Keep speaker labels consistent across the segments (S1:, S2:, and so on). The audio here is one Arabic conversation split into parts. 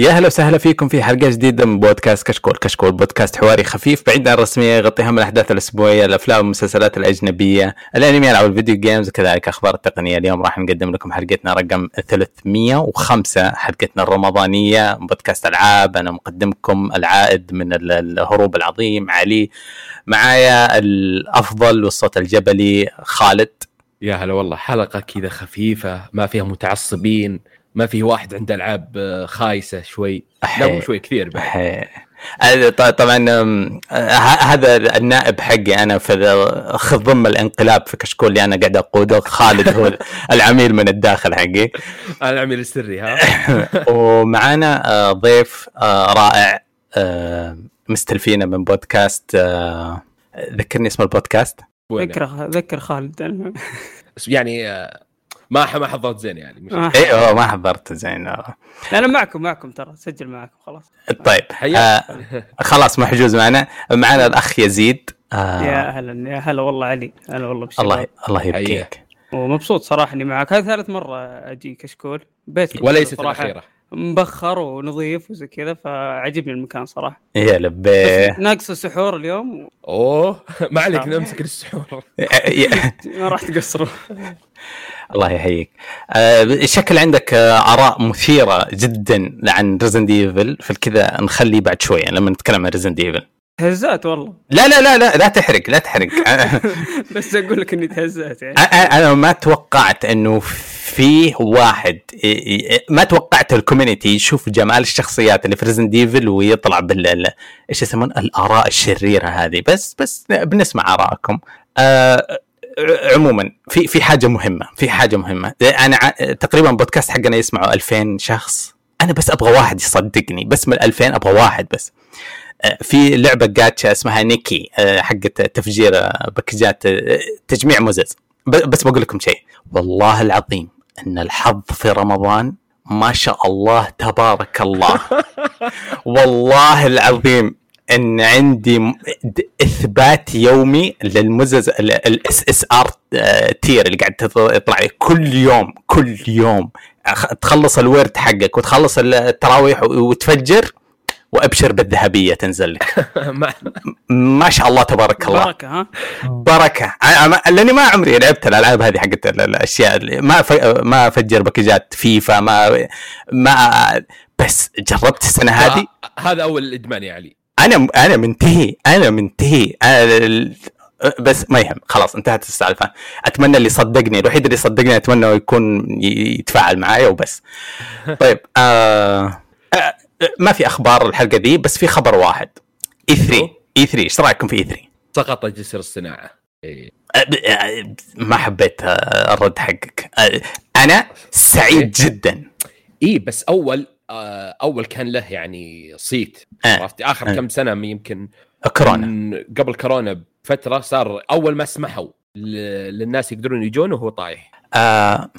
S1: يا هلا وسهلا فيكم في حلقة جديدة من بودكاست كشكول. كشكول بودكاست حواري خفيف بعيد عن الرسمية يغطي اهم الأحداث الأسبوعية الأفلام والمسلسلات الأجنبية الأنمي والفيديو جيمز وكذلك أخبار التقنية. اليوم راح نقدم لكم حلقتنا رقم 305 حلقتنا الرمضانية بودكاست ألعاب. أنا مقدمكم العائد من الهروب العظيم علي. معايا الأفضل والصوت الجبلي خالد.
S2: يا هلا والله حلقة كذا خفيفة ما فيها متعصبين. ما في واحد عنده ألعاب آه، خايسة شوي. لا مو شوي كثير بعد.
S1: طبعا هذا النائب حقي أنا في خذ ضم الانقلاب في كشكول اللي أنا قاعد أقوده. خالد هو العميل من الداخل حقي.
S2: العميل السري ها؟
S1: ومعانا آه، ضيف آه، رائع مستلفينا من بودكاست ذكرني اسم البودكاست.
S3: ذكر ذكر خالد.
S2: يعني ما ما حضرت زين يعني
S1: مش آه. أيوه ما حضرت زين.
S3: آه. أنا معكم معكم ترى سجل معكم خلاص.
S1: طيب آه خلاص محجوز معنا. معنا الأخ يزيد.
S3: آه يا أهلا يا هلا والله علي هلا والله
S1: بشكل الله الله يبقيك
S3: ومبسوط صراحة إني معك هذه ثالث مرة أجي كشكول.
S2: بيت وليست الأخيرة.
S3: مبخر ونظيف وزي كذا فعجبني المكان صراحة.
S1: يا لبي
S3: ناقص السحور اليوم.
S2: أوه. ما عليك نمسك السحور.
S3: ما راح تقصروا
S1: الله يحييك. آه شكل عندك آه آراء مثيرة جدا عن Resident Evil فالكذا نخلي بعد شوية لما نتكلم عن Resident Evil
S3: تهزأت والله.
S1: لا لا لا لا لا تحرق لا تحرق.
S3: بس أقول لك إني تهزأت يعني.
S1: أنا ما توقعت إنه في واحد ما توقعت ال community يشوف جمال الشخصيات اللي في Resident Evil ويطلع بال إيش يسمون؟ الآراء الشريرة هذه. بس بس بنسمع ارائكم آه عموما في في حاجة مهمة في حاجة مهمة. أنا تقريبا بودكاست حقنا يسمعوا 2000 شخص. أنا بس أبغى واحد يصدقني. بس من 2000 أبغى واحد بس. في لعبة جاتشا اسمها نيكي آه، حقت تفجير باكجات آه، تجميع مزز بس بقول لكم شيء. والله العظيم إن الحظ في رمضان ما شاء الله تبارك الله. والله العظيم إن عندي إثبات يومي للمزز ال SSR tier اللي قاعد تطلع كل يوم كل يوم. تخلص الورد حقك وتخلص التراويح وتفجر وأبشر بالذهبية تنزل لك. ما شاء الله تبارك الله.
S3: بركة ها؟
S1: بركة. لأني ما عمري لعبت الألعاب هذه حقت الأشياء اللي ما ما أفجر باكجات فيفا ما ما بس جربت السنة هذه.
S2: هذا أول ادمان يا علي.
S1: أنا أنا منتهي أنا منتهي. أنا بس ما يهم. خلاص انتهت السالفة. أتمنى اللي صدقني الوحيد اللي صدقني أتمنى يكون يتفاعل معايا وبس. طيب آه آه ما في أخبار الحلقة دي بس في خبر واحد. اي 3 اي 3 إيش رأيكم في اي 3
S2: سقط جسر الصناعة. إيه.
S1: ما حبيت الرد حقك. أنا سعيد إيه. جدا.
S2: اي بس أول آه، أول كان له يعني صيت. آه. عرفت؟ آخر آه. كم سنة يمكن
S1: كورونا.
S2: قبل كورونا بفترة صار أول ما سمحوا للناس يقدرون يجون وهو طايح.
S1: آه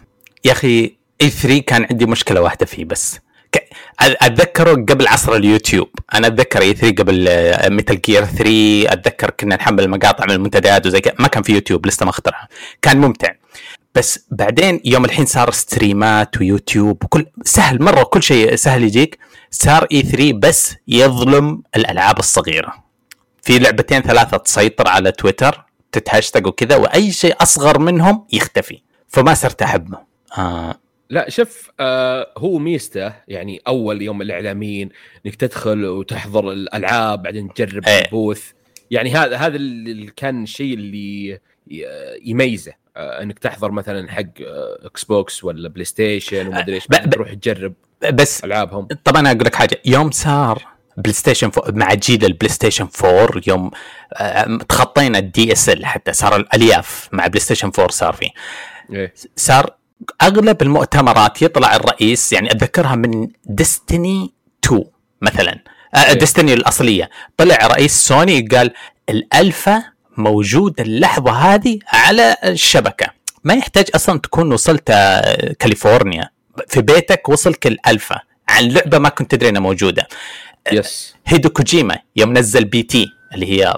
S1: يا أخي اي 3 كان عندي مشكلة واحدة فيه بس. أتذكره قبل عصر اليوتيوب. أنا أتذكر إي 3 قبل Metal Gear 3 أتذكر كنا نحمل مقاطع من المنتديات وزي كذا. ما كان في يوتيوب لسه ما اخترع كان ممتع. بس بعدين يوم الحين صار stream ات ويوتيوب وكل سهل مرة كل شيء سهل يجيك صار E3 بس يظلم الألعاب الصغيرة. في لعبتين ثلاثة تسيطر على تويتر تتهاشتاج وكذا وأي شيء أصغر منهم يختفي. فما صرت أحبه. آه
S2: لا شوف آه هو ميزته يعني أول يوم الإعلاميين إنك تدخل وتحضر الألعاب بعدين تجرب إيه. ال booth يعني هذا هذا اللي كان الشيء اللي يميزه آه، إنك تحضر مثلا حق إكس آه، بوكس ولا بلاي ستيشن وما أدري إيش تروح تجرب
S1: بس
S2: ألعابهم
S1: طبعا أقول لك حاجة يوم صار بلاي ستيشن مع جيل البلاي ستيشن 4 يوم آه، تخطينا ال DSL حتى صار الألياف مع بلاي ستيشن 4 صار فيه إيه؟ صار أغلب المؤتمرات يطلع الرئيس يعني أتذكرها من Destiny 2 مثلا إيه؟ Destiny الأصلية. طلع رئيس سوني قال الالفا موجود اللحظة هذه على الشبكة. ما يحتاج أصلا تكون وصلت آه، كاليفورنيا. في بيتك وصلك الالفا عن لعبة ما كنت تدري إنها موجودة.
S2: yes
S1: هيديو كوجيما يوم نزل P.T. اللي هي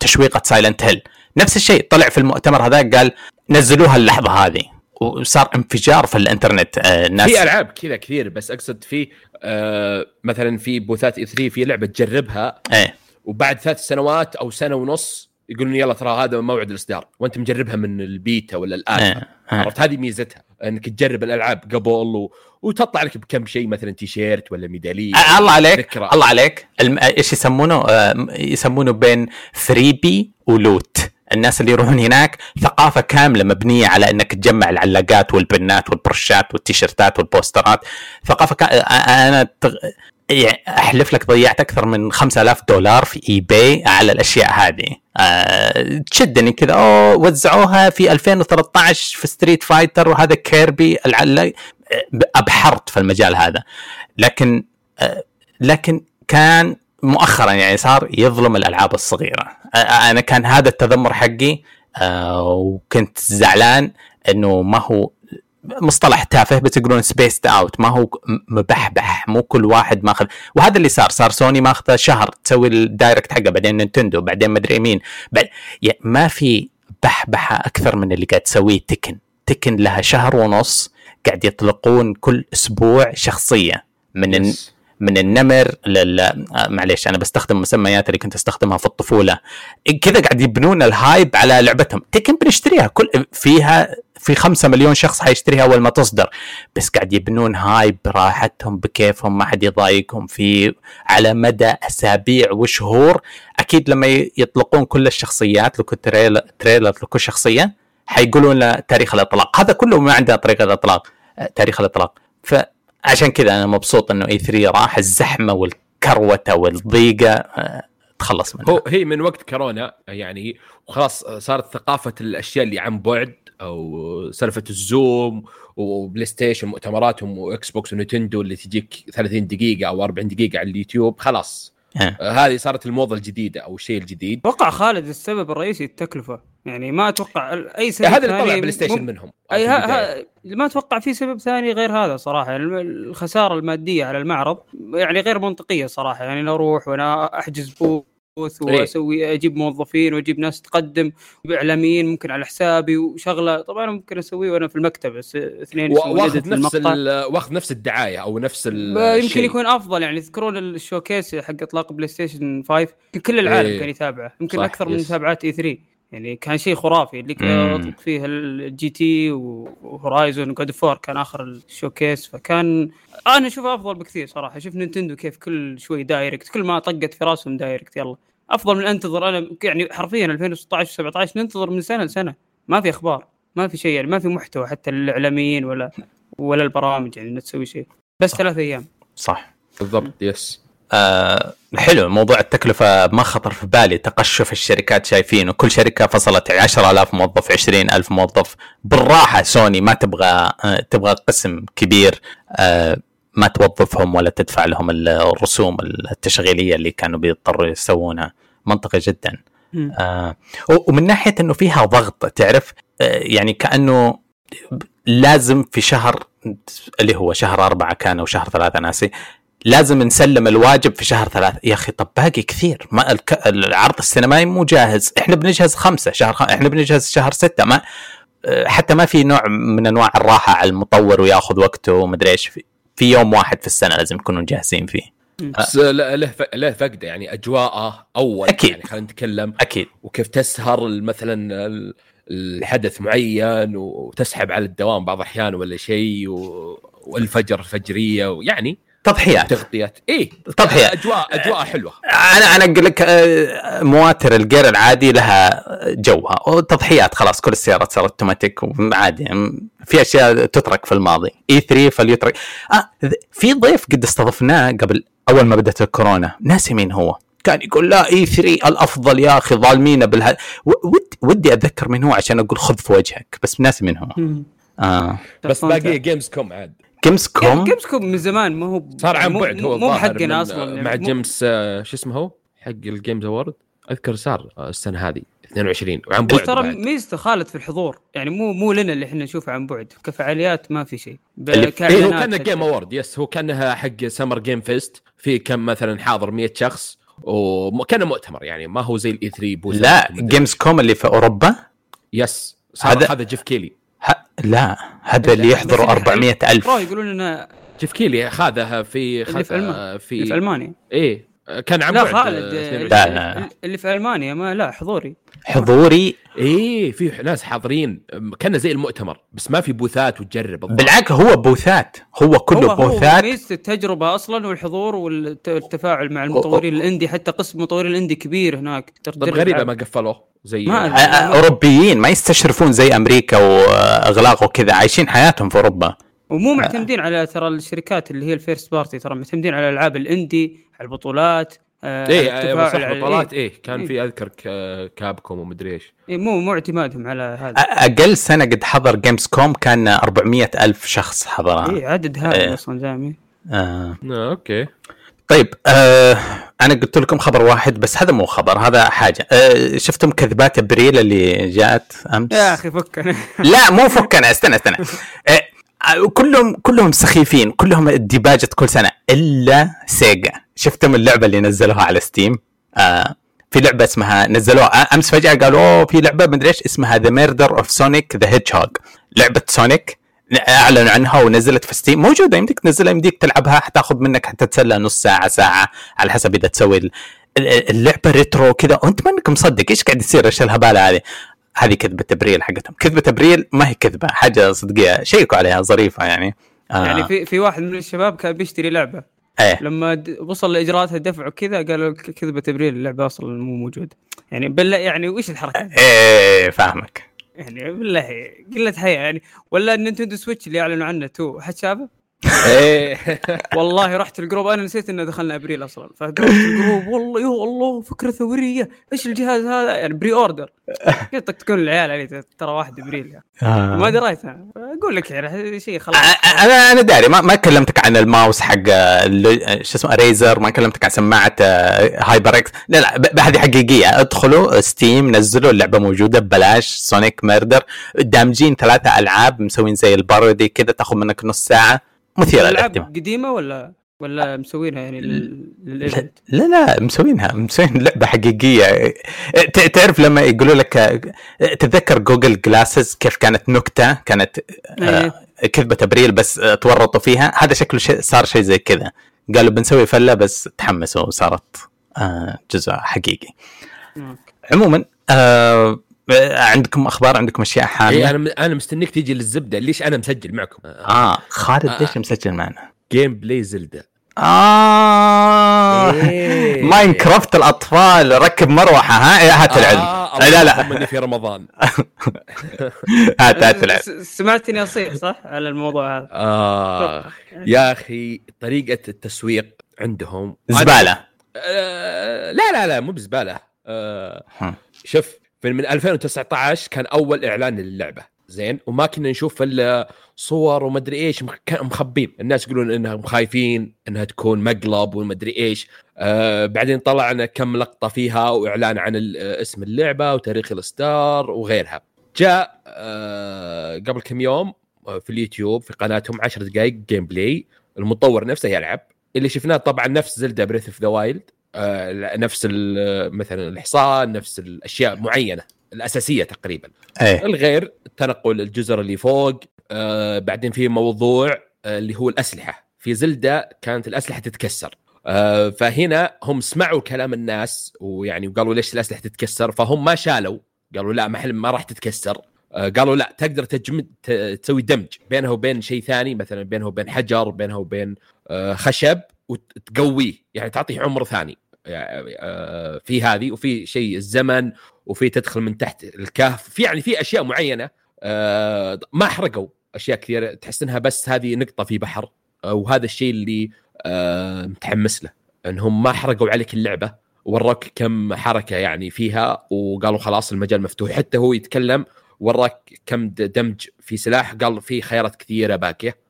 S1: تشويقة Silent Hill نفس الشيء طلع في المؤتمر هذا قال نزلوها اللحظة هذه. وصار انفجار في الانترنت
S2: آه، الناس في ألعاب كذا كثير بس أقصد في آه مثلا في booth ات E3 في لعبة تجربها
S1: إيه.
S2: وبعد ثلاث سنوات أو سنة ونص يقولون يلا ترى هذا موعد الإصدار وأنت مجربها من البيتا ولا الالفا
S1: إيه, إيه.
S2: عرفت؟ هذه ميزتها إنك تجرب الألعاب قبل و... وتطلع لك بكم شيء مثلا تيشيرت ولا ميدالية
S1: آه، الله عليك
S2: ذكرى.
S1: الله عليك. الم... إيش يسمونه؟ آه، يسمونه بين freebie و loot. الناس اللي يروحون هناك ثقافة كاملة مبنية على إنك تجمع العلاقات وال pin ات والبروشات والتيشيرتات والبوسترات. ثقافة كا... أنا تغ... يعني أحلف لك ضيعت أكثر من 5000 دولار في eBay على الأشياء هذه. أه تشدني كذا. أوه وزعوها في 2013 في Street Fighter وهذا Kirby العل... أبحرت في المجال هذا. لكن أه لكن كان مؤخرا يعني صار يظلم الألعاب الصغيرة. أنا كان هذا التذمر حقي أه وكنت زعلان إنه ما هو مصطلح تافه بس يقولون spaced out ما هو مبحبح مو كل واحد ماخذ. وهذا اللي صار صار سوني ماخذه شهر تسوي ال direct حقه بعدين نينتندو بعدين مدري مين. بعد يعني ما في بحبحة أكثر من اللي قاعد تسويه Tekken. Tekken لها شهر ونص قاعد يطلقون كل أسبوع شخصية من yes. من النمر لل معليش أنا بستخدم مسميات اللي كنت أستخدمها في الطفولة. كذا قاعد يبنون ال hype على لعبتهم. Tekken بنشتريها. كل فيها في خمسة مليون شخص حيشتريها أول ما تصدر. بس قاعد يبنون hype راحتهم بكيفهم ما حد يضايقهم. فيه على مدى أسابيع وشهور أكيد لما يطلقون كل الشخصيات لكل trailer, trailer لكل شخصية حيقولون تاريخ الإطلاق. هذا كله ما عنده طريقة الإطلاق تاريخ الإطلاق. فعشان كذا أنا مبسوط إنه E3 راح الزحمة والكروتة والضيقة تخلص منها.
S2: هو هي من وقت كورونا يعني وخلاص صارت ثقافة الأشياء اللي عن بعد أو سالفة الزوم وبلاي ستيشن مؤتمراتهم وإكس بوكس ونتندو اللي تجيك 30 دقيقة أو 40 دقيقة على اليوتيوب خلاص. آه هذه صارت الموضة الجديدة أو الشيء الجديد.
S3: أتوقع خالد السبب الرئيسي التكلفة. يعني ما أتوقع أي سبب
S2: هذا اللي طلع بلاي ستيشن منهم
S3: أي ها ها ما أتوقع في سبب ثاني غير هذا صراحة. يعني الخسارة المادية على المعرض يعني غير منطقية صراحة. يعني لو أروح وأنا أحجز booth وأسوي أجيب موظفين وأجيب ناس تقدم بإعلاميين ممكن على حسابي وشغلة. طبعا ممكن اسويه وأنا في المكتب بس اثنين
S2: وأخذ نفس وأخذ نفس الدعاية أو نفس
S3: يمكن يكون أفضل. يعني تذكرون ال showcase حق إطلاق بلاي ستيشن 5 كل العالم إيه. كان يتابعه. يمكن أكثر من متابعات E3 يعني كان شيء خرافي. اللي أطلق فيه ال GT و Horizon و God of War كان آخر ال showcase فكان أنا اشوفه أفضل بكثير صراحة. شوف نينتندو كيف كل شوي direct كل ما طقت في راسهم direct يلا. أفضل من أنتظر. أنا يعني حرفيا 2016 17 ننتظر من سنة لسنة. ما في أخبار ما في شيء يعني ما في محتوى حتى للإعلاميين ولا ولا البرامج يعني انك تسوي شيء. بس ثلاث أيام.
S1: صح.
S2: بالضبط. yes
S1: آه حلو موضوع التكلفة ما خطر في بالي تقشف الشركات شايفينه. كل شركة فصلت 10000 موظف 20000 موظف. بالراحة سوني ما تبغى آه تبغى قسم كبير آه ما توظفهم ولا تدفع لهم الرسوم التشغيلية اللي كانوا بيضطروا يسوونها. منطقي جدا. آه ومن ناحية إنه فيها ضغط تعرف؟ آه يعني كأنه لازم في شهر اللي هو شهر أربعة كان أو شهر ثلاثة ناسي. لازم نسلم الواجب في شهر ثلاثة يا أخي طب باقي كثير. ما الك... العرض السينمائي مو جاهز. إحنا بنجهز خمسة شهر خ... إحنا بنجهز شهر ستة. ما حتى ما في نوع من أنواع الراحة على المطور وياخذ وقته ومدري إيش. في يوم واحد في السنة لازم يكونوا جاهزين فيه.
S2: بس له له فقده يعني أجواءه أول
S1: أكيد.
S2: يعني خلينا نتكلم.
S1: أكيد.
S2: وكيف تسهر مثلا الحدث معين وتسحب على الدوام بعض الاحيان ولا شيء والفجر فجرية ويعني
S1: تضحيات.
S2: تغطيات. اي
S1: تضحيات.
S2: اجواء أجواء حلوة.
S1: أنا أنا أقول لك مواتر ال gear العادي لها جوها. وتضحيات خلاص كل السيارات صارت أوتوماتيك وعادي. يعني في أشياء تترك في الماضي. E3 فليترك آه في ضيف قد استضفناه قبل أول ما بدأت الكورونا. ناسي مين هو. كان يقول لا E3 الأفضل يا أخي ظالمين بالها ود ودي أتذكر من هو عشان أقول خذ في وجهك. بس ناسي من هو.
S2: آه. بس باقي Gamescom عاد؟
S3: Gamescom Gamescom من زمان ما هو
S2: صار عن بعد هو
S3: مو حقنا أصلا
S2: مع جيمس آه شو اسمه هو؟ حق الجيمز اوورد أذكر صار السنة هذه 22 وعن بعد
S3: ترى ميزته خالد في الحضور؟ يعني مو مو لنا اللي إحنا نشوفه عن بعد. كفعاليات ما في شيء.
S2: إيه هو كان جيم اوورد يس هو كانها حق سمر جيم فيست في كم مثلا حاضر 100 شخص وكان مؤتمر يعني. ما هو زي الاي 3
S1: بوز لا جيمز كوم اللي في أوروبا؟
S2: يس هذا هذا جيف كيلي
S1: ه... لا هذا اللي يحضروا 400 ألف.
S3: يقولون إنه
S2: جيف كيلي أخذها في
S3: اللي في. في... في ألمانيا.
S2: إيه. كان عم
S3: لا خالد لا اللي في ألمانيا ما لا حضوري.
S1: حضوري؟
S2: إيه في ناس حاضرين. كان زي المؤتمر بس ما في بوثات وتجرب.
S1: بالعكس هو بوثات. هو كله
S3: هو
S1: بوثات.
S3: هو التجربة أصلا والحضور والتفاعل مع المطورين الإندي حتى قسم مطورين الإندي كبير هناك.
S2: طب غريبة ما قفلوه زي
S1: ما أوروبيين ما يستشرفون زي أمريكا واغلاق وكذا عايشين حياتهم في أوروبا.
S3: ومو معتمدين على ترى الشركات اللي هي ال first party ترى معتمدين على الألعاب ال indie على البطولات
S2: آه إيه إيه البطولات إيه كان إيه؟ في أذكر Capcom ومدري إيش.
S3: إيه مو مو اعتمادهم على هذا.
S1: أقل سنة قد حضر Gamescom كان 400 ألف شخص حضرها.
S3: إيه عدد هائل إيه. أصلا زعمي
S2: آه. آه أوكي.
S1: طيب آه أنا قلت لكم خبر واحد بس هذا مو خبر هذا حاجة. آه شفتم كذبات أبريل اللي جاءت أمس؟
S3: يا أخي فكنا.
S1: لا مو فكنا استنى استنى. آه كلهم كلهم سخيفين كلهم ديباجة كل سنة إلا Sega شفتم اللعبة اللي نزلوها على Steam آه في لعبة اسمها نزلوها أمس فجأة قالوا أوه في لعبة مدري إيش اسمها The Murder of Sonic the Hedgehog لعبة سونيك أعلنوا عنها ونزلت في Steam موجودة يمديك تنزلها يمديك تلعبها حتاخذ منك حتى تتسلى نص ساعة ساعة على حسب إذا تسوي اللعبة retro كذا. وأنت ما انك مصدق إيش قاعد يصير إيش الهباله هذه؟ هذه كذبة ابريل حقتهم. كذبة ابريل ما هي كذبة حاجة صدقية شيكوا عليها ظريفة يعني.
S3: آه. يعني في في واحد من الشباب كان بيشتري لعبة.
S1: إيه.
S3: لما وصل لإجراءات الدفع وكذا قالوا كذبة ابريل اللعبة أصلا مو موجودة. يعني بالله يعني وش الحركة؟
S1: إيه فاهمك.
S3: يعني بالله قلة حياة يعني. ولا ال Nintendo Switch اللي أعلنوا عنه تو حد شافه؟
S2: إيه.
S3: والله رحت ال group أنا نسيت إنه دخلنا أبريل أصلا. فدخلت الجروب والله يا الله فكرة ثورية. إيش الجهاز هذا؟ يعني pre-order. قلت تكون العيال علي ترى واحد أبريل يعني.
S1: آه.
S3: ما دريت. أقول لك يعني شيء خلاص.
S1: أنا أنا داري ما, ما كلمتك عن الماوس حق شو اسمه Razer ما كلمتك عن سماعة HyperX لا لا هذه حقيقية. ادخلوا Steam نزلوا اللعبة موجودة ببلاش. Sonic murder دامجين ثلاثة ألعاب مسوين زي ال parody كذا تاخذ منك نص ساعة. مثيرة
S3: للاهتمام. قديمة ولا ولا مسوينها يعني لل event
S1: لا لا مسوينها مسوين لعبة حقيقية. تعرف لما يقولوا لك تتذكر Google Glasses كيف كانت نكتة؟ كانت آه، إيه. كذبه أبريل بس تورطوا فيها. هذا شكله شيء صار شيء زي كذا. قالوا بنسوي فلة بس تحمسوا وصارت آه، جزء حقيقي. عموما آه عندكم أخبار؟ عندكم أشياء حامله
S2: إيه أنا أنا مستنيك تيجي للزبدة ليش أنا مسجل معكم؟
S1: آه خالد آه. ليش مسجل معنا؟
S2: gameplay Zelda.
S1: آه إيه. ماينكرافت الأطفال ركب مروحة ها؟ إيه، هات العلم.
S2: آه لا لا في رمضان.
S1: هات هات العلم.
S3: سمعتني أصيح صح؟ على الموضوع هذا.
S2: آه يا أخي طريقة التسويق عندهم
S1: زبالة.
S2: آه لا لا لا مو بزبالة. آه شوف من 2019 كان أول إعلان للعبة. زين؟ وما كنا نشوف إلا صور ومدري إيش مخبين. الناس يقولون انها خايفين إنها تكون مقلب ومدري إيش. آه بعدين طلعنا كم لقطة فيها وإعلان عن اسم اللعبة وتاريخ الاصدار وغيرها. جاء آه قبل كم يوم آه، في اليوتيوب في قناتهم 10 دقائق gameplay المطور نفسه يلعب. اللي شفناه طبعا نفس Zelda Breath of the Wild نفس مثلا الحصان نفس الأشياء معينة الأساسية تقريبا.
S1: أيه.
S2: الغير تنقل الجزر اللي فوق آه بعدين في موضوع آه اللي هو الأسلحة. في زلدة كانت الأسلحة تتكسر. آه فهنا هم سمعوا كلام الناس ويعني وقالوا ليش الأسلحة تتكسر؟ فهم ما شالوا. قالوا لا ما ما راح تتكسر. آه قالوا لا تقدر تجمد تسوي دمج بينها وبين شيء ثاني مثلا بينها وبين حجر بينها وبين آه خشب. وتقويه يعني تعطيه عمر ثاني. يعني في هذه وفي شيء الزمن وفي تدخل من تحت الكهف. في يعني في أشياء معينة آه ما حرقوا أشياء كثيرة. تحس إنها بس هذه نقطة في بحر آه وهذا الشيء اللي متحمس له. إنهم ما حرقوا عليك اللعبة وراك كم حركة يعني فيها وقالوا خلاص المجال مفتوح. حتى هو يتكلم وراك كم دمج في سلاح قال في خيارات كثيرة باقيه آه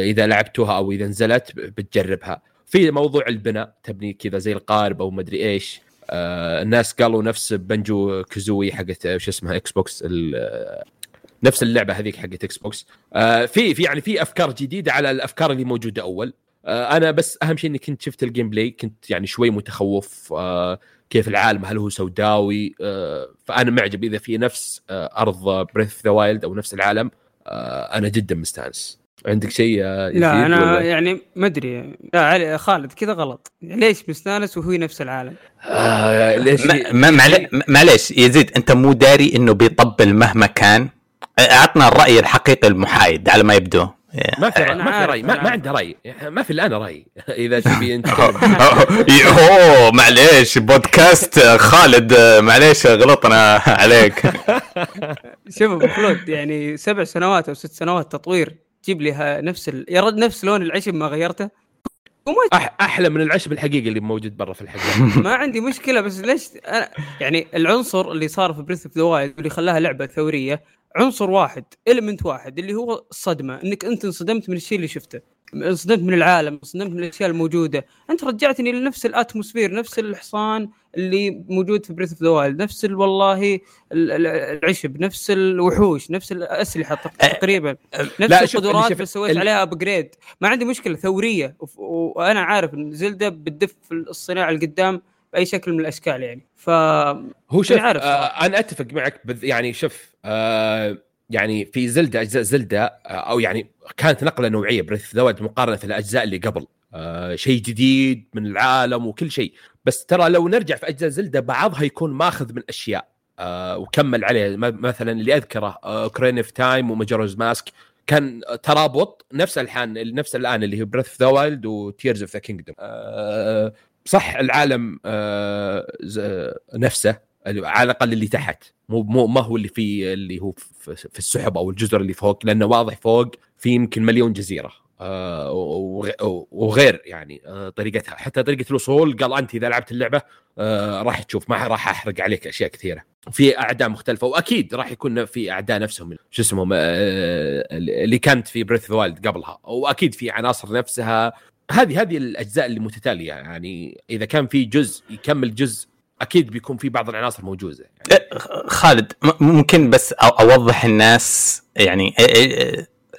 S2: إذا لعبتوها أو إذا نزلت بتجربها. في موضوع البناء تبني كذا زي القارب أو مدري إيش. آه الناس قالوا نفس Banjo-Kazooie حقت شو اسمها Xbox نفس اللعبة هذيك حقت Xbox آه في في يعني في أفكار جديدة على الأفكار اللي موجودة أول. آه أنا بس أهم شيء إني كنت شفت ال gameplay كنت يعني شوي متخوف آه كيف العالم هل هو سوداوي؟ آه فأنا معجب إذا في نفس آه أرض Breath the Wild أو نفس العالم آه أنا جدا مستانس. عندك شيء
S3: لا أنا ولا؟ يعني ما أدري. لا علي خالد كذا غلط. ليش مستانس وهو نفس العالم؟
S1: آه ليش ما معليش يزيد أنت مو داري إنه بيطبل مهما كان؟ أعطنا الرأي الحقيقي المحايد على ما يبدو.
S2: ما في رأي ما في رأي ما, ما عنده رأي. ما في الا أنا رأي إذا تبي أنت.
S1: أوه معليش بودكاست خالد معليش غلطنا عليك.
S3: شوف أبو خلود يعني سبع سنوات أو ست سنوات تطوير. جيب لي نفس ال... يا رد نفس لون العشب ما غيرته.
S2: أح أحلى من العشب الحقيقي اللي موجود برا في الحقيقة.
S3: ما عندي مشكلة بس ليش أنا يعني العنصر اللي صار في Breath of the Wild اللي خلاها لعبة ثورية عنصر واحد element واحد اللي هو الصدمه إنك أنت انصدمت من الشيء اللي شفته. انصدمت من العالم انصدمت من الأشياء الموجودة. أنت رجعتني لنفس ال atmosphere نفس الحصان اللي موجود في Breath of the Wild نفس والله العشب نفس الوحوش نفس الأسلحة تقريبا. نفس القدرات بس سويت عليها upgrade ما عندي مشكلة ثورية. وأنا عارف إن Zelda بتدف الصناعة لقدام بأي شكل من الأشكال يعني. ف
S2: هو شوف آه أنا أتفق معك بذ... يعني شوف آه يعني في Zelda أجزاء Zelda آه أو يعني كانت نقلة نوعية Breath the مقارنة الاجزاء اللي قبل. آه شيء جديد من العالم وكل شيء. بس ترى لو نرجع في أجزاء Zelda بعضها يكون ماخذ من أشياء آه وكمل عليه. مثلا اللي أذكره Ocarina of Time و Majora's Mask كان ترابط نفس الحان نفس الآن اللي هي Breath the Wild و Tears of the Kingdom صح العالم آه نفسه. على الأقل اللي تحت. مو مو ما هو اللي في اللي هو في السحب أو الجزر اللي فوق لأنه واضح فوق في يمكن مليون جزيرة. آه وغير يعني آه طريقتها. حتى طريقة الوصول قال أنت إذا لعبت اللعبة آه راح تشوف. ما راح أحرق عليك أشياء كثيرة. في أعداء مختلفة وأكيد راح يكون في أعداء نفسهم. شو اسمهم؟ آه اللي كانت في Breath Wild قبلها. وأكيد في عناصر نفسها. هذه هذه الأجزاء اللي متتالية. يعني إذا كان في جزء يكمل جزء أكيد بيكون في بعض العناصر موجودة
S1: يعني. خالد ممكن بس أوضح الناس يعني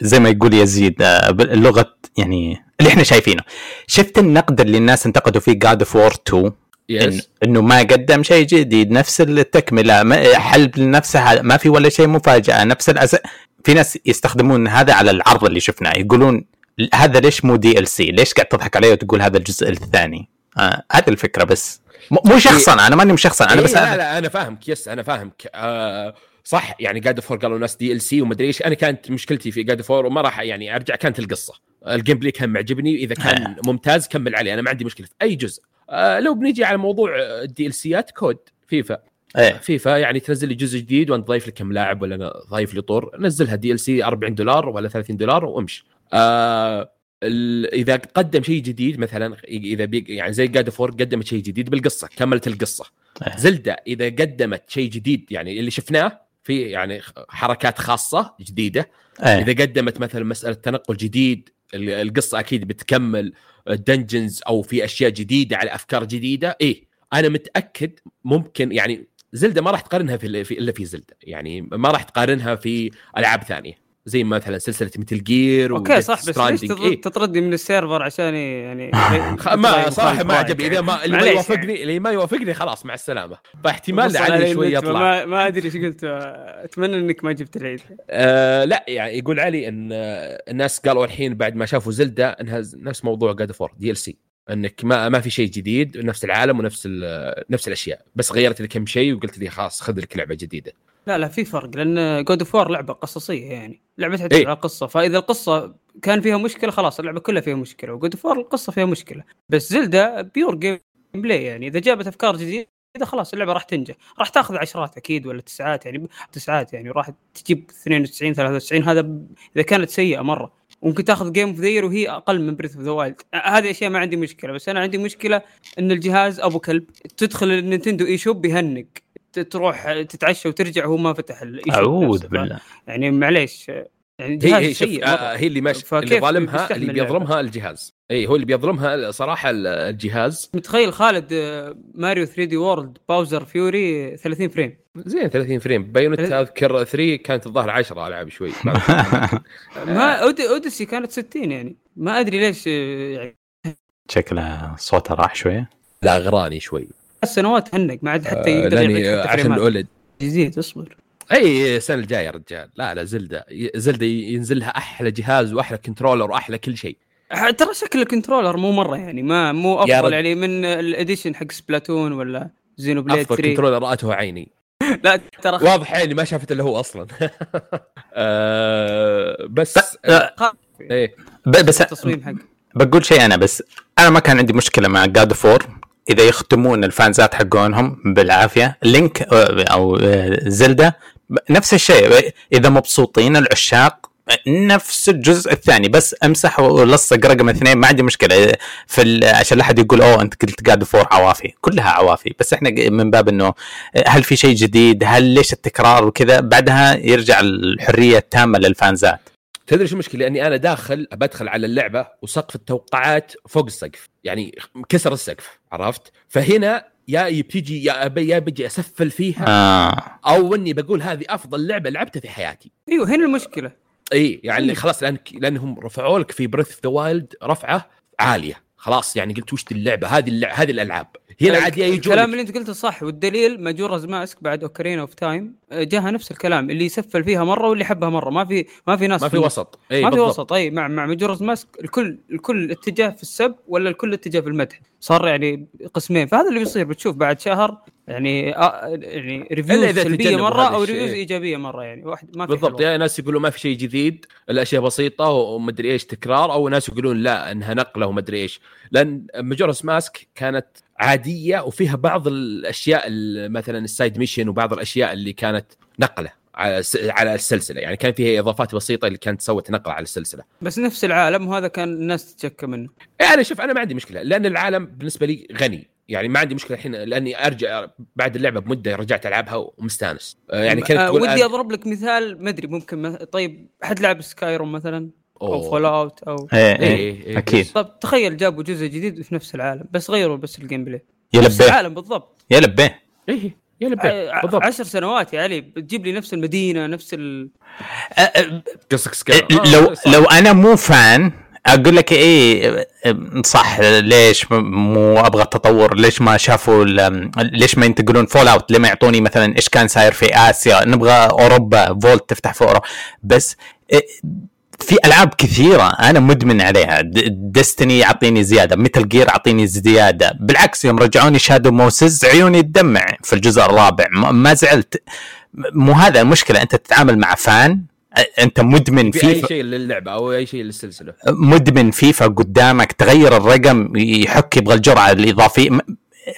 S1: زي ما يقول يزيد باللغة يعني اللي إحنا شايفينه شفت النقد اللي الناس انتقدوا فيه God of War 2
S2: yes.
S1: إنه ما قدم شيء جديد نفس التكملة حل نفسها ما في ولا شيء مفاجأة نفس الأس... في ناس يستخدمون هذا على العرض اللي شفناه يقولون هذا ليش مو DLC؟ ليش قاعد تضحك علي وتقول هذا الجزء الثاني؟ آه هذه الفكرة بس مو شخصا أنا ماني مشخصا أنا
S2: بس لا لا أنا فاهمك yes أنا فاهمك. آه صح يعني God War قالوا ناس DLC ومدري إيش. أنا كانت مشكلتي في God War وما راح يعني أرجع كانت القصة. ال gameplay كان معجبني إذا كان آه. ممتاز كمل عليه أنا ما عندي مشكلة في أي جزء. آه لو بنيجي على موضوع ال DLC ات كود فيفا.
S1: إيه.
S2: فيفا يعني تنزل لي جزء جديد وانت ضايف لي كم لاعب ولا ضايف لي طور نزلها DLC 40 دولار ولا 30 دولار وامشي. آه إذا قدم شيء جديد مثلا إذا بي يعني زي God of War قدمت شيء جديد بالقصة كملت القصة. أه. زيلدا إذا قدمت شيء جديد يعني اللي شفناه في يعني حركات خاصة جديدة. أه. إذا قدمت مثلا مسألة تنقل جديد القصة أكيد بتكمل dungeons أو في أشياء جديدة على أفكار جديدة. إيه أنا متأكد ممكن يعني زيلدا ما راح تقارنها في إلا في زيلدا. يعني ما راح تقارنها في ألعاب ثانية. زي مثلا سلسلة مثل Gear
S3: okay صح بس ليش إيه؟ تطردني من السيرفر عشان يعني
S2: ما صراحة ما عجبني إذا ما اللي ما يوافقني اللي ما يوافقني خلاص مع السلامة. فاحتمال لعلي شوي يطلع.
S3: ما, ما أدري إيش قلت أتمنى إنك ما جبت العيد.
S2: آه لا يعني يقول علي إن الناس قالوا الحين بعد ما شافوا زيلدا إنها نفس موضوع God of War DLC إنك ما ما في شيء جديد نفس العالم ونفس نفس الأشياء. بس غيرت لي كم شيء وقلت لي خلاص خذ لك لعبة جديدة.
S3: لا لا في فرق لأن God of War لعبة قصصية يعني لعبة تعتمد إيه؟ على قصه فإذا القصة كان فيها مشكلة خلاص اللعبة كلها فيها مشكلة و God of War القصة فيها مشكلة بس زيلدا pure gameplay يعني إذا جابت أفكار جديدة اذا خلاص اللعبة راح تنجح راح تاخذ عشرات أكيد ولا تسعات يعني تسعات يعني راح تجيب 92 93 هذا إذا كانت سيئة مرة ممكن تاخذ Game of the وهي أقل من Breath of the Wild هذه أشياء ما عندي مشكلة بس أنا عندي مشكلة إن الجهاز أبو كلب تدخل النينتندو eShop يهنق تروح تتعشى وترجع هو ما فتح
S1: أعوذ بالله.
S3: يعني معليش.
S2: يعني هي هي شوف آه هي اللي ماشي اللي ظالمها اللي بيظلمها الجهاز. اي هو اللي بيظلمها صراحة الجهاز.
S3: متخيل خالد آه، ماريو 3D World Bowser's Fury 30 frame.
S2: زين 30 frame. Bayonetta أذكر 3 كانت الظاهر 10 العاب شوي.
S3: ما Odyssey كانت 60 يعني. ما أدري ليش آه، يعني
S1: شكله صوته راح شوية.
S2: لا غراني شوي.
S3: سنوات هنق ما عاد حتى
S2: يقدر آه عشان ال OLED
S3: يزيد اصبر.
S2: أي السنة الجاية يا رجال. لا لا زيلدا. زيلدا ينزل لها أحلى جهاز وأحلى controller وأحلى كل شيء.
S3: ترى شكل ال controller مو مرة يعني ما مو أفضل يعني من ال edition حق Splatoon ولا Xenoblade 3
S2: افضل controller رأته عيني.
S3: لا ترى
S2: واضح عيني ما شافت إلا هو أصلا. آه بس
S1: إيه. بس التصميم حق. بقول شيء أنا بس أنا ما كان عندي مشكلة مع God of War إذا يختمون ال fans ات حقونهم بالعافية. لينك أو زيلدا نفس الشيء إذا مبسوطين العشاق نفس الجزء الثاني. بس امسح ولصق رقم اثنين ما عندي مشكلة. في عشان لا أحد يقول أوه أنت قلت God of War عوافي. كلها عوافي. بس إحنا من باب إنه هل في شيء جديد؟ هل ليش التكرار وكذا؟ بعدها يرجع الحرية التامة لل fans ات.
S2: تدري شو المشكلة؟ لأني أنا داخل بدخل على اللعبة وسقف التوقعات فوق السقف. يعني كسر السقف عرفت؟ فهنا يا بتجي يا أبي يا بجي أسفل فيها
S1: آه.
S2: أو إني بقول هذه أفضل لعبة لعبتها في حياتي.
S3: إيوه هنا المشكلة.
S2: إي يعني خلاص لأن لأنهم رفعوا لك في Breath the Wild رفعة عالية. خلاص يعني قلت وش اللعبة؟ هذه اللعبه هذه الألعاب. هنا عاد يجون
S3: الكلام اللي أنت قلته صح والدليل Majora's Mask بعد Ocarina of Time جاها نفس الكلام اللي يسفل فيها مرة واللي حبها مرة. ما في ما في ناس
S2: ما في وسط.
S3: اي ما في وسط اي مع مع Majora's Mask الكل الكل اتجاه في السب ولا الكل اتجاه في المدح. صار يعني قسمين. فهذا اللي بيصير بتشوف بعد شهر يعني آه يعني reviews سلبية مرة أو reviews إيجابية مرة يعني. واحد ما
S2: في بالضبط. يا ناس يقولون ما في شيء جديد الأشياء بسيطة ومدري إيش تكرار أو ناس يقولون لا إنها نقلة ومدري إيش. لأن Majora's Mask كانت عادية وفيها بعض الأشياء مثلا ال side mission وبعض الأشياء اللي كانت نقلة على على السلسلة. يعني كان فيها إضافات بسيطة اللي كانت سوت نقلة على السلسلة.
S3: بس نفس العالم وهذا كان الناس تتشكى منه.
S2: يعني شوف أنا ما عندي مشكلة لأن العالم بالنسبة لي غني. يعني ما عندي مشكلة الحين لأني أرجع بعد اللعبة بمدة رجعت ألعبها ومستانس.
S3: آه، يعني كانت أه ودي أضرب لك مثال ما أدري ممكن طيب حد لعب Skyrim مثلا؟ أو Fallout أو
S1: إيه إيه, إيه, إيه
S3: أكيد. طب تخيل جابوا جزء جديد في نفس العالم بس غيروا بس ال gameplay.
S1: يا نفس
S3: العالم بالضبط.
S1: يا لبيه.
S2: إيه يا لبيه بالضبط.
S3: عشر سنوات يا علي بتجيب لي نفس المدينة نفس ال
S1: قصدك لو لو أنا مو fan أقول لك إيه صح ليش مو أبغى التطور؟ ليش ما شافوا ليش ما ينتقلون Fallout؟ ليه ما يعطوني مثلا إيش كان صاير في آسيا؟ نبغى أوروبا Vault تفتح في أوروبا. بس في ألعاب كثيرة أنا مدمن عليها. Destiny يعطيني زيادة Metal Gear اعطيني زيادة. بالعكس يوم رجعوني Shadow Moses عيوني تدمع في الجزء الرابع. ما زعلت. مو هذا المشكلة أنت تتعامل مع fan أنت مدمن
S2: في فيفا. اي شيء للعبة أو أي شيء للسلسلة.
S1: مدمن فيفا قدامك تغير الرقم يحك يبغى الجرعة الإضافية.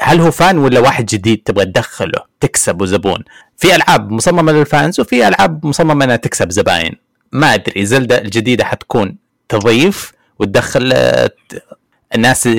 S1: هل هو fan ولا واحد جديد تبغى تدخله تكسبه زبون في ألعاب مصممة لل fans وفي ألعاب مصممة إنها تكسب زباين. ما أدري زيلدا الجديدة حتكون تضيف وتدخل الناس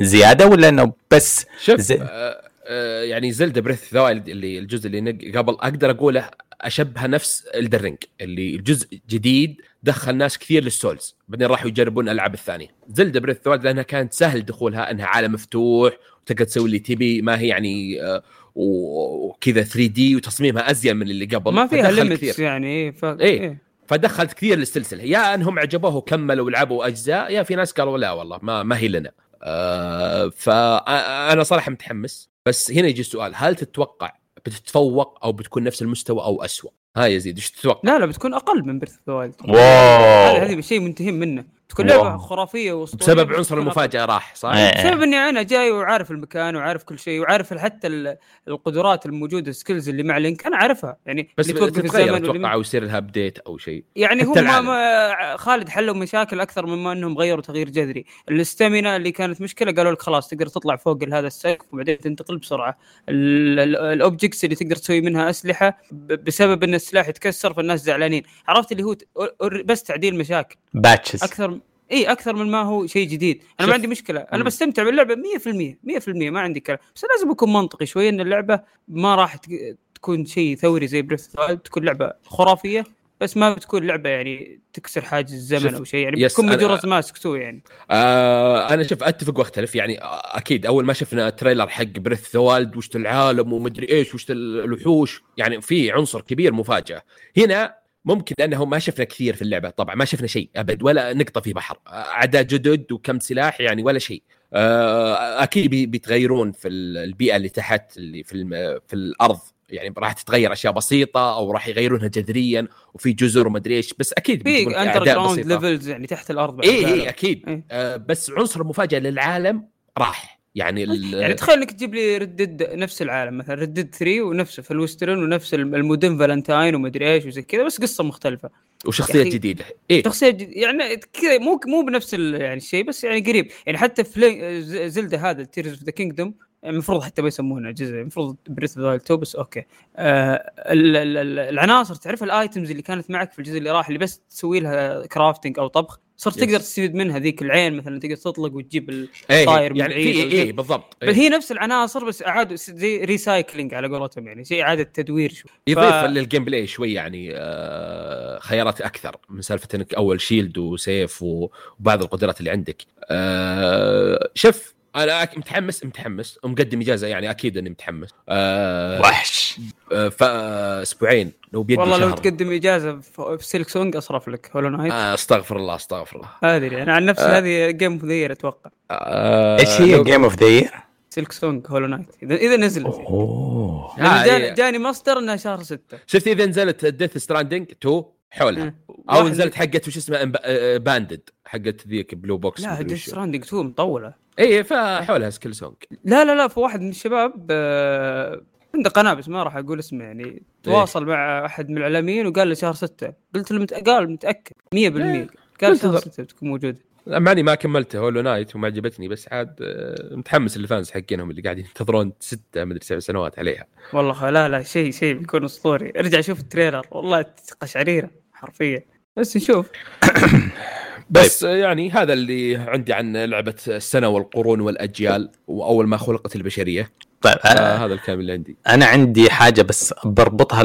S1: زيادة ولا إنه بس
S2: شوف زي... آه آه يعني Zelda Breath the اللي الجزء اللي قبل أقدر أقوله أشبه نفس Elden Ring اللي الجزء جديد دخل ناس كثير لل Souls بعدين راحوا يجربون الألعاب الثانية Zelda Breath the لأنها كانت سهل دخولها إنها عالم مفتوح وتقدر تسوي اللي تبي ما هي يعني آه وكذا 3 D وتصميمها أزين من اللي قبل
S3: ما فيها limits يعني ف...
S2: إيه. إيه. فدخلت كثير للسلسلة. يا أنهم عجبوه وكملوا ولعبوا أجزاء يا في ناس قالوا لا والله ما ما هي لنا. آه فانا صراحة متحمس. بس هنا يجي السؤال هل تتوقع بتتفوق أو بتكون نفس المستوى أو اسوء ها يزيد إيش تتوقع؟
S3: لا لا بتكون أقل من Breath Wild
S1: واو.
S3: هذا شيء منتهين منه. تكون لعبة خرافية
S2: وأسطورية. بسبب عنصر المفاجأة راح صح؟
S3: إيه. بسبب إني أنا جاي وعارف المكان وعارف كل شيء وعارف حتى القدرات الموجودة ال skills اللي مع Link أنا عارفها. يعني
S2: بس تتغير أتوقع أو يصير لها update أو شيء.
S3: يعني هو ما, ما خالد حلوا مشاكل أكثر مما إنهم غيروا تغيير جذري. ال stamina اللي كانت مشكلة قالوا لك خلاص تقدر تطلع فوق هذا السقف وبعدين تنتقل بسرعة. ال objects اللي تقدر تسوي منها أسلحة بسبب إن السلاح يتكسر فالناس زعلانين. عرفت اللي هو بس تعديل مشاكل.
S1: patches
S3: أكثر اي أكثر من ما هو شيء جديد. أنا ما عندي مشكلة. أنا مم. بستمتع باللعبة 100% 100% ما عندي كلام. بس لازم اكون منطقي شوي إن اللعبة ما راح تكون شيء ثوري زي Breath تكون لعبة خرافية بس ما بتكون لعبة يعني تكسر حاجز الزمن أو شيء. يعني بتكون مجرد ماسك تو يعني.
S2: آه أنا شوف أتفق وأختلف. يعني أكيد أول ما شفنا trailer حق Breath the Wild وش العالم ومدري إيش وش الوحوش يعني في عنصر كبير مفاجأة. هنا ممكن لأنه ما شفنا كثير في اللعبة طبعا ما شفنا شيء أبد ولا نقطة في بحر أعداء جدد وكم سلاح يعني ولا شيء. آه، أكيد بيتغيرون في البيئة اللي تحت اللي في في الأرض. يعني راح تتغير أشياء بسيطة أو راح يغيرونها جذريا وفي جزر وما أدري إيش بس أكيد
S3: في underground levels يعني تحت الأرض
S2: اي اي أكيد. إيه؟ آه بس عنصر المفاجاه للعالم راح. يعني
S3: يعني تخيل إنك تجيب لي Red Dead نفس العالم مثلا Red Dead 3 ونفسه في ال western ونفس المدن فالنتاين ومدري إيش وزي كذا بس قصة مختلفة.
S2: وشخصيات جديدة.
S3: إيه. شخصيات جديدة يعني كذا مو مو بنفس يعني الشيء بس يعني قريب. يعني حتى في Zelda هذا Tears of the Kingdom المفروض حتى ما يسمونه جزء المفروض Breath of the بس okay. آه العناصر تعرف ال items اللي كانت معك في الجزء اللي راح اللي بس تسوي لها crafting أو طبخ؟ صرت تقدر تستفيد منها ذيك العين مثلا تقدر تطلق وتجيب
S2: الطاير إيه يعني اي اي بالضبط
S3: بل هي نفس العناصر بس اعادوا زي recycling على قولتهم يعني زي إعادة تدوير شوي
S2: يضيف ف... لل gameplay شوي يعني آه خيارات أكثر من سالفة إنك أول shield وسيف وبعض القدرات اللي عندك. آه شوف أنا متحمس متحمس. ومقدم إجازة يعني أكيد إني متحمس.
S1: آه وحش.
S2: آه فاسبوعين
S3: لو بيدي والله شهر. لو تقدم إجازة في Silksong أصرف لك Hollow Knight.
S2: آه أستغفر الله أستغفر الله.
S3: أدري أنا عن نفسي آه. هذه game of the أتوقع.
S1: آه إيش هي game of
S3: the Silksong Hollow Knight. اذا إذا نزلت أوه. يعني جاني, جاني مصدر إنها شهر 6
S2: شفت إذا نزلت Death Stranding 2 حولها. أو نزلت حقت وش اسمه Abandoned حقت ذيك Blue Box
S3: لا Death Stranding 2 مطولة.
S2: اي فحولها Silksong
S3: لا لا لا في واحد من الشباب آه عنده قناة بس ما راح أقول اسمه يعني إيه. تواصل إيه؟ مع أحد من الإعلاميين وقال له شهر ستة قلت له. قال متأكد 100% إيه؟ قال شهر ستة بتكون موجودة
S2: ماني ما كملته Hollow Knight وما عجبتني بس عاد آه، متحمس ال fans حقينهم اللي قاعدين ينتظرون ستة مدري سبع سنوات عليها
S3: والله لا لا شيء شيء بيكون أسطوري ارجع شوف ال trailer والله قشعريره حرفيا بس نشوف
S2: بس طيب. يعني هذا اللي عندي عن لعبة السنة والقرون والأجيال وأول ما خلقت البشرية.
S1: طيب
S2: آه هذا الكلام اللي عندي.
S1: أنا عندي حاجة بس بربطها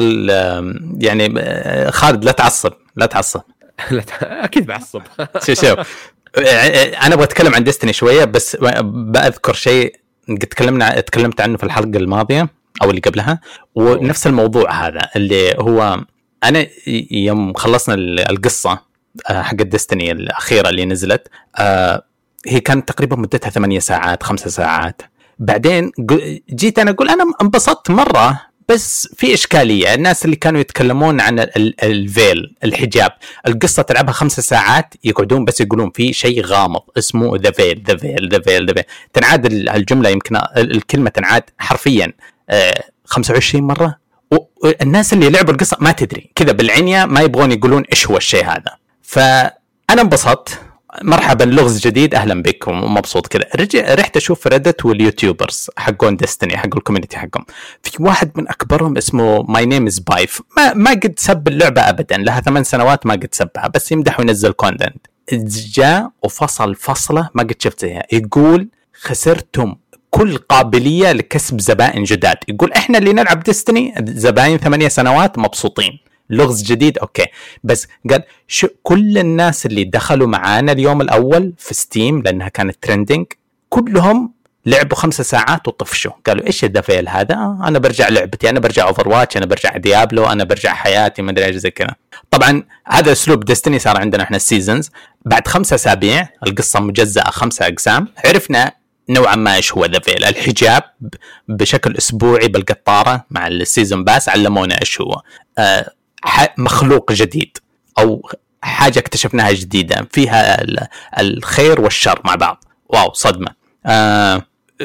S1: يعني آه، خالد لا تعصب لا تعصب.
S2: أكيد بعصب.
S1: شوف شوف. أنا أبغى أتكلم عن ديستني شوية بس بذكر شيء قد تكلمنا تكلمت عنه في الحلقة الماضية أو اللي قبلها ونفس الموضوع هذا اللي هو أنا يوم خلصنا القصة آه، حق ديستني الأخيرة اللي نزلت. آه، هي كانت تقريبا مدتها ثمانية ساعات خمسة ساعات. بعدين جيت أنا أقول أنا انبسطت مرة بس في إشكالية. الناس اللي كانوا يتكلمون عن ال veil الحجاب القصة تلعبها خمسة ساعات يقعدون بس يقولون في شيء غامض اسمه the veil the veil the veil the veil تنعاد الجملة يمكن الكلمة تنعاد حرفيا 25 آه، مرة. والناس اللي لعبوا القصة ما تدري. كذا بالعنية ما يبغون يقولون إيش هو الشيء هذا. فأنا انبسطت. مرحبا لغز جديد. أهلا بك ومبسوط كذا. رجع رحت أشوف Reddit وال YouTubers حقون Destiny حق ال community حقهم. في واحد من أكبرهم اسمه My name is Byf ما ما قد سب اللعبة ابدا. لها ثمان سنوات ما قد سبها بس يمدح وينزل content جاء وفصل فصلة ما قد شفت زيها يقول خسرتم كل قابلية لكسب زبائن جداد. يقول إحنا اللي نلعب Destiny زباين ثمانية سنوات مبسوطين. لغز جديد. okay. بس قال شو كل الناس اللي دخلوا معانا اليوم الأول في Steam لأنها كانت trending كلهم لعبوا خمسة ساعات وطفشوا. قالوا إيش the veil هذا؟ آه أنا برجع لعبتي أنا برجع Overwatch أنا برجع Diablo أنا برجع حياتي ما أدري إيش زي كذا. طبعا هذا أسلوب Destiny صار عندنا إحنا ال seasons بعد خمسة أسابيع القصة مجزأة خمسة أقسام. عرفنا نوعا ما إيش هو the veil الحجاب بشكل أسبوعي بالقطارة مع ال season pass علمونا إيش هو. آه مخلوق جديد أو حاجة اكتشفناها جديدة فيها الخير والشر مع بعض. واو صدمة. آه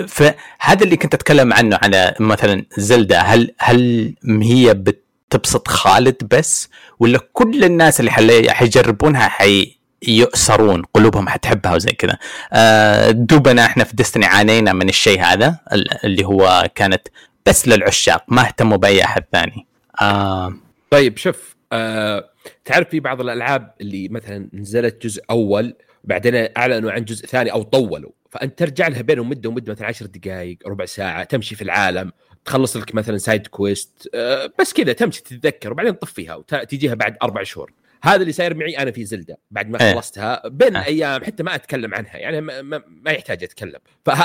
S1: فهذا اللي كنت أتكلم عنه على مثلا زلدة. هل هل هي بتبسط خالد بس ولا كل الناس اللي حيجربونها حي يؤسرون قلوبهم حتحبها وزي كذا؟ آه دوبنا إحنا في ديستني عانينا من الشيء هذا اللي هو كانت بس للعشاق ما اهتموا بأي أحد ثاني. آه
S2: طيب شوف آه تعرف في بعض الألعاب اللي مثلا نزلت جزء أول بعدين أعلنوا عن جزء ثاني أو طولوا فأنت ترجع لها بينهم مدة ومدة مثلا 10 دقائق ربع ساعة تمشي في العالم تخلص لك مثلا side quest آه بس كذا تمشي تتذكر وبعدين تطفيها وتجيها بعد أربع شهور هذا اللي صاير معي أنا في زلدا بعد ما إيه. خلصتها بين أه. أيام حتى ما أتكلم عنها يعني ما, ما, ما يحتاج أتكلم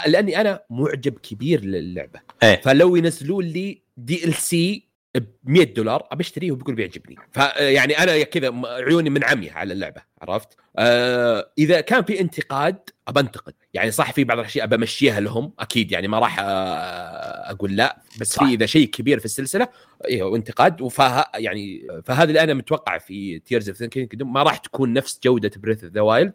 S2: لأني أنا معجب كبير للعبة
S1: أه.
S2: فلو ينزلون لي DLC ب 100 دولار ابى أشتريه وبيقول بيعجبني فيعني أنا كذا عيوني من عمي على اللعبة عرفت؟ آه إذا كان في انتقاد ابى أنتقد. يعني صح في بعض الأشياء ابى أمشيها لهم أكيد يعني ما راح آه، أقول لا. بس صح. في إذا شيء كبير في السلسلة أيوه انتقاد. وفيها يعني فهذا اللي أنا متوقع في Tears of ما راح تكون نفس جودة Breath of the Wild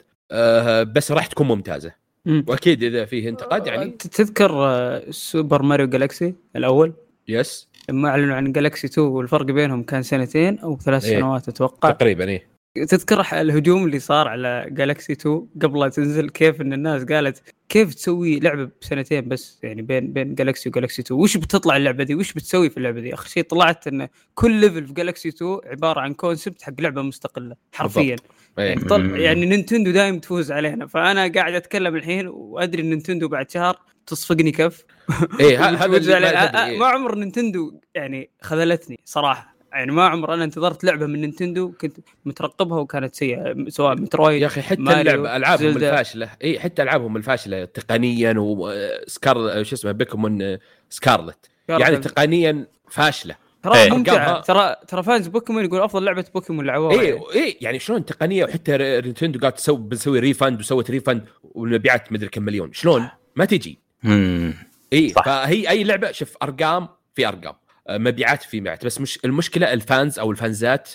S2: بس راح تكون ممتازة. وأكيد إذا فيه انتقاد يعني
S3: تذكر سوبر ماريو جالكسي الأول؟
S2: yes
S3: لما أعلنوا عن جالكسي 2 والفرق بينهم كان سنتين أو ثلاث إيه. سنوات أتوقع.
S2: تقريبا إيه.
S3: تذكر الهجوم اللي صار على جالكسي 2 قبل لا تنزل؟ كيف إن الناس قالت كيف تسوي لعبة بسنتين بس؟ يعني بين بين جالكسي وجالكسي 2 وش بتطلع اللعبة دي؟ وش بتسوي في اللعبة دي؟ اخر شيء طلعت إن كل level في جالكسي 2 عبارة عن concept حق لعبة مستقلة حرفيا. يعني, طل... يعني نينتندو دائما تفوز علينا. فأنا قاعد أتكلم الحين وأدري ان نينتندو بعد شهر تصفقني كف.
S2: إيه هذا
S3: ما عمر نينتندو يعني خذلتني صراحة. يعني ما عمر أنا انتظرت لعبة من نينتندو كنت مترقبها وكانت سيئة. سواء مترويد
S2: يا أخي حتى اللعبة ألعابهم الفاشلة. اي حتى ألعابهم الفاشلة تقنيا وسكار شو اسمه بيكمون سكارلت. يعني تقنيا فاشلة.
S3: ترى إيه. ممتعة. ترى ترى فانز بوكيمون يقول أفضل لعبة بوكيمون لعبوها
S2: اي اي يعني شلون تقنية وحتى نينتندو قالت تسوي بنسوي ريفند وسوت ريفند والمبيعات مدري كم مليون. شلون؟ ما تجي. إي فهي أي لعبة شوف أرقام في أرقام آه، مبيعات في مبيعات بس مش المشكلة الفانز أو الفانزات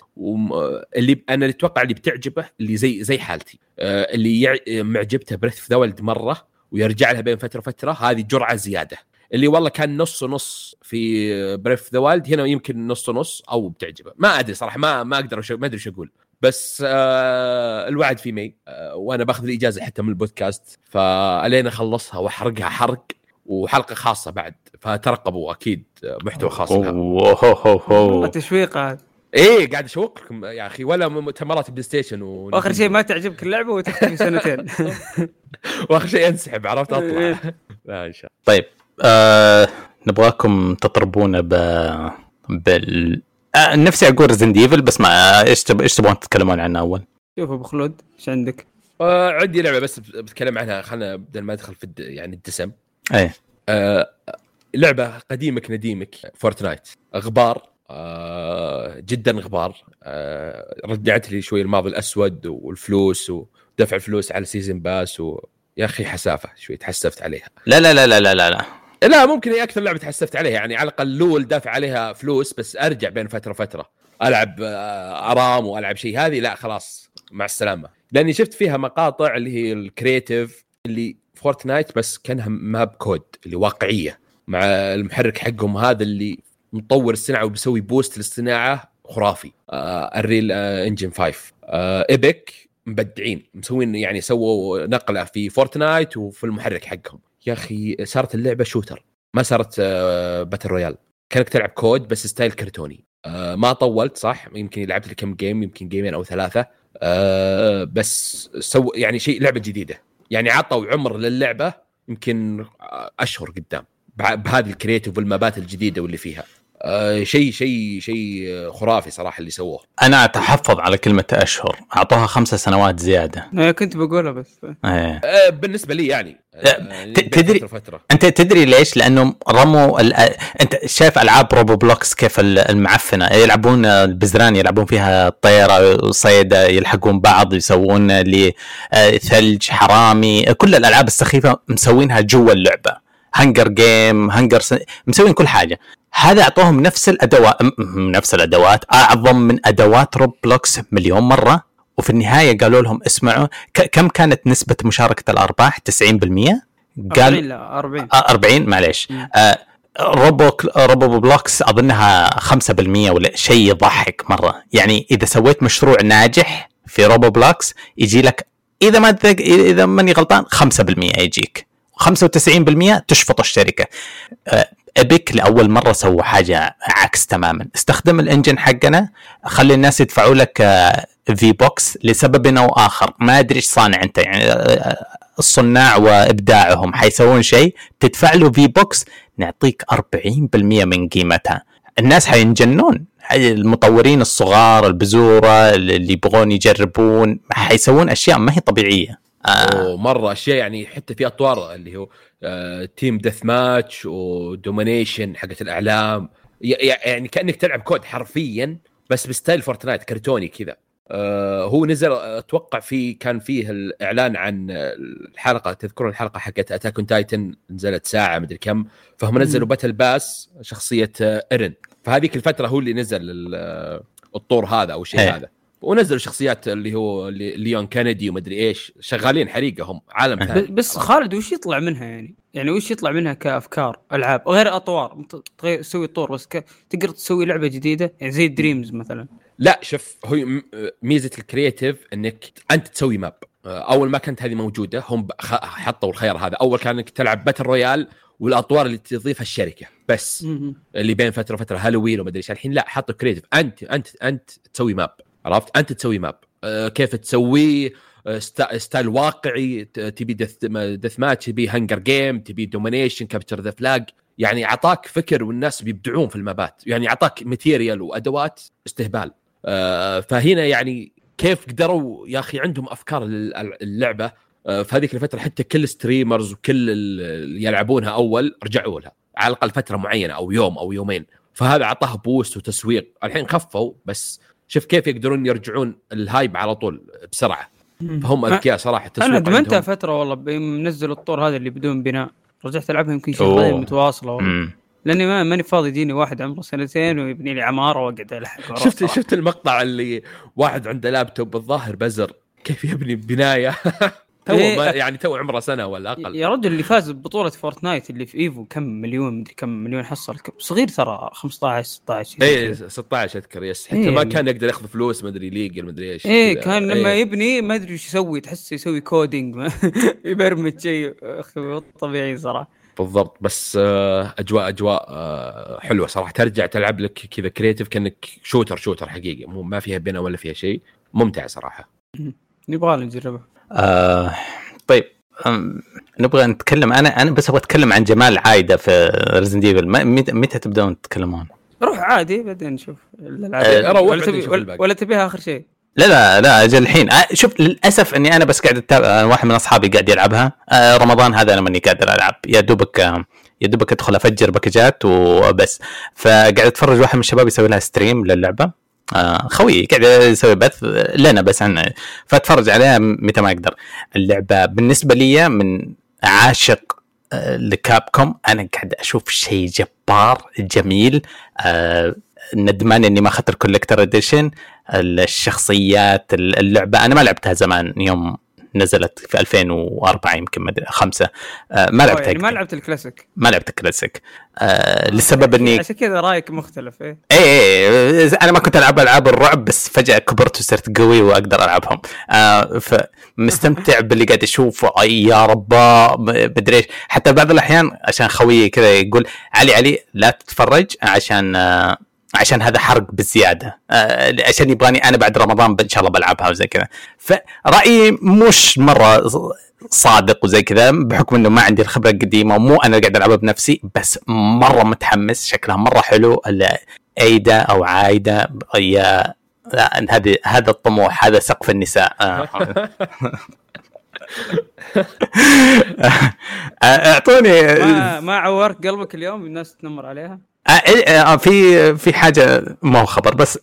S2: اللي أنا اللي أتوقع اللي بتعجبه اللي زي زي حالتي آه، اللي معجبته بريث ذا مرة ويرجع لها بين فترة وفترة هذه جرعة زيادة. اللي والله كان نص ونص في بريف ذا وايلد هنا يمكن نص ونص أو بتعجبه. ما أدري صراحة ما ما أقدر ما أدري إيش أقول. بس آه الوعد في مي آه وأنا باخذ الإجازة حتى من البودكاست فألين أخلصها وأحرقها حرق. وحلقة خاصة بعد فترقبوا أكيد محتوى خاص
S3: والله تشويق هذا.
S2: إيه قاعد اشوقكم يا أخي ولا مؤتمرات بلاي ستيشن
S3: و... وآخر شيء ما تعجبك اللعبة وتختفي سنتين.
S2: وآخر شيء انسحب عرفت؟ أطلع.
S1: إيه. لا إن شاء الله. طيب آه نبغاكم تطربونا ب بال آه نفسي أقول Resident Evil بس ما إيش تب... إيش تبغون تتكلمون عنها أول؟
S3: شوف أبو خلود إيش عندك؟
S2: آه عندي لعبة بس بتكلم عنها خلينا بدل ما ادخل في الد... يعني الدسم.
S1: إيه
S2: آه لعبة قديمك نديمك فورتنايت. غبار آه جدا غبار. آه رجعت لي شوي الماضي الأسود والفلوس ودفع الفلوس على season pass و... يا أخي حسافة شوي تحسفت عليها.
S1: لا لا لا لا لا لا, لا.
S2: لا ممكن هي أكثر لعبة تحسفت عليها. يعني على الأقل لول دافع عليها فلوس بس أرجع بين فترة وفترة. ألعب آه، أرام وألعب شيء. هذه لا خلاص مع السلامة. لأني شفت فيها مقاطع اللي هي ال creative اللي فورتنايت بس كانها ما ب كود اللي واقعية. مع المحرك حقهم هذا اللي مطور الصناعة وبيسوي boost للصناعة خرافي. آه ال Unreal آه Engine 5 آه Epic مبدعين. مسوين يعني سووا نقلة في فورتنايت وفي المحرك حقهم. يا أخي صارت اللعبة shooter. ما صارت آه battle royale كانك تلعب كود بس style كرتوني. آه ما طولت صح؟ يمكن لعبت لي كم game يمكن قيمين أو ثلاثة. آه بس so يعني شيء لعبة جديدة. يعني عطوا عمر للعبة يمكن أشهر قدام بهذه ال creative والمابات الجديدة واللي فيها. شيء شيء شيء خرافي صراحة اللي سووه.
S1: أنا أتحفظ على كلمة أشهر. أعطوها خمسة سنوات زيادة.
S3: أنا كنت بقولها بس.
S2: إيه. آه بالنسبة لي يعني.
S1: آه تدري فترة فترة. أنت تدري ليش؟ لانهم رموا ال... أنت شايف ألعاب روبلوكس كيف المعفنة؟ يلعبون البزران يلعبون فيها الطيره وصيده يلحقون بعض يسوون لي آه، ثلج حرامي. كل الألعاب السخيفة مسوينها جوا اللعبة. Hunger Game Hunger س... مسوين كل حاجة. هذا أعطوهم نفس الادوات نفس الأدوات. أعظم من أدوات روبلوكس مليون مرة. وفي النهاية قالوا لهم اسمعوا ك... كم كانت نسبة مشاركة الأرباح؟ 90%
S3: قال 40 لا 40
S1: 40 معليش. آه روبو روبلوكس اظنها 5% ولا شيء يضحك مرة. يعني إذا سويت مشروع ناجح في روبلوكس يجي لك إذا ما إذا ماني غلطان 5% يجيك. 95% تشفط الشركة. Epic لأول مرة سووا حاجة عكس تماما. استخدم ال engine حقنا خلي الناس يدفعوا لك في آه، bucks لسبب أو آخر. ما أدري إيش صانع أنت يعني آه، الصناع وإبداعهم. حيسوون شيء تدفع له في bucks نعطيك 40% من قيمتها. الناس حينجنون. المطورين الصغار البزورة اللي يبغون يجربون حيسوون أشياء ما هي طبيعية.
S2: آه. مره أشياء يعني حتى في أطوار اللي هو آه team deathmatch و domination حقت الأعلام. يعني كأنك تلعب كود حرفيا بس ب style فورتنايت كرتوني كذا. آه هو نزل أتوقع في كان فيه الإعلان عن الحلقة تذكرون الحلقة حقت اتاك اون تايتن نزلت ساعة مدري كم. فهم نزلوا battle pass شخصية ايرن فهذيك الفترة هو اللي نزل الطور هذا أو الشيء هذا. ونزلوا شخصيات اللي هو ليون كندي ومدري إيش. شغالين حريقة هم عالم ثاني.
S3: بس خالد وش يطلع منها يعني؟ يعني وش يطلع منها كأفكار ألعاب غير أطوار تسوي طور بس ك... تقدر تسوي لعبة جديدة؟ يعني زي دريمز مثلا.
S2: لا شوف هو ميزة ال creative إنك أنت تسوي map. أول ما كانت هذه موجودة هم حطوا الخيار هذا. أول كان إنك تلعب battle royale والأطوار اللي تضيفها الشركة بس. اللي بين فترة وفترة هالوين ومدري إيش. الحين لا حطوا creative انت انت أنت تسوي map. عرفت؟ أنت تسوي map أه كيف تسويه أه style واقعي تبي deathmatch تبي hunger game تبي domination capture the flag يعني أعطاك فكر والناس بيبدعون في المابات. يعني أعطاك material وأدوات استهبال. أه فهنا يعني كيف قدروا يا أخي عندهم أفكار اللعبة. في هذيك الفترة حتى كل streamers وكل اللي يلعبونها أول رجعوا لها. على الأقل فترة معينة أو يوم أو يومين. فهذا اعطاه boost وتسويق. الحين خفوا بس شوف كيف يقدرون يرجعون ال hype على طول بسرعة. فهم أذكياء صراحة
S3: أنا أدمنتها فترة والله منزل الطور هذا اللي بدون بناء. رجعت ألعبها يمكن شهرين متواصلة والله. لأني ما ماني فاضي يجيني واحد عمره سنتين ويبني لي عمارة وأقعد ألحق
S2: شفت شفت المقطع اللي واحد عنده لابتوب الظاهر بزر. كيف يبني بناية؟ تو إيه يعني تو عمره سنة ولا أقل.
S3: يا رجل اللي فاز ببطولة فورتنايت اللي في إيفو كم مليون مدري كم مليون حصل صغير ترى 15 16
S2: اي 16 أذكر yes. حتى إيه. ما كان يقدر ياخذ فلوس مدري ليجل مدري إيش
S3: إيه كان لما إيه. يبني ما أدري إيش يسوي تحس يسوي coding يبرمج شيء طبيعي صراحة.
S2: بالضبط. بس آه، أجواء أجواء آه، حلوة صراحة. ترجع تلعب لك كذا creative كأنك shooter shooter حقيقي. مو ما فيها بناء ولا فيها شيء. ممتع صراحة.
S3: نبغى نجربها.
S1: آه طيب نبغى نتكلم أنا أنا بس أبغى أتكلم عن جمال عايدة في ريزدنت ايفل متى تبدون تتكلمون؟
S3: روح عادي بعدين نشوف. الالعاب ولا, تبي ولا تبيها آخر شيء؟
S1: لا لا لا أجل الحين. آه شوف للأسف إني أنا بس قاعد أتابع واحد من أصحابي قاعد يلعبها. آه رمضان هذا أنا ماني قادر ألعب. يا دوبك يا دوبك أدخل أفجر باكجات وبس. فقاعد أتفرج واحد من الشباب يسوي لها ستريم للعبة. خوي قاعد يسوي بث لنا بس عنه فاتفرج عليها متى ما أقدر. اللعبة بالنسبة لي من عاشق آه لكاب كوم أنا قاعد أشوف شيء جبار جميل. آه ندمان إني ما اخذت ال collector edition الشخصيات اللعبة. أنا ما لعبتها زمان يوم نزلت في 2004 يمكن مدري خمسة. آه ما لعبت
S3: يعني ما لعبت الكلاسيك.
S1: ما لعبت الكلاسيك. آه لسبب اني
S3: عشان كذا رأيك مختلف إيه.
S1: إيه, إيه أنا ما كنت ألعب ألعاب الرعب بس فجأة كبرت وصرت قوي وأقدر ألعبهم. آه فمستمتع باللي قاعد أشوفه. أي يا ربا مدري إيش. حتى بعض الأحيان عشان خويي كذا يقول علي علي لا تتفرج عشان آه عشان هذا حرق بالزياده آه عشان يبغاني أنا بعد رمضان إن شاء الله بلعبها وزي كذا. فرأيي مش مرة صادق وزي كذا بحكم إنه ما عندي الخبرة القديمة ومو أنا قاعد ألعبها بنفسي بس مرة متحمس شكلها مرة حلو. ايدا أو عايدة يا هذه هذا الطموح هذا سقف النساء. آه. اعطوني
S3: ما, ما عورت قلبك اليوم الناس تنمر عليها؟
S1: آه، آه، في في حاجة ما هو خبر بس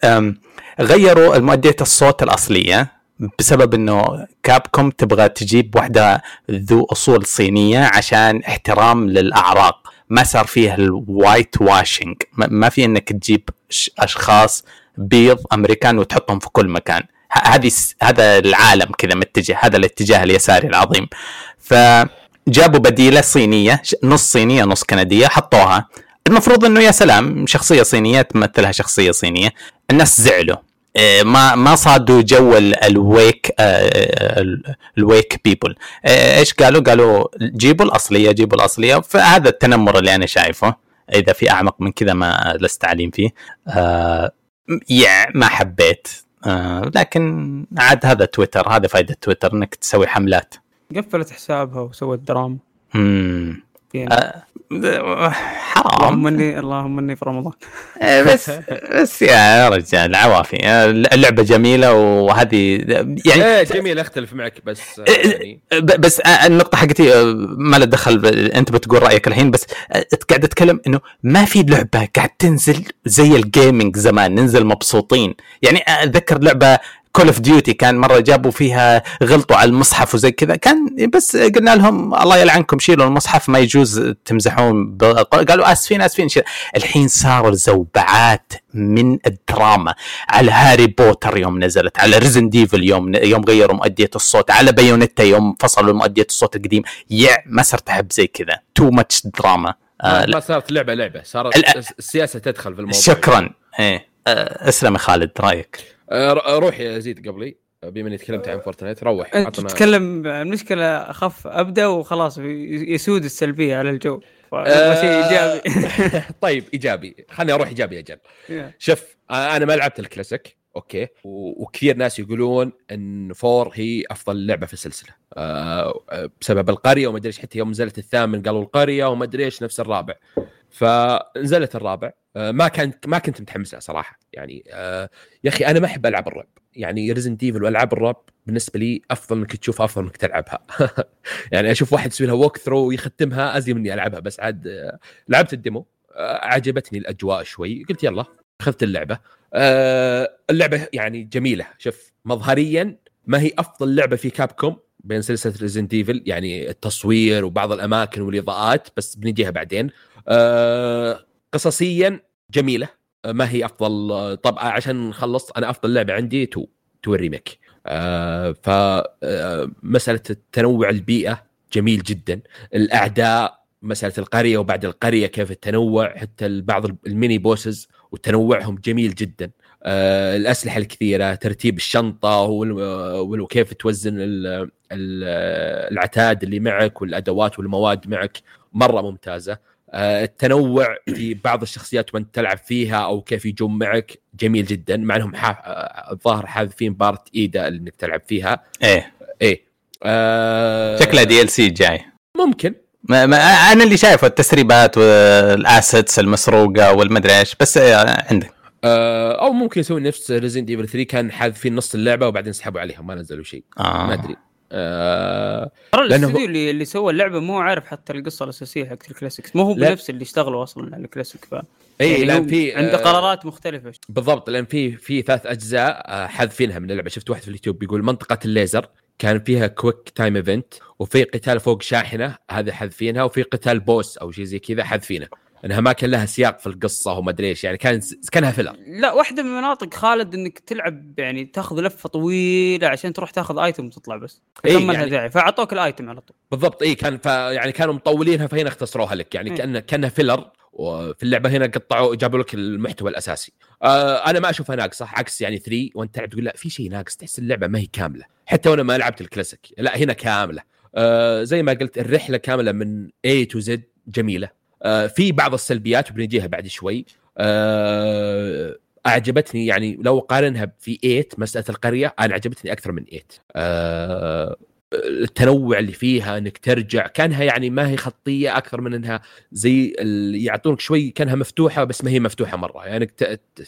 S1: غيروا مؤدية الصوت الأصلية بسبب إنه كابكوم تبغى تجيب واحدة ذو أصول صينية عشان احترام للأعراق. ما صار فيها ال whitewashing ما في إنك تجيب أشخاص بيض أمريكان وتحطهم في كل مكان. هذه هذا العالم كذا متجه هذا الاتجاه اليساري العظيم. فجابوا بديلة صينية نص صينية نص كندية حطوها. المفروض إنه يا سلام شخصية صينية تمثلها شخصية صينية الناس زعلوا. إيه، ما ما صادوا جو ال woke آه، ال woke people إيه، إيش قالوا؟ قالوا جيبوا الأصلية جيبوا الأصلية. فهذا التنمر اللي أنا شايفه إذا في أعمق من كذا ما لست عليم فيه. آه ما حبيت. آه لكن عاد هذا تويتر هذا فائده تويتر إنك تسوي حملات.
S3: قفلت حسابها وسوت دراما.
S1: امم آه حرام.
S3: اللهم اني اللهم إني في رمضان.
S1: إيه، بس بس يا رجال عوافي. اللعبة جميلة وهذه
S2: يعني إيه جميله أختلف معك بس
S1: إيه، يعني بس النقطة حقتي ما له دخل أنت بتقول رأيك الحين بس قاعد اتكلم إنه ما في لعبة قاعد تنزل زي ال gaming زمان ننزل مبسوطين. يعني اتذكر لعبة كول أوف ديوتي كان مرة جابوا فيها غلطوا على المصحف وزي كذا. كان بس قلنا لهم الله يلعنكم شيلوا المصحف ما يجوز تمزحون قالوا آسفين آسفين شيل. الحين صاروا زوبعات من الدراما. على هاري بوتر يوم نزلت على ريزدنت ايفل يوم يوم غيروا مؤدية الصوت على بايونيتا يوم فصلوا مؤدية الصوت القديم. يا ما صرت أحب زي كذا. too much drama
S2: ما صارت لعبة لعبة. صارت السياسة تدخل في الموضوع.
S1: شكرا. إيه. أه، أسلم يا خالد رأيك؟
S2: آه، روح يا زيد قبلي بما إني تكلمت عن فورتنايت روح
S3: عطنا تتكلم المشكلة أخف أبدأ وخلاص يسود السلبية على الجو. شيء إيجابي.
S2: طيب إيجابي. خليني أروح إيجابي أجل شوف أنا ما لعبت ال classic okay؟ وكثير ناس يقولون إن four هي أفضل لعبة في السلسلة. أه بسبب القرية وما أدري إيش حتى يوم نزلت الثامن قالوا القرية وما أدري إيش نفس الرابع. فنزلت الرابع. آه، ما كانت ما كنت متحمس صراحة. يعني آه، يا أخي أنا ما أحب ألعب الرعب. يعني ريزدنت ايفل وألعاب الرعب بالنسبة لي أفضل إنك تشوفها أفضل إنك تلعبها. يعني أشوف واحد يسوي لها walkthrough ويختمها ازين مني ألعبها. بس عاد آه، لعبت ال demo. عجبتني الأجواء شوي. قلت يلا اخذت اللعبة. اللعبة يعني جميلة. شوف مظهريا ما هي أفضل لعبة في Capcom بين سلسلة Resident Evil يعني التصوير وبعض الأماكن والإضاءات بس بنجيها بعدين. قصصيا جميلة. ما هي أفضل طبعا عشان نخلص أنا أفضل لعبة عندي two two ال remake. آه فمساله آه، التنوع البيئة جميل جدا. الأعداء مسألة القرية وبعد القرية كيف التنوع حتى بعض ال mini bosses وتنوعهم جميل جدا. آه الأسلحة الكثيرة ترتيب الشنطة وكيف توزن العتاد اللي معك والأدوات والمواد معك. مرة ممتازة. آه، التنوع في بعض الشخصيات وانت تلعب فيها أو كيف يجون معك جميل جدا مع إنهم آه، الظاهر حاذفين part Ada إنك تلعب فيها.
S1: إيه.
S2: إيه.
S1: آه شكلها DLC جاي.
S2: ممكن.
S1: ما ما أنا اللي شايفه التسريبات وال assets المسروقة والمدري إيش بس آه، عندك.
S2: أو ممكن يسوي نفس Resident Evil 3 كان حاذفين نص اللعبة وبعدين سحبوا عليها ما نزلوا شيء.
S1: آه.
S2: ما أدري.
S3: آه ترى الاستوديو اللي, اللي سوى اللعبة مو عارف حتى القصة الأساسية حقت الكلاسيك مو هو بنفس اللي اشتغلوا أصلا على الكلاسيك ف
S2: اي يعني لأن في
S3: عنده آه قرارات مختلفة.
S2: بالضبط لأن في في ثلاث أجزاء آه حذفينها من اللعبة. شفت واحد في اليوتيوب بيقول منطقة الليزر كان فيها quick time event وفي قتال فوق شاحنة هذا حذفينها وفي قتال boss أو شيء زي كذا حذفينه. إنها ما كان لها سياق في القصة وما أدري إيش يعني كان كانها filler
S3: لا واحدة من مناطق خالد إنك تلعب يعني تاخذ لفة طويلة عشان تروح تاخذ item وتطلع بس. إيه لها يعني داعي فأعطوك ال item على طول.
S2: بالضبط اي كان يعني كانوا مطولينها فهنا اختصروها لك يعني إيه؟ كان كأنها filler وفي اللعبة هنا قطعوا جابوا لك المحتوى الأساسي. آه أنا ما أشوفها ناقصة عكس يعني 3 وأنت تلعب تقول لا في شيء ناقص تحس اللعبة ما هي كاملة. حتى وأنا ما لعبت الكلاسيك لا هنا كاملة. آه زي ما قلت الرحلة كاملة من A to Z جميلة. في بعض السلبيات وبنجيها بعد شوي. آه، أعجبتني يعني لو قارنها في 8 مسألة القرية أنا عجبتني أكثر من 8 أه التنوع اللي فيها إنك ترجع كانها يعني ما هي خطية أكثر من إنها زي يعطونك شوي كانها مفتوحة بس ما هي مفتوحة مرة. يعني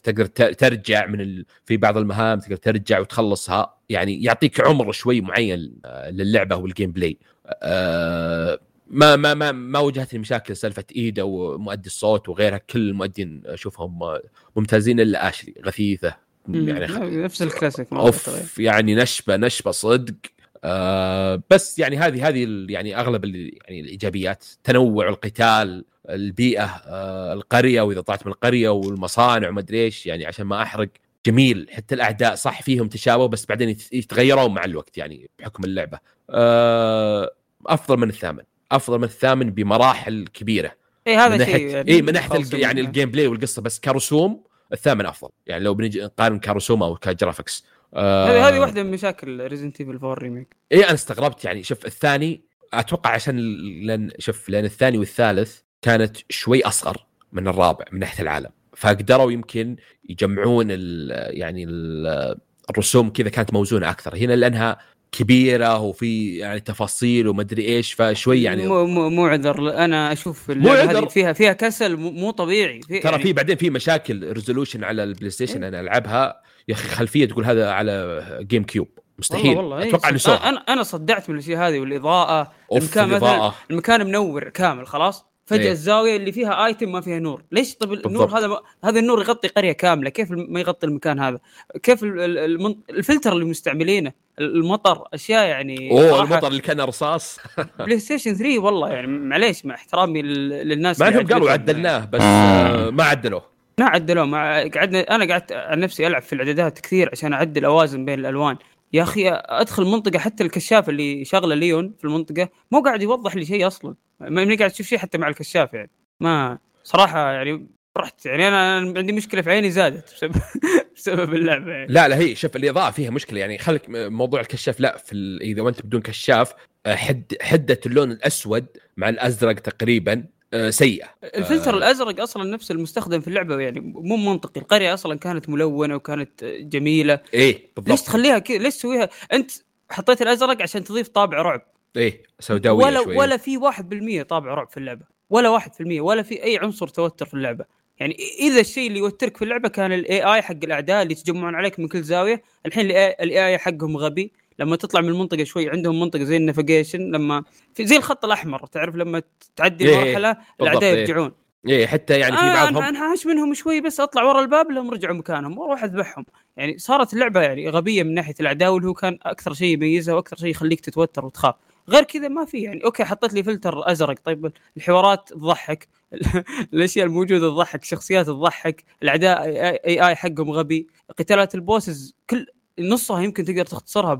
S2: تقدر ترجع من ال... في بعض المهام تقدر ترجع وتخلصها. يعني يعطيك عمر شوي معين آه، للعبة وال gameplay أه ما ما ما ما واجهتني مشاكل سالفة ايدا ومؤدي الصوت وغيرها كل المؤدين أشوفهم ممتازين إلا آشلي غثيثة
S3: يعني خ... نفس الكلاسيك
S2: أوف يعني نشبة نشبة صدق. آه بس يعني هذه هذه يعني أغلب يعني الإيجابيات تنوع القتال البيئة آه القرية وإذا طلعت من القرية والمصانع وما أدري إيش يعني عشان ما أحرق. جميل حتى الأعداء صح فيهم تشابه بس بعدين يتغيرون مع الوقت يعني بحكم اللعبة. آه أفضل من الثامن. أفضل من الثامن بمراحل كبيرة.
S3: اي هذا شيء
S2: اي من ناحية يعني ال gameplay والقصة بس كرسوم الثامن أفضل. يعني لو بنجي نقارن كرسوم أو ك graphics
S3: هذه آه هذه واحدة من مشاكل Resident Evil 4 remake
S2: اي أنا استغربت يعني شوف الثاني أتوقع عشان لأن شوف لأن الثاني والثالث كانت شوي أصغر من الرابع من ناحية العالم. فقدروا يمكن يجمعون ال يعني ال الرسوم كذا كانت موزونة أكثر. هنا لأنها كبيرة وفي يعني تفاصيل ومدري إيش فشوي يعني
S3: مو مو مو عذر. أنا أشوف اللعبه هذه فيها فيها كسل مو طبيعي.
S2: في ترى يعني في بعدين في مشاكل resolution على ال PlayStation أنا ألعبها يا أخي خلفية تقول هذا على GameCube مستحيل. والله والله أتوقع
S3: إنه أنا أنا صدعت من الأشياء هذه والإضاءة. المكان مثلا المكان منور كامل خلاص؟ فجأة إيه؟ الزاوية اللي فيها item ما فيها نور. ليش طب النور هذا ما... هذا النور يغطي قرية كاملة؟ كيف ما يغطي المكان هذا؟ كيف المن... الفلتر اللي مستعملينه؟ المطر أشياء يعني
S2: أوه المطر اللي كان رصاص.
S3: PlayStation 3 والله يعني معليش مع احترامي للناس
S2: ما انهم قالوا عدلناه بس آه. ما عدلوه.
S3: ما عدلوه ما قعدنا أنا قعدت عن نفسي ألعب في الإعدادات كثير عشان أعدل أوازن بين الألوان. يا أخي أدخل منطقة حتى الكشاف اللي شغله ليون في المنطقة مو قاعد يوضح لي شيء أصلا. ما قاعد تشوف شيء حتى مع الكشاف يعني. ما صراحة يعني رحت يعني أنا عندي مشكلة في عيني زادت بسبب بسبب اللعبة. يعني.
S2: لا لا هي شوف الإضاءة فيها مشكلة. يعني خليك موضوع الكشاف. لا في إذا انت بدون كشاف آه، حد حدة اللون الأسود مع الأزرق تقريبا آه، سيئة.
S3: الفلتر آه الأزرق أصلا نفس المستخدم في اللعبة. يعني مو منطقي. القرية أصلا كانت ملونة وكانت جميلة.
S2: إيه
S3: بالضبط. ليش تخليها كذا ليش تسويها؟ أنت حطيت الأزرق عشان تضيف طابع رعب.
S2: إيه سوداوية
S3: ولا
S2: شوية.
S3: ولا في 1% طابع رعب في اللعبة. ولا 1% ولا في أي عنصر توتر في اللعبة. يعني إذا الشيء اللي يوترك في اللعبة كان ال AI حق الأعداء اللي يتجمعون عليك من كل زاوية. الحين ال AI حقهم غبي. لما تطلع من المنطقة شوي عندهم منطقة زي ال navigation لما في زي الخط الأحمر تعرف لما تعدي إيه مرحله الأعداء إيه. يرجعون.
S2: إيه حتى يعني في
S3: آه بعضهم أنا انهاش منهم شوي بس أطلع ورا الباب لهم رجعوا مكانهم وأروح أذبحهم. يعني صارت اللعبة يعني غبية من ناحية الأعداء واللي هو كان أكثر شيء يميزها وأكثر شيء يخليك تتوتر وتخاف. غير كذا ما في يعني okay حطيت لي فلتر أزرق. طيب الحوارات تضحك. الاشياء الموجودة تضحك شخصيات تضحك الأعداء AI حقهم غبي قتالات ال bosses كل نصها يمكن تقدر تختصرها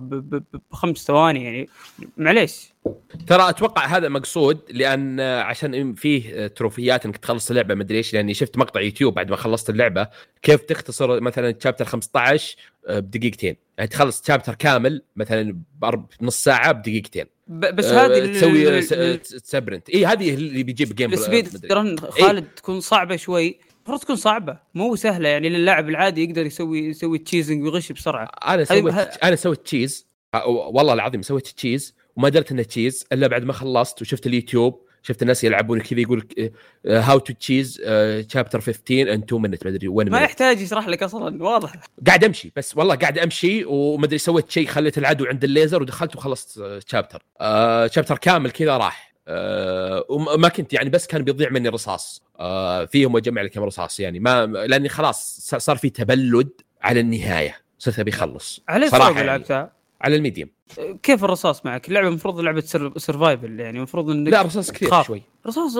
S3: بخمس ثواني يعني. معليش.
S2: ترى أتوقع هذا مقصود لأن عشان فيه تروفيات إنك تخلص اللعبة مدري إيش لأني شفت مقطع يوتيوب بعد ما خلصت اللعبة كيف تختصر مثلا chapter 15 آه، بدقيقتين. يعني تخلص chapter كامل مثلا بنص ساعة بدقيقتين.
S3: بس آه هذه
S2: تسوي sprint اي هذه اللي بيجيب game
S3: ال speedrun خالد؟ تكون صعبة شوي. المفروض تكون صعبة مو سهلة يعني للاعب العادي يقدر يسوي يسوي cheesing ويغش بسرعة.
S2: أنا سويت ه... أنا سويت cheese والله العظيم سويت cheese وما درت إنه cheese إلا بعد ما خلصت وشفت اليوتيوب شفت الناس يلعبون كذا يقول how to cheese chapter 15 in 2 minute ما أدري وين
S3: ما يحتاج يشرح لك أصلا واضح.
S2: قاعد أمشي بس والله قاعد أمشي وما أدري سويت شيء خليت العدو عند الليزر ودخلت وخلصت chapter chapter كامل كذا راح. أه وما كنت يعني بس كان بيضيع مني رصاص. أه فيهم اجمع لي كم رصاص يعني. ما لأني خلاص صار في تبلد على النهاية. صرت أبي أخلص.
S3: على صراحة يعني. لعبتها
S2: على ال medium
S3: كيف الرصاص معك؟ اللعبة المفروض لعبة survival يعني. المفروض
S2: إنك لا رصاص كثير خاف. شوي.
S3: رصاص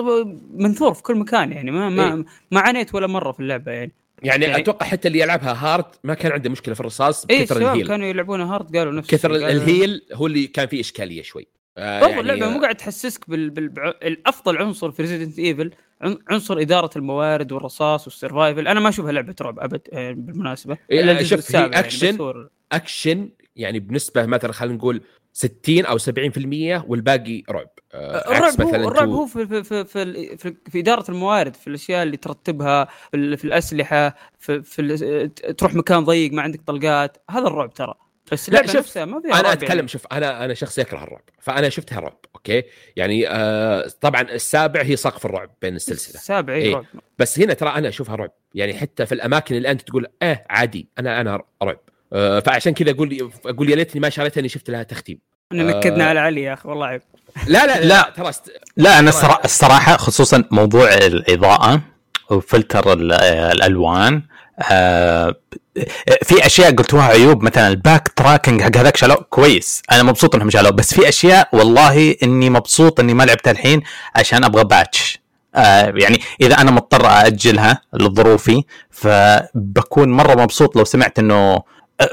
S3: منثور في كل مكان يعني. ما ما إيه؟ ما عانيت ولا مرة في اللعبة يعني.
S2: يعني, يعني أتوقع حتى اللي يلعبها hard ما كان عنده مشكلة في الرصاص
S3: بكثر إيه ال heal. كانوا يلعبونها hard قالوا نفس
S2: كثر ال heal هو اللي كان فيه إشكالية شوي.
S3: آه يعني اللعبة مو قاعد تحسسك بال... بال... الأفضل عنصر في Resident Evil عنصر إدارة الموارد والرصاص وال survival. أنا ما أشوفها لعبة رعب ابد آه، بالمناسبة.
S2: إلا شوف هي اكشن يعني أكشن يعني بنسبة مثلا خلينا نقول 60 أو 70% والباقي رعب.
S3: آه الرعب مثلا هو الرعب هو في في, في في في في إدارة الموارد في الأشياء اللي ترتبها في, في الأسلحة في, في تروح مكان ضيق ما عندك طلقات. هذا الرعب ترى. بس لا شوف ما فيها
S2: أنا أتكلم يعني. شوف أنا أنا شخص يكره الرعب فأنا شفتها رعب أوكي؟ يعني آه طبعا السابع هي سقف الرعب بين السلسلة.
S3: السابع إيه رعب.
S2: بس هنا ترى أنا أشوفها رعب يعني حتى في الأماكن اللي أنت تقول إيه عادي أنا أنا رعب. آه فعشان كذا أقول أقول يا ليتني ما شريتها إني شفت لها تختيم.
S3: إحنا نكدنا آه. على علي يا أخي والله عيب.
S1: لا لا لا, لا. ترى است... لا أنا الصراحة خصوصا موضوع الإضاءة وفلتر الألوان آه في أشياء قلتوها عيوب مثلا ال backtracking حق هذاك شالوه كويس. أنا مبسوط إنهم شالوه بس في أشياء والله إني مبسوط إني ما لعبتها الحين عشان أبغى patch آه يعني إذا أنا مضطر اجلها لظروفي فبكون مرة مبسوط لو سمعت إنه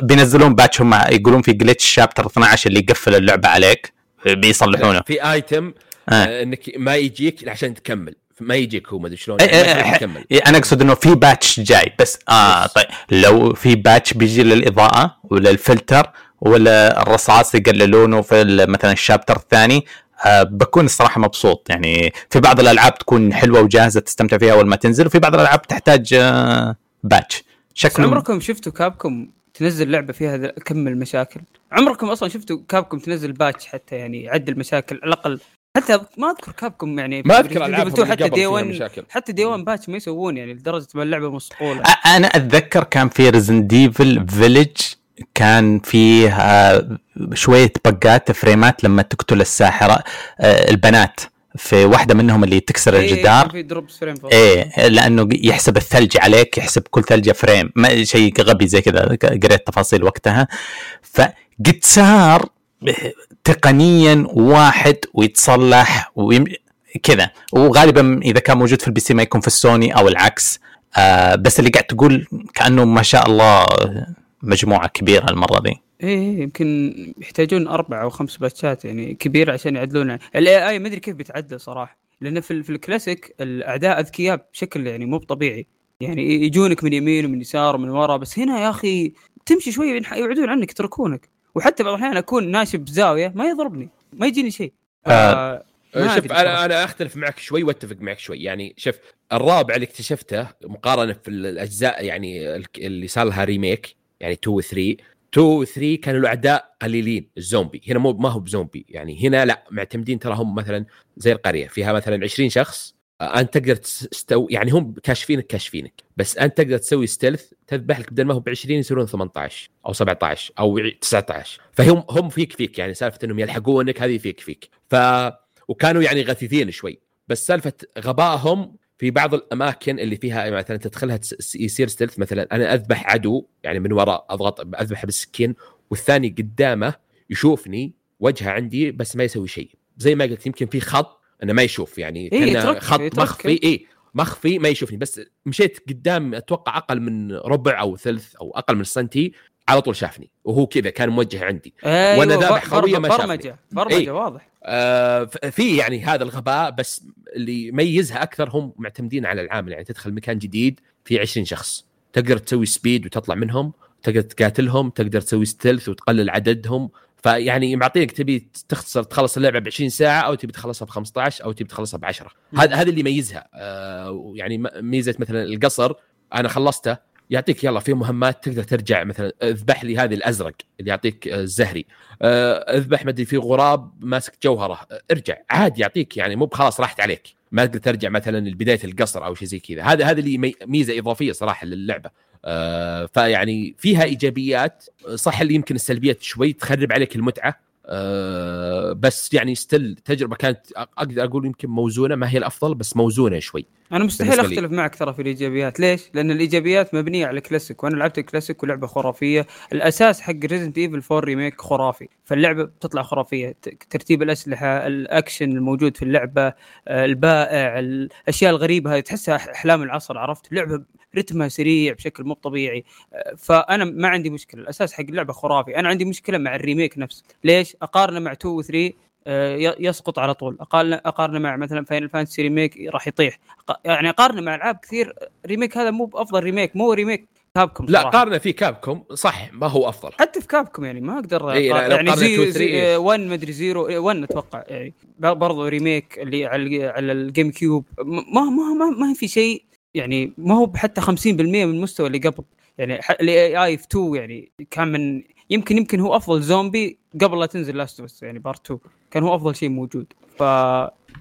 S1: بينزلون patch هم يقولون في glitch chapter 12 اللي يقفل اللعبة عليك بيصلحونه.
S2: في item آه. إنك ما يجيك عشان تكمل. ما يجيك هو ما أدري شلون يعني
S1: إيه أنا أقصد إنه في patch جاي بس آه طيب لو في patch بيجي للإضاءة ولا الفلتر ولا الرصاص يقللونه في مثلا ال chapter الثاني آه بكون الصراحة مبسوط. يعني في بعض الألعاب تكون حلوة وجاهزة تستمتع فيها أول ما تنزل وفي بعض الألعاب تحتاج آه patch
S3: شكله عمركم شفتوا Capcom تنزل لعبة فيها كم المشاكل؟ عمركم أصلا شفتوا Capcom تنزل patch حتى يعني يعدل مشاكل على الأقل؟ حتى ما أذكر Capcom يعني
S2: ما أذكر العاب
S3: حتى day 1 حتى day 1 patch ما يسوون يعني لدرجة ما اللعبة مصقولة.
S1: أنا أتذكر كان في Resident Evil Village كان فيه شوية bug ات frame ات لما تقتل الساحرة البنات. في واحدة منهم اللي تكسر إيه الجدار.
S3: في drops frame
S1: إيه لأنه يحسب الثلج عليك يحسب كل ثلجة frame ما شيء غبي زي كذا قريت تفاصيل وقتها. فقد صار تقنيا واحد ويتصلح ويم... كذا. وغالبا إذا كان موجود في ال PC ما يكون في السوني أو العكس. آه بس اللي قاعد تقول كأنه ما شاء الله مجموعة كبيرة المرة دي.
S3: إيه, إيه، يمكن يحتاجون أربع أو خمس باتشات يعني كبيره عشان يعدلونها ال AI ما أدري كيف بيتعدل صراحة. لأن في, في الكلاسيك الأعداء أذكياء بشكل يعني مو طبيعي. يعني يجونك من يمين ومن يسار ومن ورا. بس هنا يا أخي تمشي شوية يبعدون عنك يتركونك. وحتى بعض الأحيان أكون ناشب بزاويه ما يضربني ما يجيني شيء. آه.
S2: آه شوف أنا أنا أختلف معك شوي وأتفق معك شوي. يعني شوف الرابع اللي اكتشفته مقارنة في الأجزاء يعني اللي صار لها remake يعني 2 و 3 2 و 3 كانوا الأعداء قليلين الزومبي. هنا مو ما هو بزومبي يعني هنا لا معتمدين ترى هم مثلا زي القرية فيها مثلا 20 شخص آه، أنت تقدر تستو يعني هم كاشفينك كاشفينك. بس أنت تقدر تسوي stealth تذبح لك بدل ما هو ب 20 يصيرون 18 أو 17 أو 19 فهم هم فيك فيك يعني سالفة إنهم يلحقونك هذه فيك فيك. ف وكانوا يعني غثيثين شوي. بس سالفة غبائهم في بعض الأماكن اللي فيها مثلا تدخلها يصير stealth مثلا أنا أذبح عدو يعني من وراء أضغط أذبحه بالسكين والثاني قدامه يشوفني وجهه عندي بس ما يسوي شيء. زي ما قلت يمكن في خط إنه ما يشوف يعني
S3: إيه
S2: خط يترك مخفي اي مخفي ما يشوفني. بس مشيت قدام أتوقع أقل من ربع أو ثلث أو أقل من سنتي على طول شافني وهو كذا كان موجه عندي.
S3: أيوة وأنا ذابح خويه ما شافني. برمجة برمجة أي. واضح.
S2: آه في يعني هذا الغباء بس اللي يميزها أكثر هم معتمدين على العامل. يعني تدخل مكان جديد في 20 شخص تقدر تسوي speed وتطلع منهم تقدر تقاتلهم تقدر تسوي stealth وتقلل عددهم. فيعني معطيك تبي تختصر تخلص اللعبة ب 20 ساعة أو تبي تخلصها ب 15 أو تبي تخلصها ب 10 هذا هذا اللي يميزها. آه يعني ميزة مثلا القصر أنا خلصته يعطيك يلا في مهمات تقدر ترجع مثلا اذبح لي هذه الأزرق اللي يعطيك آه، الزهري. آه، اذبح ما أدري في غراب ماسك جوهره. ارجع عادي يعطيك يعني مو بخلاص راحت عليك. ما تقدر ترجع مثلا لبداية القصر أو شيء زي كذا. هذا هذا اللي ميزة إضافية صراحة للعبة. آه، فيعني فيها إيجابيات. صح اللي يمكن السلبيات شوي تخرب عليك المتعة أه بس يعني ستيل تجربة كانت أقدر أقول يمكن موزونة ما هي الأفضل بس موزونة شوي.
S3: أنا مستحيل أختلف معك ترى في الإيجابيات. ليش؟ لأن الإيجابيات مبنية على الكلاسيك وأنا لعبت الكلاسيك ولعبه خرافية. الأساس حق Resident Evil 4 remake خرافي. فاللعبة بتطلع خرافية. ترتيب الأسلحة الأكشن الموجود في اللعبة البائع الأشياء الغريبة هذه تحسها أحلام العصر عرفت؟ اللعبه رتمها سريع بشكل مو طبيعي. فانا ما عندي مشكلة. الأساس حق اللعبة خرافي. أنا عندي مشكلة مع ال remake نفسه. ليش؟ أقارنه مع 2 و 3 يسقط على طول. أقارنه مع مثلا Final Fantasy remake راح يطيح. يعني أقارنه مع ألعاب كثير remake هذا مو بأفضل remake مو remake Capcom
S2: لا قارنه في Capcom صح ما هو أفضل.
S3: حتى في Capcom يعني ما أقدر إيه يعني زي, زي 1 مدري zero 1 أتوقع يعني. برضو remake اللي على على ال GameCube ما ما ما, ما في شيء يعني ما هو حتى 50% من المستوى اللي قبل. يعني ال AI في 2 يعني كان من يمكن يمكن هو أفضل زومبي قبل لا تنزل Last يعني Part 2 كان هو أفضل شيء موجود ف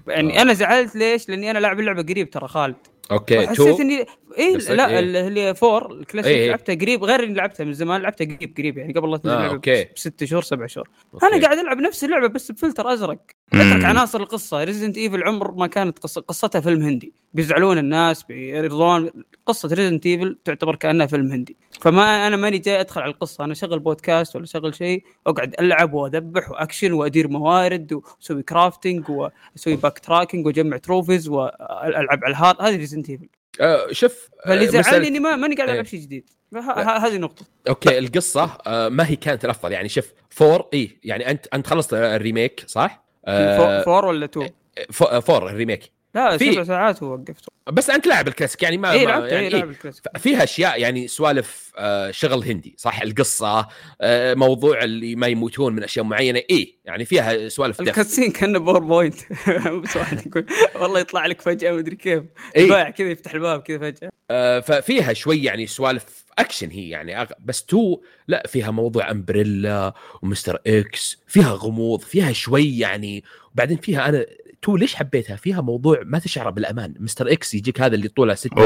S3: يعني آه. أنا زعلت ليش؟ لأني أنا لاعب اللعبة قريب ترى خالد
S2: okay
S3: حسيت اني اي لا إيه؟ اللي four ال classic إيه؟ لعبتها قريب غير إني لعبتها من زمان لعبتها قريب قريب يعني قبل لا تنزل
S2: آه okay
S3: بست شهور سبع شهور okay. أنا قاعد ألعب نفس اللعبة بس بفلتر أزرق أترك عناصر القصة Resident Evil عمر ما كانت قصتها فيلم هندي بيزعلون الناس بيرضون قصة Resident Evil تعتبر كأنها فيلم هندي. فما أنا ماني جاي أدخل على القصة أنا شغل بودكاست ولا شغل شيء أقعد ألعب وأذبح وأكشن وأدير موارد وأسوي crafting وأسوي backtracking وأجمع trophies وألعب على ال hard. هذه Resident Evil
S2: آه شوف
S3: فاللي آه، زعلني إني ما ماني قاعد ألعب إيه. شيء جديد. هذه نقطة.
S2: okay القصة آه ما هي كانت الأفضل. يعني شوف four اي يعني انت أنت خلصت ال remake صح؟
S3: آه four ولا two؟
S2: فور ال remake.
S3: لا في سبع ساعات ووقفته
S2: بس أنت لاعب الكلاسيك يعني ما
S3: اي لعبت
S2: يعني
S3: إيه لعب الكلاسيك.
S2: فيها أشياء يعني سوالف آه شغل هندي صح؟ القصة آه موضوع اللي ما يموتون من أشياء معينة اي يعني فيها سوالف
S3: ال cutscene كأنه PowerPoint بس واحد يقول والله يطلع لك فجأة مدري كيف. إيه؟ كذا يفتح الباب كذا فجأة.
S2: آه ففيها شوي يعني سوالف أكشن هي يعني بس تو لا فيها موضوع Umbrella و Mr. X فيها غموض فيها شوي يعني وبعدين فيها أنا تو ليش حبيتها؟ فيها موضوع ما تشعر بالأمان. Mr. X يجيك هذا اللي طوله ست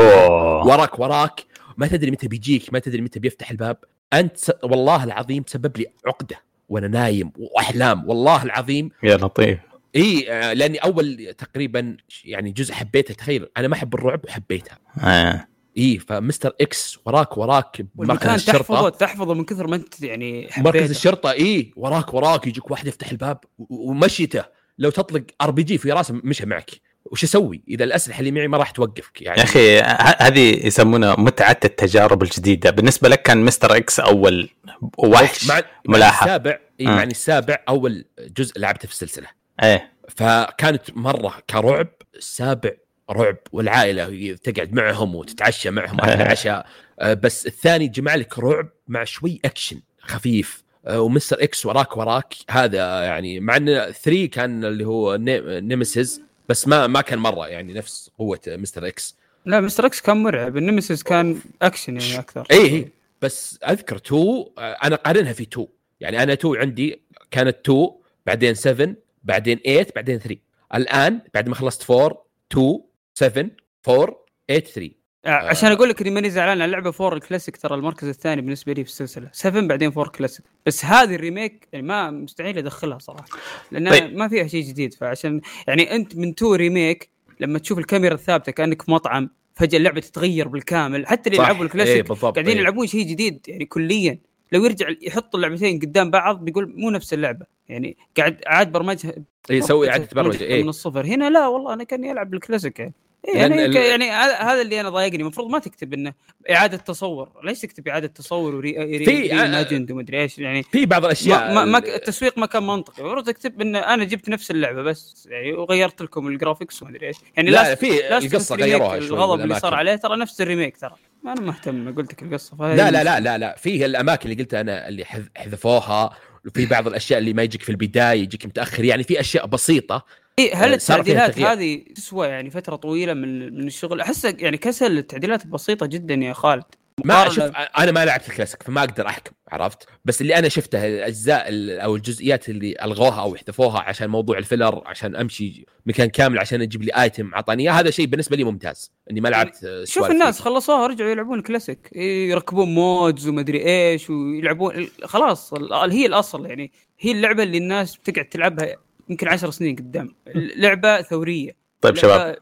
S2: وراك وراك ما تدري متى بيجيك ما تدري متى بيفتح الباب. أنت س... والله العظيم تسبب لي عقدة وأنا نايم وأحلام. والله العظيم
S1: يا لطيف.
S2: إي آه، لأني أول تقريبا يعني جزء حبيته تخيل. أنا ما أحب الرعب وحبيتها
S1: آه.
S2: إي ف Mr. X وراك وراك
S3: مركز الشرطة. تحفظه تحفظه من كثر ما أنت يعني
S2: حبيته. مركز الشرطة إي وراك وراك يجيك واحد يفتح الباب ومشيته. لو تطلق RPG في راسه مشى معك. وش أسوي؟ إذا الأسلحة اللي معي ما راح توقفك
S1: يعني. يا أخي هذه يسمونها متعة التجارب الجديدة. بالنسبة لك كان Mr. X أول وحش مع ملاحق
S2: السابع إي يعني السابع أول جزء لعبته في السلسلة.
S1: إيه.
S2: فكانت مرة كرعب السابع رعب والعائلة تقعد معهم وتتعشى معهم أكل العشاء آه، بس الثاني جمع لك رعب مع شوي أكشن خفيف. و Mr. X وراك وراك. هذا يعني مع إن 3 كان اللي هو Nemesis بس ما ما كان مرة يعني نفس قوة Mr. X.
S3: لا Mr. X كان مرعب. ال Nemesis كان اكشن يعني أكثر.
S2: اي اي بس أذكر 2 آه، أنا قارنها في 2 يعني أنا 2 عندي كانت 2 بعدين 7 بعدين 8 بعدين 3 الآن بعد ما خلصت 4 2 7 4 8 3
S3: عشان أقول لك إني ماني زعلان على لعبة 4 الكلاسيك ترى المركز الثاني بالنسبة لي في السلسلة. 7 بعدين 4 كلاسيك بس هذه ال remake يعني ما مستحيل أدخلها صراحة. لأن طيب. ما فيها شيء جديد. فعشان يعني أنت من تو remake لما تشوف الكاميرا الثابتة كأنك في مطعم فجأة اللعبة تتغير بالكامل. حتى اللي يلعبوا الكلاسيك إيه قاعدين إيه. يلعبون شيء جديد يعني كليا. لو يرجع يحط اللعبتين قدام بعض بيقول مو نفس اللعبة. يعني قاعد عاد برمجها
S2: يسوي اعاده برمجة.
S3: إيه. من الصفر. هنا لا والله أنا كأني ألعب بالكلاسيك يعني. إيه يعني ال... يعني هذا اللي أنا ضايقني. المفروض ما تكتب إنه إعادة تصور. ليش تكتب إعادة تصور وري re... في imagined ومدري إيش؟ يعني
S2: في بعض الأشياء
S3: ما, ما, ما التسويق ما كان منطقي. المفروض تكتب ان أنا جبت نفس اللعبة بس يعني وغيرت لكم ال graphics ومدري إيش. يعني
S2: لا في القصة غيروها
S3: الغضب اللي صار عليه ترى نفس ال remake ترى. أنا مهتم قلت لك القصة
S2: لا لا لا لا لا. في الأماكن اللي قلتها أنا اللي حذفوها وفي بعض الأشياء اللي ما يجيك في البداية يجيك متأخر. يعني في أشياء بسيطة
S3: إيه هل التعديلات هذه تسوى يعني فترة طويلة من من الشغل؟ احس يعني كسل التعديلات بسيطة جدا يا خالد.
S2: ما شوف أنا ما لعبت الكلاسيك فما أقدر أحكم عرفت؟ بس اللي أنا شفته الأجزاء أو الجزئيات اللي ألغوها أو حذفوها عشان موضوع الفيلر عشان أمشي مكان كامل عشان أجيب لي ايتم اعطاني هذا شيء بالنسبة لي ممتاز إني ما يعني لعبت
S3: شوف الناس خلصوها رجعوا يلعبون الكلاسيك يركبون mods ومدري إيش ويلعبون خلاص هي الأصل يعني هي اللعبة اللي الناس بتقعد تلعبها يمكن عشر سنين قدام. لعبة ثورية.
S1: طيب شباب.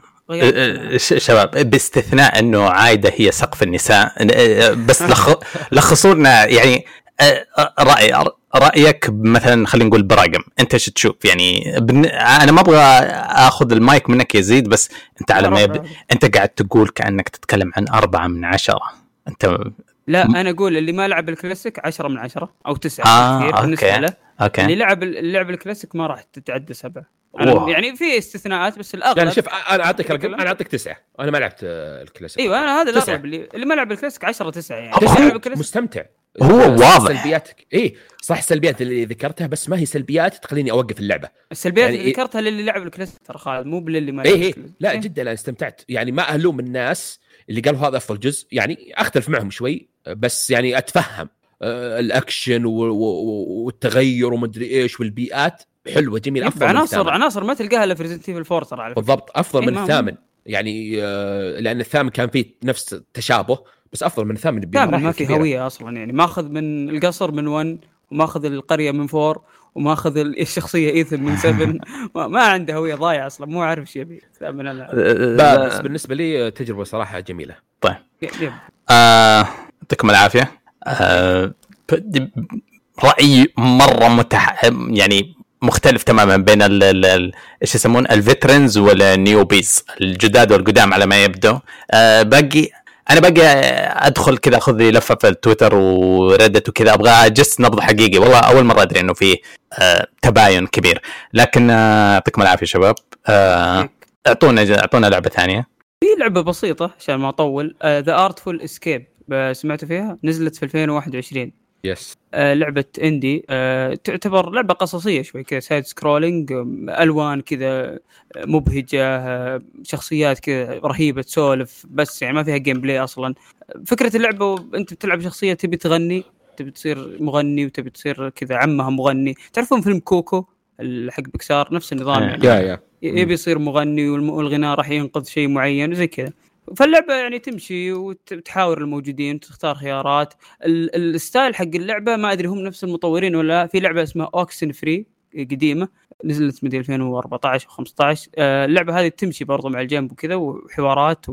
S1: شباب باستثناء إنه عايدة هي سقف النساء بس لخصوا لنا يعني رأي رأيك مثلا خلينا نقول برقم أنت إيش تشوف؟ يعني أنا ما أبغى أخذ المايك منك يزيد بس أنت على ما يب... أنت قاعد تقول كأنك تتكلم عن أربعة من عشرة. أنت
S3: لا أنا أقول اللي ما لعب الكلاسيك 10 من 10 أو 9
S1: آه كثير بالنسبة له.
S3: أوكي. اللي لعب اللعب الكلاسيك ما راح تتعدى سبعة. يعني في استثناءات بس الأغلب
S2: يعني شوف أنا أعطيك أنا أعطيك تسعة. أنا ما لعبت الكلاسيك.
S3: أيوه أنا هذا الأغلب اللي, اللي ما لعب الكلاسيك 10 9 يعني.
S2: تسعة مستمتع.
S1: هو واضح.
S2: سلبياتك. اي صح السلبيات اللي ذكرتها بس ما هي سلبيات تخليني أوقف اللعبة.
S3: السلبيات يعني اللي إيه ذكرتها للي لعب الكلاسيك ترى خالد مو باللي ما
S2: لعب إيه, إيه لا إيه؟ جدا أنا استمتعت. يعني ما الوم الناس اللي قالوا هذا أفضل جزء. يعني أختلف معهم شوي بس يعني أتفهم. آه، الأكشن والتغير ومدري إيش والبيئات. حلوة جميله
S3: أفضل عناصر من عناصر ما تلقاها إلا في Resident Evil 4 ترى
S2: بالضبط أفضل من الثامن. يعني آه، لأن الثامن كان فيه نفس التشابه بس أفضل من الثامن
S3: الثامن ما في هوية أصلا يعني ماخذ من القصر من 1 وماخذ القرية من 4 وماخذ الشخصية Ethan من 7 ما عنده هوية ضايع أصلا مو عارف إيش يبي.
S2: بس بالنسبة لي تجربة صراحة جميلة.
S1: طيب. آه، يعطيكم العافية. آه رايي مرة متح يعني مختلف تماما بين إيش يسمون؟ ال veterans وال newbies الجداد والقدام على ما يبدو. آه باقي أنا باقي أدخل كذا أخذ لي لفة في التويتر وردت وكذا أبغى اجس نبض حقيقي. والله أول مرة أدري إنه في آه تباين كبير. لكن آه، يعطيكم آه العافية شباب. آه أعطونا أعطونا لعبة ثانية.
S3: في لعبة بسيطة عشان ما أطول The Artful Escape سمعتوا فيها؟ نزلت في 2021
S2: yes
S3: آه لعبة indie آه تعتبر لعبة قصصية شوي كذا side scrolling ألوان كذا مبهجة آه شخصيات كذا رهيبة تسولف بس يعني ما فيها gameplay أصلا. فكرة اللعبة انت بتلعب شخصية تبي تغني تبي تصير مغني وتبي تصير كذا عمها مغني. تعرفون فيلم Coco حق بكسار نفس النظام يعني.
S2: يا يا
S3: يبي يصير مغني والغناء راح ينقذ شيء معين وزي كذا. فاللعبة يعني تمشي وتحاور الموجودين وتختار خيارات. ال style حق اللعبة ما أدري هم نفس المطورين ولا في لعبة اسمها Oxenfree قديمة نزلت مدري 2014 أو 15 اللعبة هذه تمشي برضو مع الجنب وكذا وحوارات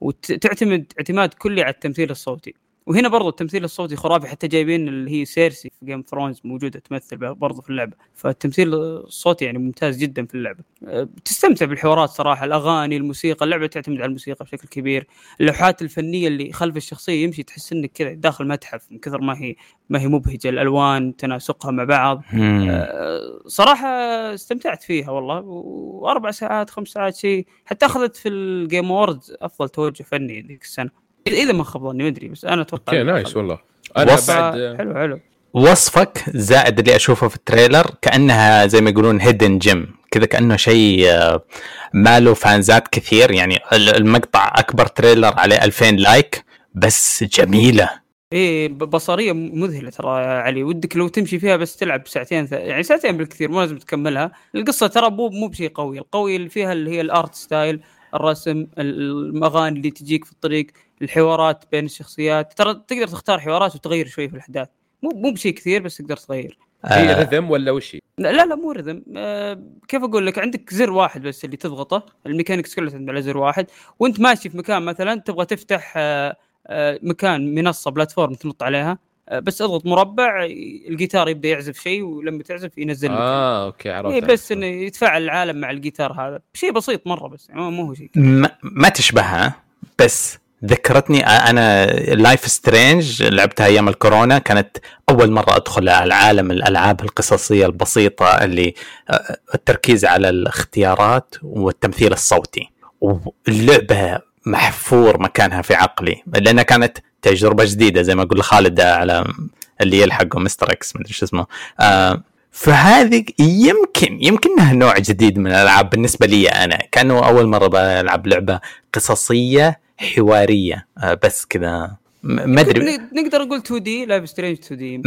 S3: وتعتمد اعتماد كلي على التمثيل الصوتي. وهنا برضو التمثيل الصوتي خرافي حتى جايبين اللي هي Cersei في Game Thrones موجودة تمثل برضو في اللعبة. فالتمثيل الصوتي يعني ممتاز جدا في اللعبة. أه، تستمتع بالحوارات صراحة الأغاني الموسيقى اللعبة تعتمد على الموسيقى بشكل كبير. اللوحات الفنية اللي خلف الشخصية يمشي تحس إنك كذا داخل متحف من كثر ما هي ما هي مبهجة الألوان تناسقها مع بعض. أه، صراحة استمتعت فيها والله. وأربع ساعات خمس ساعات شيء حتى أخذت في ال Game Awards أفضل توجه فني ذيك السنة. اذا ما خاب ظني ما أدري بس أنا أتوقع
S2: okay nice والله. أنا بعد
S3: حلو حلو.
S1: وصفك زائد اللي أشوفه في ال trailer كأنها زي ما يقولون hidden gem كذا كأنه شيء آه، ما له فانزات كثير. يعني المقطع أكبر trailer عليه 2000 like بس جميلة.
S3: إيه بصرية مذهلة ترى يا علي. ودك لو تمشي فيها بس تلعب ساعتين يعني ساعتين بالكثير مو لازم تكملها. القصة ترى مو مو بشيء قوي. القوي اللي فيها اللي هي ال art style الرسم الاغاني اللي تجيك في الطريق. الحوارات بين الشخصيات. ترى تقدر تختار حوارات وتغير شوي في الأحداث. مو مو بشيء كثير بس تقدر تغير.
S2: هي آه. rhythm ولا وش
S3: لا لا مو rhythm آه كيف أقول لك؟ عندك زر واحد بس اللي تضغطه. ال mechanics كلها تعتمد على زر واحد. وأنت ماشي في مكان مثلا تبغى تفتح آه آه مكان منصة platform تنط عليها. آه بس اضغط مربع الجيتار يبدأ يعزف شيء ولما تعزف ينزل لك.
S2: آه okay عرفت.
S3: إيه بس إنه يتفاعل العالم مع الجيتار هذا. شيء بسيط مرة بس يعني مو هو شيء.
S1: ما, ما تشبهها بس ذكرتني أنا Life Strange لعبتها أيام الكورونا كانت أول مرة أدخل على عالم الألعاب القصصية البسيطة اللي التركيز على الاختيارات والتمثيل الصوتي. واللعبة محفور مكانها في عقلي لأنها كانت تجربة جديدة زي ما أقول خالد على اللي يلحقه Mr. X مدري شو اسمه. فهذه يمكن يمكنها نوع جديد من الألعاب بالنسبة لي أنا. كأنه أول مرة بلعب لعبة قصصية حوارية آه، بس كذا. ما أدري.
S3: نقدر نقول 2D Life Strange 2D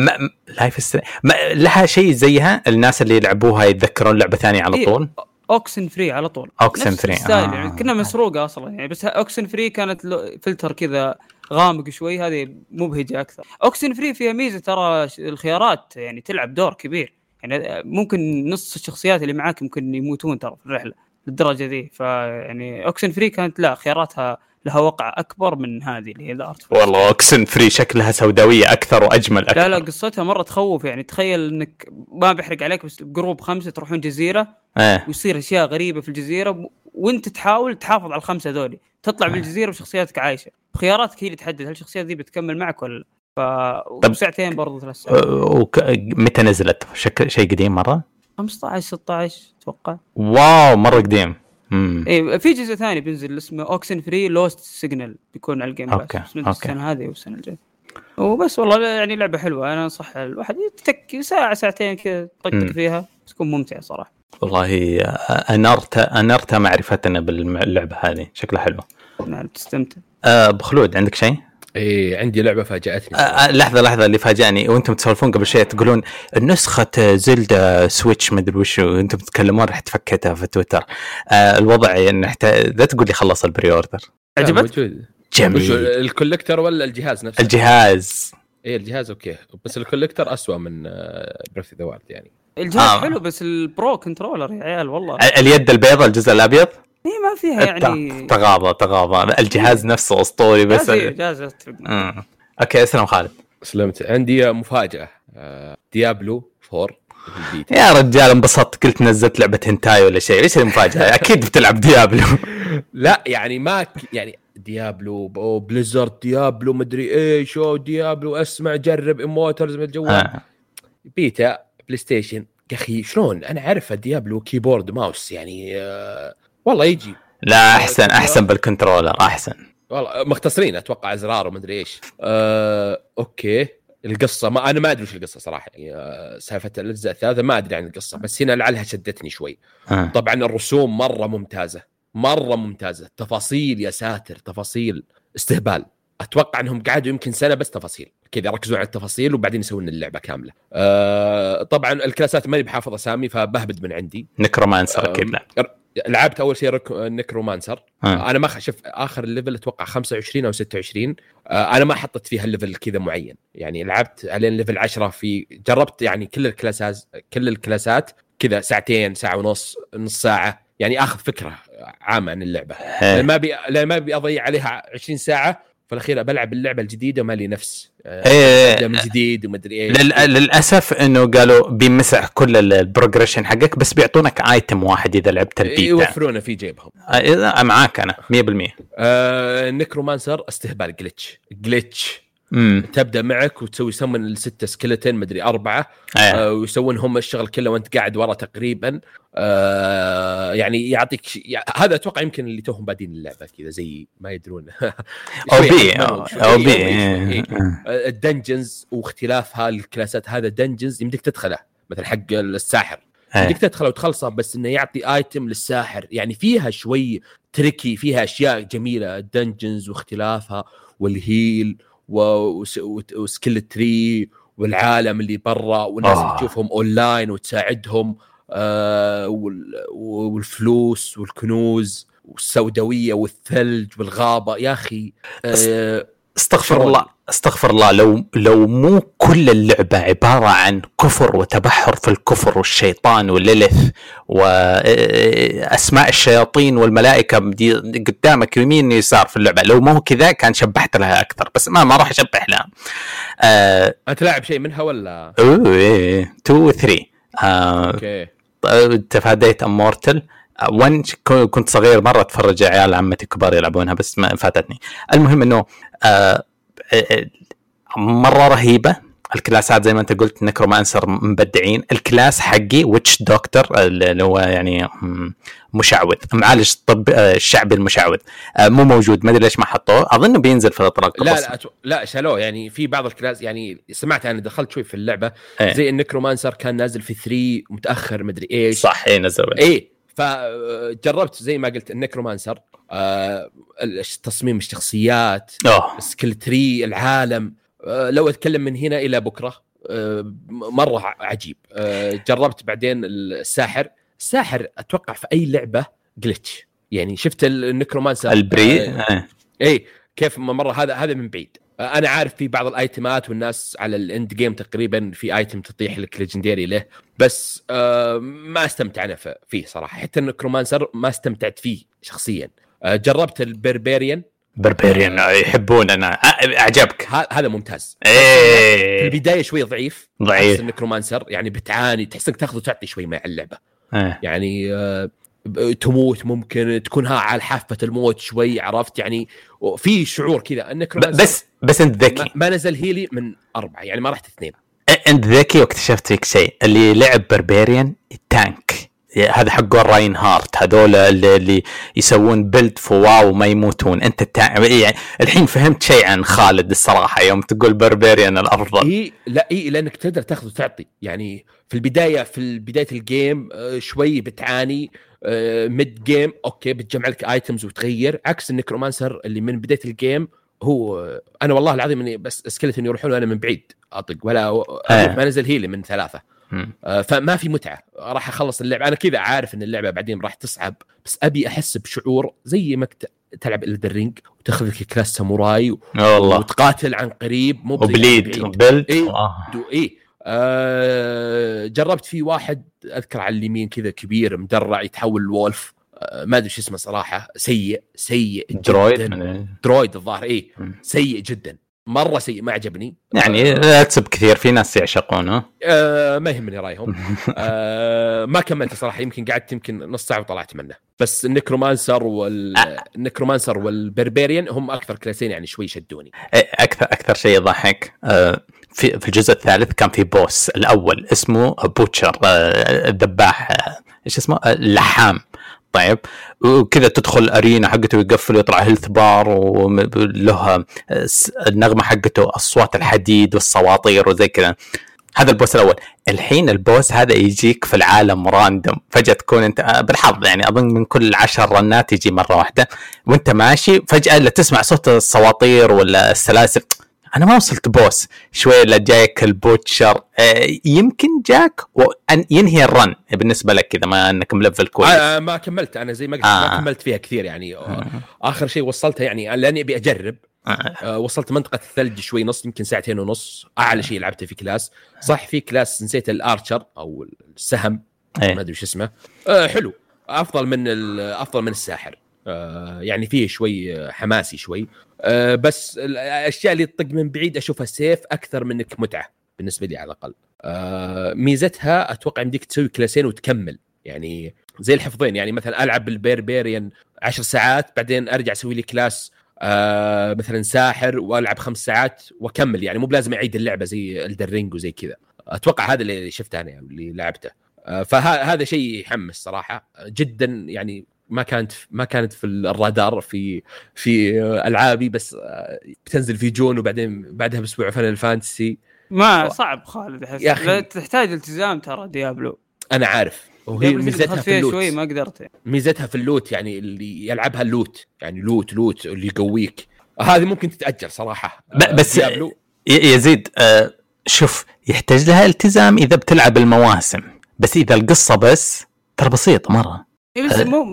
S1: Life Strange لها شيء زيها الناس اللي يلعبوها يتذكرون لعبة ثانية على إيه، طول.
S3: اوكسن فري على طول.
S1: اوكسن فري
S3: آه. يعني كنا مسروقة أصلا يعني بس اوكسن فري كانت فلتر كذا غامق شوي هذه مبهجه أكثر. Oxenfree فيها ميزة ترى الخيارات يعني تلعب دور كبير. يعني ممكن نص الشخصيات اللي معاك ممكن يموتون ترى في الرحلة للدرجة ذي. فيعني Oxenfree كانت لا خياراتها لها وقع أكبر من هذه اللي هي ال
S1: Art والله Oxenfree شكلها سوداوية أكثر وأجمل أكثر
S3: لا لا قصتها مرة تخوف يعني. تخيل إنك ما بحرق عليك بس group خمسة تروحون جزيرة
S1: إيه.
S3: ويصير أشياء غريبة في الجزيرة وأنت تحاول تحافظ على الخمسة ذولي. تطلع من إيه. الجزيرة وشخصياتك عايشة. خياراتك هي اللي تحدد هل الشخصيات ذي بتكمل معك ولا لا. ف طب ساعتين برضو ثلاث ساعات.
S1: وك... متى نزلت؟ شك... شيء قديم مرة؟
S3: 15 16 أتوقع.
S1: wow مرة قديم.
S3: إيه في جزء ثاني بينزل اسمه Oxenfree Lost Signal بيكون على ال
S1: Game Pass okay
S3: okay. السنة هذه والسنة الجاية. وبس والله يعني لعبة حلوة. أنا أنصح الواحد يتك ساعة ساعتين كذا طقطق فيها تكون ممتعة صراحة.
S1: والله انرت انرت معرفتنا باللعبة هذه. شكلها حلو.
S3: نعم تستمتع.
S1: أبو خلود عندك شيء؟
S2: إيه عندي لعبة فاجأتني.
S1: آه, آه، لحظة لحظة اللي فاجأني. وأنتم تسولفون قبل شوي تقولون نسخة Zelda Switch مدري وش وأنتم تتكلمون رحت فكيتها في تويتر. آه الوضع يعني لا تقول لي خلص ال pre-order.
S3: عجبك؟
S1: جميل.
S2: ال collector ولا الجهاز نفسه؟
S1: الجهاز.
S2: إيه الجهاز okay. بس ال collector اسوء من Breath the Wild يعني.
S3: الجهاز آه. حلو بس ال pro controller يا عيال والله.
S1: اليد البيضاء الجزء الأبيض؟
S3: هي ما فيها يعني
S1: تغاضى تغاضى. الجهاز نفسه أسطوري بس
S3: جهاز
S1: آه. okay أسلم خالد.
S2: سلمت. عندي مفاجأة. Diablo 4
S1: يا رجال انبسطت. قلت نزلت لعبة هنتاي ولا شيء. إيش المفاجأة؟ أكيد بتلعب Diablo.
S2: لا يعني ما يعني Diablo Blizzard Diablo مدري إيش Diablo أسمع جرب Immortal من الجوال. آه. beta PlayStation. يا أخي شلون؟ أنا عارف Diablo keyboard mouse يعني آه والله يجي.
S1: لا أحسن أحسن بال controller أحسن.
S2: والله مختصرين أتوقع إزرار ومدري إيش. آه، okay. القصة ما أنا ما أدري وش القصة صراحة يعني آه، سالفة الأجزاء الثلاثه ما أدري عن القصة بس هنا لعلها شدتني شوي.
S1: آه.
S2: طبعا الرسوم مرة ممتازة مرة ممتازة. تفاصيل يا ساتر تفاصيل استهبال. أتوقع إنهم قعدوا يمكن سنة بس تفاصيل. كذا ركزوا على التفاصيل وبعدين يسوون اللعبة كاملة. آه طبعا الكلاسات ماني بحافظ أسامي فبهبد من عندي.
S1: Necromancer أكيد لا
S2: لعبت أول شيء رك... Necromancer
S1: آه.
S2: أنا ما خ- شوف آخر ال level أتوقع 25 أو 26 آه أنا ما حطيت فيها ال level كذا معين. يعني لعبت إلين level 10 في جربت يعني كل الكلاسات كل الكلاسات كذا ساعتين ساعة ونص نص ساعة. يعني آخذ فكرة عامة عن
S1: اللعبة.
S2: لأن ما بي لأن ما ابي أضيع عليها 20 ساعة في الأخير بلعب اللعبة الجديدة وما لي نفس. آه،
S1: إيه.
S2: أبدأ من جديد ومدري إيش.
S1: لل... للأسف إنه قالوا بيمسح كل ال- ال progression حقك بس بيعطونك item واحد إذا لعبت البيتا.
S2: يوفرونه في جيبهم.
S1: آه، معاك أنا 100%
S2: آه Necromancer استهبال glitch glitch
S1: امم
S2: تبدأ معك وتسوي سمن الستة skeleton مدري أربعة
S1: إيه.
S2: آه ويسوون هم الشغل كله وأنت قاعد ورا تقريبا. آه يعني يعطيك ش... يع- هذا أتوقع يمكن اللي توهم بادين اللعبة كذا زي ما يدرون. OP
S1: OP
S2: إيه. آه، ال dungeons واختلافها الكلاسات هذا dungeons يمديك تدخله مثل حق الساحر.
S1: إيه.
S2: يمديك تدخله وتخلصه بس إنه يعطي item للساحر. يعني فيها شوي تركي فيها أشياء جميلة ال dungeons واختلافها وال heal و skill tree والعالم اللي برا والناس
S1: آه.
S2: اللي تشوفهم اونلاين وتساعدهم آه وال- والفلوس والكنوز والسوداوية والثلج والغابة يا أخي آه
S1: استغفر؟ الله أستغفر الله لو لو مو كل اللعبة عبارة عن كفر وتبحر في الكفر والشيطان والليلث واسماء الشياطين والملائكة قدامك يمين يسار في اللعبة. لو ما هو كذا كان شبحت لها أكثر بس ما ما راح أشبح لها. آه
S2: أنت لاعب شيء منها ولا؟
S1: أوه إيه 2 و 3 آه
S2: أوكي.
S1: تفاديت امورتل 1 كنت صغير مرة اتفرج عيال عمتي كبار يلعبونها بس ما فاتتني. المهم إنه آه آه، مرة رهيبة. الكلاسات زي ما انت قلت necromancer مبدعين. ال class حقي witch doctor اللي هو يعني مشعوذ. معالج الطب آه، الشعبي المشعوذ. آه، مو موجود. ما أدري ليش ما حطوه. اظنه بينزل في الاطراق
S2: لا لا أتو... لا شالوه. يعني في بعض ال class يعني سمعت أنا دخلت شوي في اللعبة.
S1: إيه.
S2: زي ال necromancer كان نازل في 3 متأخر مدري إيش.
S1: صح اي نزل.
S2: إيه. فجربت زي ما قلت ال necromancer آه تصميم الشخصيات
S1: اوه
S2: skill tree العالم. آه لو أتكلم من هنا إلى بكرة آه مرة عجيب. آه جربت بعدين الساحر. الساحر أتوقع في أي لعبة glitch يعني شفت ال necromancer؟
S1: البري؟
S2: آه
S1: آه.
S2: إيه كيف مرة هذا هذا من بعيد. آه، أنا عارف في بعض الأيتمات والناس على ال end game تقريبا في item تطيح لك legendary له بس آه ما استمتع أنا ف- فيه صراحة. حتى ال necromancer ما استمتعت فيه شخصيا. آه جربت ال
S1: barbarian؟ barbarian آه، أعجبك.
S2: ه- هذا ممتاز. في
S1: إيه.
S2: البداية شوي ضعيف.
S1: ضعيف.
S2: ال necromancer يعني بتعاني تحس انك تاخذ وتعطي شوي مع اللعبة.
S1: إيه.
S2: يعني آه، تموت ممكن تكون ها على حافة الموت شوي عرفت؟ يعني في شعور كذا
S1: ال
S2: necromancer
S1: بس بس
S2: أنت
S1: ذكي.
S2: ما نزل heal ي من أربعة يعني ما رحت اثنين
S1: أنت ذكي واكتشفت فيك شيء اللي لعب barbarian ال tank. هذا حقه Reinhardt. هذول اللي, اللي يسوون build فواو وما يموتون. أنت التا... يعني الحين فهمت شيء عن خالد الصراحة يوم تقول barbarian الأفضل.
S2: اي لا اي لانك تقدر تأخذ وتعطي. يعني في البداية في بداية ال game آه، شوي بتعاني mid game okay بتجمع لك items وتغير. عكس ال necromancer اللي من بداية ال game هو أنا والله العظيم إني بس skeleton يروحون وأنا من بعيد. أطق ولا
S1: آه.
S2: ما نزل heal ي من
S1: ثلاثة.
S2: آه، فما في متعة. راح أخلص اللعبة. أنا كذا عارف إن اللعبة بعدين راح تصعب بس أبي أحس بشعور زي ما كت- تلعب Elden Ring وتاخذ لك class samurai
S1: والله
S2: وتقاتل عن قريب. مو
S1: وبليد. build
S2: إيه.
S1: آه.
S2: إيه. آه جربت في واحد أذكر على اليمين كذا كبير مدرع يتحول ل wolf. آه ما أدري شو اسمه صراحة. سيء سيء جداً.
S1: druid
S2: druid الظاهر
S1: مم.
S2: سيء جدا. مرة سيء ما عجبني.
S1: يعني لا تسب كثير في ناس يعشقونه.
S2: آه ما يهمني رأيهم. آه ما كملت صراحة يمكن قعدت يمكن نص ساعة وطلعت منه. بس ال necromancer وال necromancer وال barbarian هم أكثر كلاسين يعني شوي شدوني
S1: إيه، أكثر أكثر شيء يضحك آه، في في الجزء الثالث كان في boss. الأول اسمه Butcher آه، الذباح آه، إيش اسمه؟ آه، اللحام. طيب. وكذا تدخل ال arena حقته ويقفل ويطلع health bar وله النغمة حقته اصوات الحديد والسواطير وزي كذا. هذا ال boss الأول. الحين ال boss هذا يجيك في العالم random فجأة تكون أنت آه، بالحظ يعني أظن من كل عشر رنات يجي مرة واحدة. وأنت ماشي فجأة لا تسمع صوت السواطير ولا السلاسل. أنا ما وصلت boss شوي لا جايك ال Butcher. آه يمكن جاك وان ينهي ال run. بالنسبة لك إذا ما أنك ملفل كويس.
S2: آه ما كملت. أنا زي ما قلت آه. ما كملت فيها كثير يعني. آه. آخر شيء وصلتها يعني لأني أبي أجرب. آه. آه وصلت منطقة الثلج شوي نص يمكن ساعتين ونص. أعلى شيء لعبته في class. صح في class نسيت ال archer أو السهم. أيه. ما أدري وش اسمه. آه حلو. أفضل من أفضل من الساحر. آه يعني فيه شوي حماسي شوي. آه بس الأشياء اللي تطق من بعيد أشوفها safe أكثر منك متعة بالنسبة لي على الأقل. آه ميزتها أتوقع يمديك تسوي كلاسين وتكمل. يعني زي الحفظين يعني مثلا ألعب بال barbarian عشر ساعات بعدين أرجع أسوي لي class آه مثلا ساحر وألعب خمس ساعات وأكمل. يعني مو بلازم أعيد اللعبة زي Elden Ring وزي كذا. أتوقع هذا اللي شفته أنا اللي لعبته. آه فهذا شيء يحمس صراحة جدا. يعني ما كانت ما كانت في الرادار في في ألعابي بس بتنزل في June وبعدين بعدها بأسبوع Final Fantasy
S3: ما صعب خالد احس يا أخي. تحتاج التزام ترى Diablo.
S2: أنا عارف. وهي ميزتها في ال loot
S3: شوي ما قدرت.
S2: ميزتها في ال loot يعني اللي يلعبها ال loot. يعني loot loot اللي يقويك. هذه ممكن تتاجل صراحة.
S1: بس Diablo. يزيد آه شوف يحتاج لها التزام إذا بتلعب المواسم. بس إذا القصة بس ترى بسيطه مرة.
S3: إيه، بس مو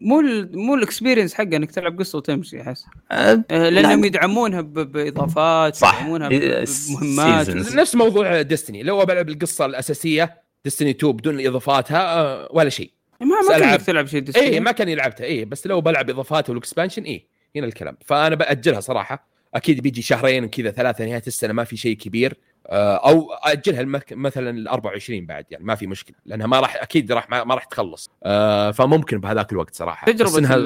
S3: مو مو ال experience حقه إنك تلعب قصة وتمشي أحس. أه لأنهم يدعمونها بإضافات
S2: صح. يدعمونها بمهمات. نفس موضوع Destiny لو بلعب القصة الأساسية Destiny 2 بدون إضافاتها أه ولا شيء.
S3: ما ما كان تلعب شيء
S2: Destiny اي ما كان يلعبتها اي بس لو بلعب إضافات وال expansion اي هنا الكلام. فأنا بأجلها صراحة. أكيد بيجي شهرين كذا ثلاثة نهاية السنة ما في شيء كبير. أو أجلها مثلا ال 24 بعد يعني ما في مشكلة لأنها ما راح أكيد راح ما راح تخلص. آه، فممكن بهذاك الوقت صراحة.
S3: تجربة إنها...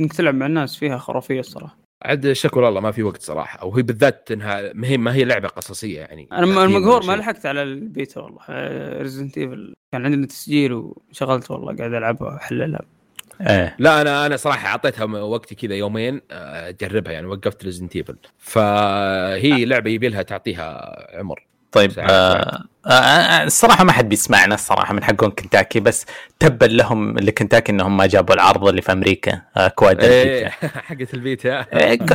S3: إنك تلعب مع الناس فيها خرافية الصراحة.
S2: عاد شكر الله ما في وقت صراحة. وهي بالذات إنها ما هي ما هي لعبة قصصية يعني.
S3: أنا المقهور ما لحقت على البيتا والله. Resident Evil كان عندنا تسجيل وشغلت والله قاعد ألعبها وأحللها.
S2: إيه. لا أنا أنا صراحة أعطيتها وقتي كذا يومين آه، أجربها يعني وقفت Resident Evil فهي لعبة يبي لها تعطيها عمر.
S1: طيب آه آه, آه، الصراحة ما حد بيسمعنا الصراحة من حقون كنتاكي بس تبا لهم لكنتاكي إنهم ما جابوا العرض اللي في أمريكا آه كود
S2: إيه حقت البيتا.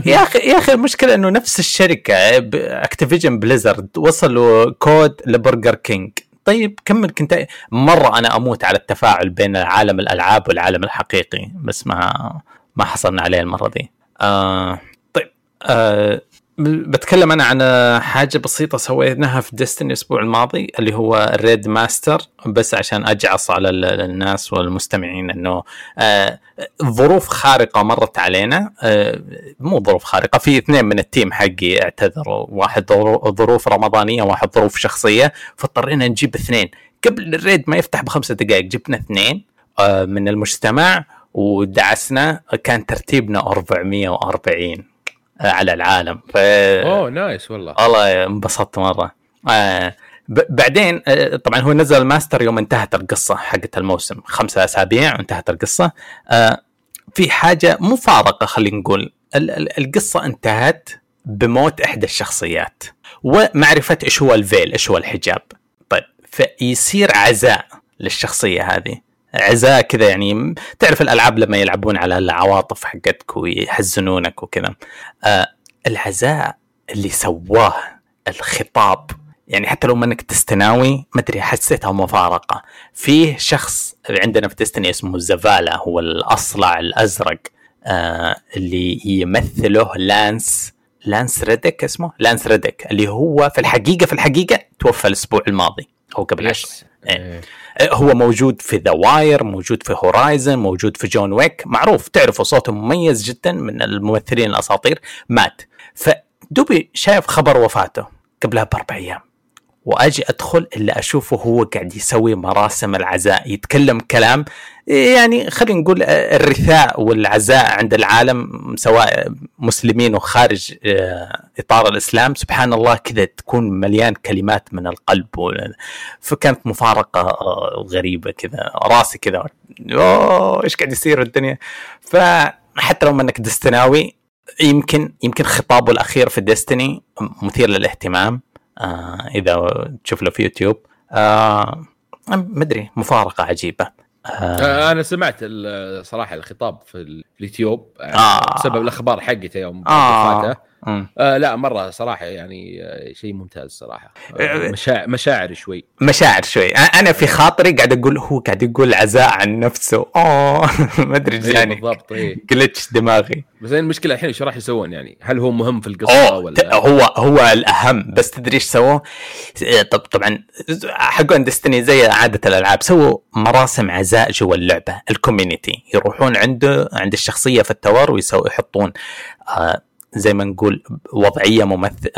S1: يا أخي يا أخي المشكلة إنه نفس الشركة Activision Blizzard وصلوا كود ل Burger King. طيب كمل. كنت مرة أنا أموت على التفاعل بين عالم الألعاب والعالم الحقيقي بس ما ما حصلنا عليه المرة دي. آه طيب. آه بتكلم أنا عن حاجة بسيطة سويناها في Destiny الأسبوع الماضي اللي هو ال raid master بس عشان أجعص على الناس والمستمعين إنه آه ظروف خارقة مرت علينا. آه مو ظروف خارقة في اثنين من ال team حقي اعتذروا. واحد ظروف رمضانية وواحد ظروف شخصية. فاضطرينا نجيب اثنين. قبل ال raid ما يفتح بخمسة دقائق جبنا اثنين آه من المجتمع ودعسنا. كان ترتيبنا 440 على العالم. ف
S2: أوه nice والله.
S1: والله انبسطت مرة. آه بعدين آه طبعا هو نزل الماستر يوم انتهت القصة حقت الموسم. خمسة أسابيع وانتهت القصة. آه في حاجة مفارقة خلينا نقول. القصة انتهت بموت إحدى الشخصيات. ومعرفة إيش هو الفيل إيش هو الحجاب. طيب فيصير عزاء للشخصية هذه. عزاء كذا يعني تعرف الألعاب لما يلعبون على العواطف حقتك ويحزنونك وكذا. آه العزاء اللي سواه الخطاب يعني حتى لو منك تستناوي ما أدري حسيتها مفارقة. فيه شخص عندنا في Destiny اسمه Zavala هو الأصلع الأزرق آه اللي يمثله Lance Lance Reddick اسمه؟ Lance Reddick اللي هو في الحقيقة في الحقيقة توفى الأسبوع الماضي. أو قبل عشر إيه. هو موجود في The Wire موجود في Horizon موجود في John Wick معروف. تعرفوا صوته مميز جدا من الممثلين الأساطير. مات. فدوبي شايف خبر وفاته قبلها بأربع أيام. وأجي أدخل إلا أشوفه هو قاعد يسوي مراسم العزاء يتكلم كلام يعني خلينا نقول الرثاء والعزاء عند العالم سواء مسلمين وخارج آه، إطار الإسلام سبحان الله كذا تكون مليان كلمات من القلب فكانت مفارقة آه، غريبة كذا راسي كذا أوه إيش قاعد يصير الدنيا؟ فحتى لو أنك دستناوي يمكن يمكن خطابه الأخير في ديستني مثير للاهتمام آه إذا تشوف له في يوتيوب آه ما أدري مفارقة عجيبة.
S2: آه. أنا سمعت صراحة الخطاب في اليوتيوب آه بسبب الأخبار حقته يوم آه. آه. لا مرة صراحة يعني آه، شيء ممتاز صراحة. آه, آه، مشاعر مشاعر شوي.
S1: مشاعر شوي. أنا في خاطري قاعد أقول هو قاعد يقول عزاء عن نفسه. أوه ما أدري إيه، جاني بالضبط إيه. جلتش دماغي.
S2: بس المشكلة الحين إيش راح يسوون يعني؟ هل هو مهم في القصة ولا؟
S1: هو هو الأهم. بس تدري إيش سووا؟ طب طبعا حقون Destiny زي عادة الألعاب سووا مراسم عزاء جوا اللعبة. ال community يروحون عنده عند الشخصية في ال Tower ويسوي يحطون آه زي ما نقول وضعية تمثل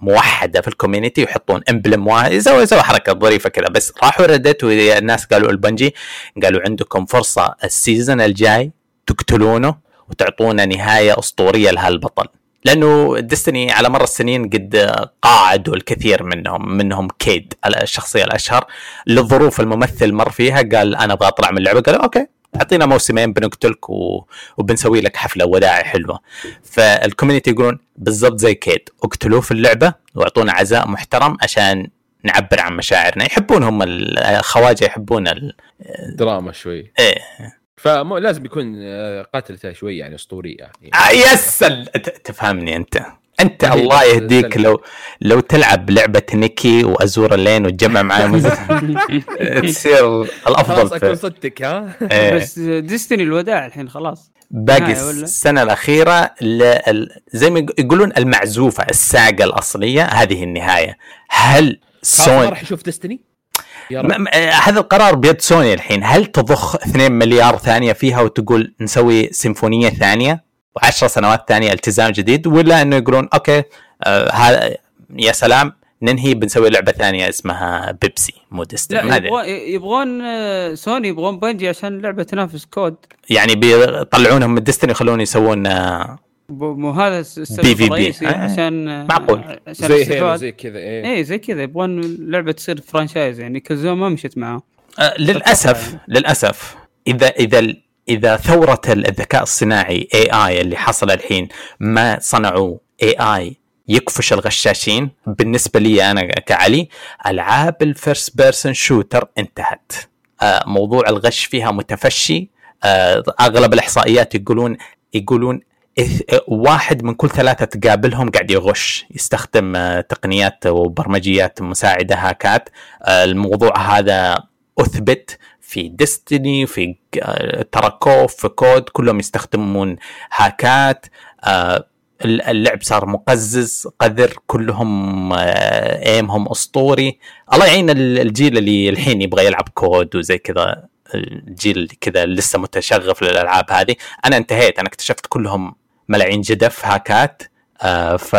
S1: موحدة في ال community يحطون emblem واحد يسوي حركة ظريفة كذا. بس راحوا ردت والناس قالوا ال Bungie قالوا عندكم فرصة ال season الجاي تقتلونه وتعطونا نهاية أسطورية لهالبطل. لأنه Destiny على مر السنين قد قاعدوا الكثير منهم منهم Cayde الشخصية الأشهر. للظروف الممثل مر فيها قال أنا أبغى أطلع من اللعبة قالوا okay. أعطينا موسمين بنقتلك و... وبنسوي لك حفلة وداعي حلوة. فال community يقولون بالضبط زي Cayde اقتلوه في اللعبة واعطونا عزاء محترم عشان نعبر عن مشاعرنا. يحبون هم الخواجة يحبون
S2: الدراما شوي.
S1: إيه.
S2: فلازم يكون آه، قاتلته شوي يعني اسطوريه يعني.
S1: آه يس تفهمني أنت. أنت الله يهديك لو لو تلعب لعبة نيكي وازور اللين وتجمع معاه تصير الأفضل
S2: خلاص أكون صدتك ها؟
S3: إيه. بس ديستني الوداع الحين خلاص.
S1: باقي السنة الأخيرة زي ما يقولون المعزوفة الساقة الأصلية هذه النهاية. هل
S2: سوني راح يشوف ديستني؟
S1: هذا القرار بيد سوني الحين. هل تضخ 2 مليار ثانية فيها وتقول نسوي سيمفونية ثانية؟ و10 سنوات ثانية التزام جديد ولا إنه يقولون أوكي آه هذا يا سلام ننهي بنسوي لعبة ثانية اسمها بيبسي مو
S3: ديستني. لا يبغون يبغون آه، سوني يبغون بنجي عشان اللعبه تنافس كود.
S1: يعني بيطلعونهم من Destiny يخلون يسوون آه،
S3: مو هذا
S1: السبب PvP.
S3: عشان
S1: آه، معقول.
S2: عشان زي زي كذا إيه.
S3: إيه زي كذا يبغون اللعبه تصير franchise يعني كزو ما مشت معاه
S1: آه للأسف للأسف إذا إذا إذا ثورة الذكاء الصناعي AI اللي حصل الحين ما صنعوا AI يكفش الغشاشين بالنسبة لي أنا كعلي ألعاب ال first person shooter انتهت. آه موضوع الغش فيها متفشي. آه أغلب الإحصائيات يقولون يقولون واحد من كل ثلاثة تقابلهم قاعد يغش يستخدم آه، تقنيات وبرمجيات مساعدة هاكات. الموضوع هذا أثبت في ديستني في تراكوف في كود كلهم يستخدمون هاكات. آه، اللعب صار مقزز قذر كلهم ايمهم أسطوري. الله يعين الجيل اللي الحين يبغى يلعب COD وزي كذا الجيل كذا لسه متشغف للألعاب هذه. أنا انتهيت أنا اكتشفت كلهم ملاعين جدف hackات. آه ف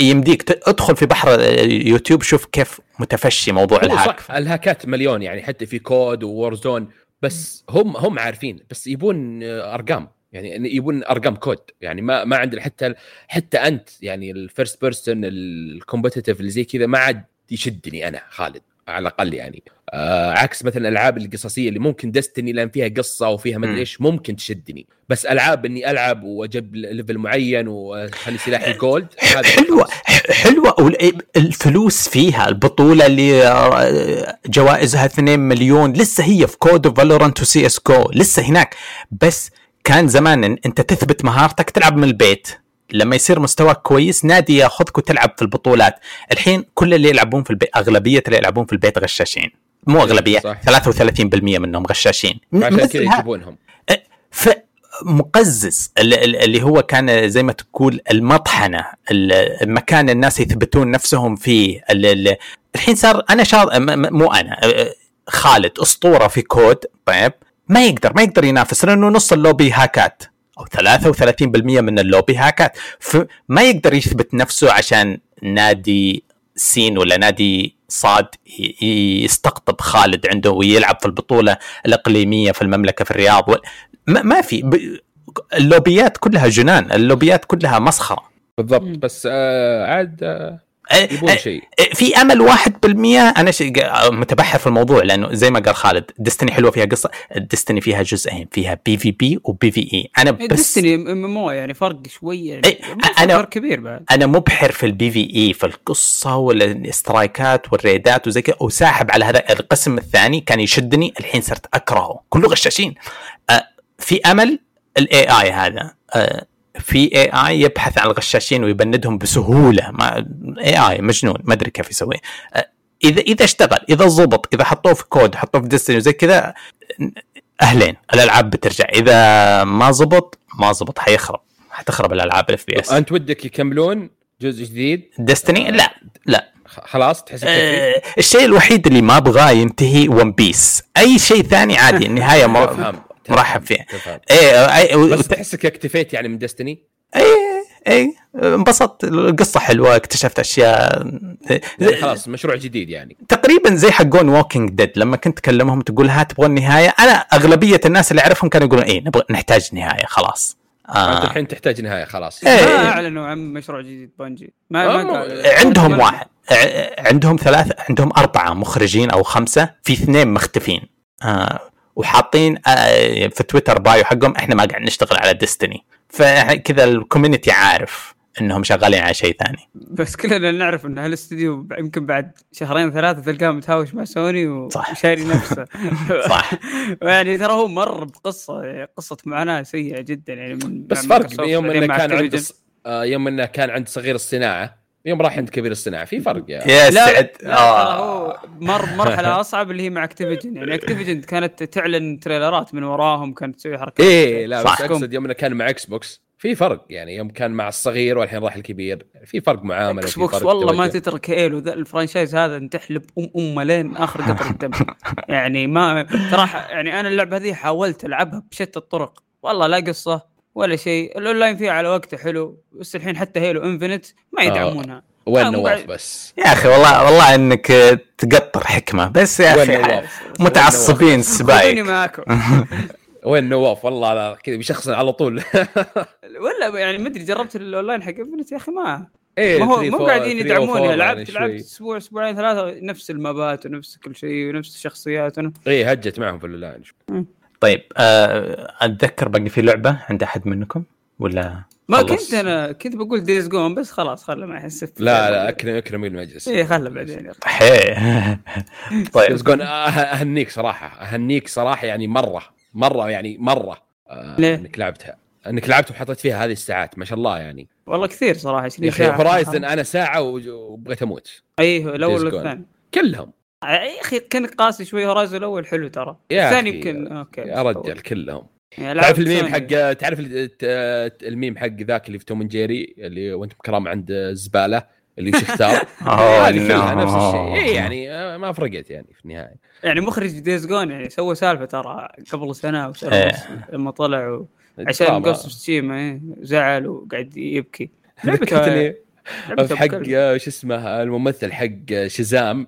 S1: يمديك ادخل في بحر يوتيوب شوف كيف متفشي موضوع ال hack.
S2: صح ال hackات مليون يعني حتى في COD Warzone بس هم هم عارفين بس يبون أرقام يعني يبون أرقام COD يعني ما ما عندنا حتى حتى أنت يعني ال first person ال competitive اللي زي كذا ما عاد يشدني أنا خالد. على الأقل يعني. آه عكس مثلا الالعاب القصصية اللي ممكن Destiny لأن فيها قصة وفيها مدري إيش ممكن تشدني. بس ألعاب إني ألعب وأجيب level معين وأخلي سلاحي gold
S1: حلوة حلوة الفلوس فيها البطولة اللي آه، جوائزها 2 مليون لسه هي في COD Valorant و CS:GO لسه هناك. بس كان زمان أنت تثبت مهارتك تلعب من البيت. لما يصير مستواك كويس نادي ياخذك وتلعب في البطولات. الحين كل اللي يلعبون في البيت أغلبية اللي يلعبون في البيت غشاشين. مو أغلبية صح. 33% منهم غشاشين.
S2: عشان كذا يجيبونهم.
S1: إيه، مقزز. اللي هو كان زي ما تقول المطحنة. المكان الناس يثبتون نفسهم فيه. الحين صار أنا شاط مو أنا خالد أسطورة في COD. طيب. ما يقدر ما يقدر ينافس لأنه نص ال lobby hackات. أو 33% من ال lobby hackات فما يقدر يثبت نفسه عشان نادي سين ولا نادي صاد يستقطب خالد عنده ويلعب في البطولة الإقليمية في المملكة في الرياض ما في. ال lobbyات كلها جنان ال lobbyات كلها مسخرة.
S2: بالضبط. بس آه عاد آه يبون
S1: إيه، شيء. إيه، في أمل 1% أنا متبحر في الموضوع لأنه زي ما قال خالد Destiny حلوة فيها قصة Destiny فيها جزئين فيها PvP و PvE أنا
S3: بس Destiny مو يعني فرق شوية. يعني
S1: أنا فرق كبير بعد. أنا مبحر في ال PvE في القصة والإسترايكات والريدات وزي كذا. وساحب على هذا القسم الثاني كان يشدني. الحين صرت أكرهه. كله غشاشين. أه في أمل ال AI هذا. أه في AI يبحث عن الغشاشين ويبندهم بسهولة. ما AI مجنون ما أدري كيف يسوي. إذا إذا اشتغل إذا ضبط إذا حطوه في COD حطوه في Destiny وزي كذا أهلين الألعاب بترجع. إذا ما زبط ما زبط حيخرب. حتخرب الألعاب ال FPS
S2: أنت ودك يكملون جزء جديد؟
S1: Destiny لا لا.
S2: خلاص تحس
S1: آه الشيء الوحيد اللي ما ابغاه ينتهي One Piece أي شيء ثاني عادي النهاية مر... مرحب فيه
S2: إيه بس تحسك اكتفيت يعني من Destiny
S1: اي اي انبسطت. القصة حلوة اكتشفت أشياء.
S2: يعني خلاص مشروع جديد يعني.
S1: تقريبا زي حقون Walking Dead لما كنت تكلمهم تقول ها تبغون نهايه أنا أغلبية الناس اللي أعرفهم كانوا يقولون اي نبغى نحتاج نهاية خلاص.
S2: آه. أنت الحين تحتاج نهاية خلاص.
S3: إيه. ما أعلنوا عن مشروع جديد Bungie ما,
S1: ما عندهم واحد. عندهم ثلاث عندهم أربعة مخرجين أو خمسة في اثنين مختفين. آه. وحاطين آه، في Twitter bio حقهم إحنا ما قاعد نشتغل على Destiny فكذا ال community عارف إنهم شغالين على شيء ثاني.
S3: بس كلنا نعرف إن هالاستديو يمكن بعد شهرين ثلاثة تلقاه متهاوش مع سوني وشاري نفسه. صح. يعني ترى هو مر بقصة قصة معاناة سيئة جدا يعني
S2: من بس فرق يوم إنه كان عنده آه، يوم إنه كان عند صغير الصناعة يوم راح عند كبير الصناعة في فرق
S1: يعني يا سعد.
S3: لا هو مر مرحلة أصعب اللي هي مع Activision يعني Activision كانت تعلن تريلرات من وراهم كانت تسوي حركات.
S2: إيه لا بس أقصد يوم إنه كان مع Xbox في فرق. يعني يوم كان مع الصغير والحين راح الكبير في فرق
S3: معاملة Xbox والله توجه. ما تترك Halo ال franchise هذا انحلب ام أمه لين آخر قطره دم يعني ما صراحة يعني أنا اللعبة هذه حاولت ألعبها بشتى الطرق. والله لا قصة ولا شيء. الأونلاين فيها على وقته حلو. بس الحين حتى Halo Infinite ما يدعمونها. آه.
S2: وين نواف بس؟
S1: يا أخي والله والله إنك تقطر حكمة. بس يا أخي متعصبين سبايك.
S3: معاكم.
S2: وين نواف؟ والله كذا بيشخص على طول.
S3: ولا يعني ما أدري جربت الأونلاين حق Infinite يا أخي؟ ما إيه ما هو مو قاعدين يدعموني. لعبت لعبت أسبوع أسبوعين ثلاثة نفس المابات ونفس كل شيء ونفس الشخصيات
S2: اي هجت معهم في الأونلاين.
S1: طيب أه أتذكر باقي في لعبة عند أحد منكم ولا
S3: ما كنت أنا كنت بقول Days Gone بس خلاص خله ما يحس
S2: لا لا اكرم اكرم المجلس
S3: اي خله بعدين
S2: طيب. Days Gone أهنيك صراحة أهنيك صراحة يعني مرة مرة يعني مرة
S3: آه ليه؟
S2: إنك لعبتها. إنك لعبت وحطيت فيها هذه الساعات ما شاء الله يعني.
S3: والله كثير صراحة
S2: يا أخي Horizon أنا ساعة وبغيت أموت.
S3: أيوه الأول والثاني.
S2: كلهم.
S3: يا أخي كان قاسي شوي Horizon الأول حلو ترى. الثاني يمكن okay
S2: يا رجل كلهم. يعني تعرف الميم حق تعرف الميم حق ذاك اللي في توم جيري اللي وانت كرام عند الزباله اللي وش اختار هذه كلها نفس الشيء. إي يعني آه، ما فرقت يعني في النهاية.
S3: يعني مخرج Days Gone يعني سوى سالفة ترى قبل سنة أو سنة إيه. لما طلع و... عشان Ghost Tsushima إيه، زعل وقاعد يبكي.
S2: لعبته حق شو اسمه الممثل حق Shazam.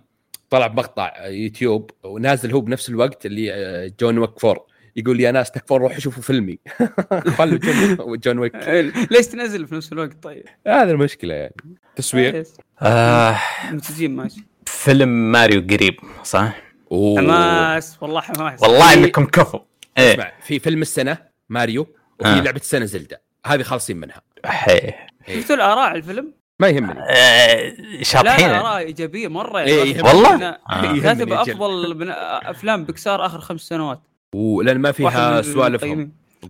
S2: طلع بمقطع يوتيوب ونازل هو بنفس الوقت اللي آه، John Wick Four. يقول يا ناس تكفون روحوا شوفوا فيلمي. خلوا John, John Wick.
S3: ليش تنزل في نفس الوقت؟ طيب؟
S2: هذه المشكلة يعني. تسويق.
S1: آه
S3: منتجين ماشي.
S1: فيلم ماريو قريب صح؟
S3: حماس والله حماس.
S1: والله إنكم كفو.
S2: إيه. اسمع في فيلم السنة ماريو وفي آه. لعبة السنة Zelda. هذه خالصين منها.
S1: حيه
S3: شفتوا الآراء الفيلم؟
S2: ما يهمني.
S1: آه شاطحين.
S3: لا اراء إيجابية مرة
S1: إيه والله؟
S3: آه. كاتب أفضل أفلام بيكسار آخر خمس سنوات.
S2: ولان ما فيها سوالف.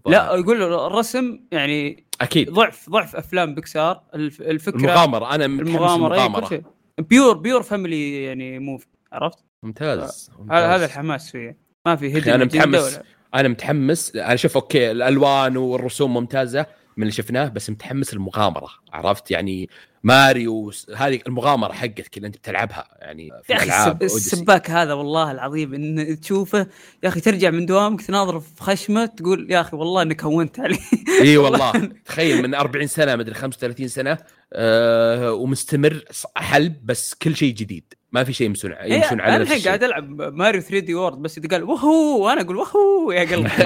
S3: لا يقول الرسم يعني
S2: أكيد.
S3: ضعف ضعف أفلام بيكسار. الفكرة
S2: المغامرة. أنا
S3: المغامرة, المغامرة. pure pure family يعني movie عرفت؟
S2: ممتاز,
S3: هذا الحماس فيه. ما في hidden
S2: أنا متحمس. أنا متحمس. أنا شوف okay الألوان والرسوم ممتازة. من اللي شفناه بس متحمس المغامره عرفت؟ يعني ماريو هذه المغامرة حقتك اللي أنت بتلعبها يعني
S3: في ألعاب السباك هذا والله العظيم إن تشوفه يا أخي ترجع من دوامك تناظر في خشمة تقول يا أخي والله إنك هونت علي.
S2: إي والله تخيل من 40 سنة مدري 35 سنة آه ومستمر حلب بس كل شيء جديد. ما في شيء يمسون يمسون على
S3: أنا الحين قاعد ألعب ماريو 3D World بس إذا قال wahoo وأنا أقول wahoo يا قلبي.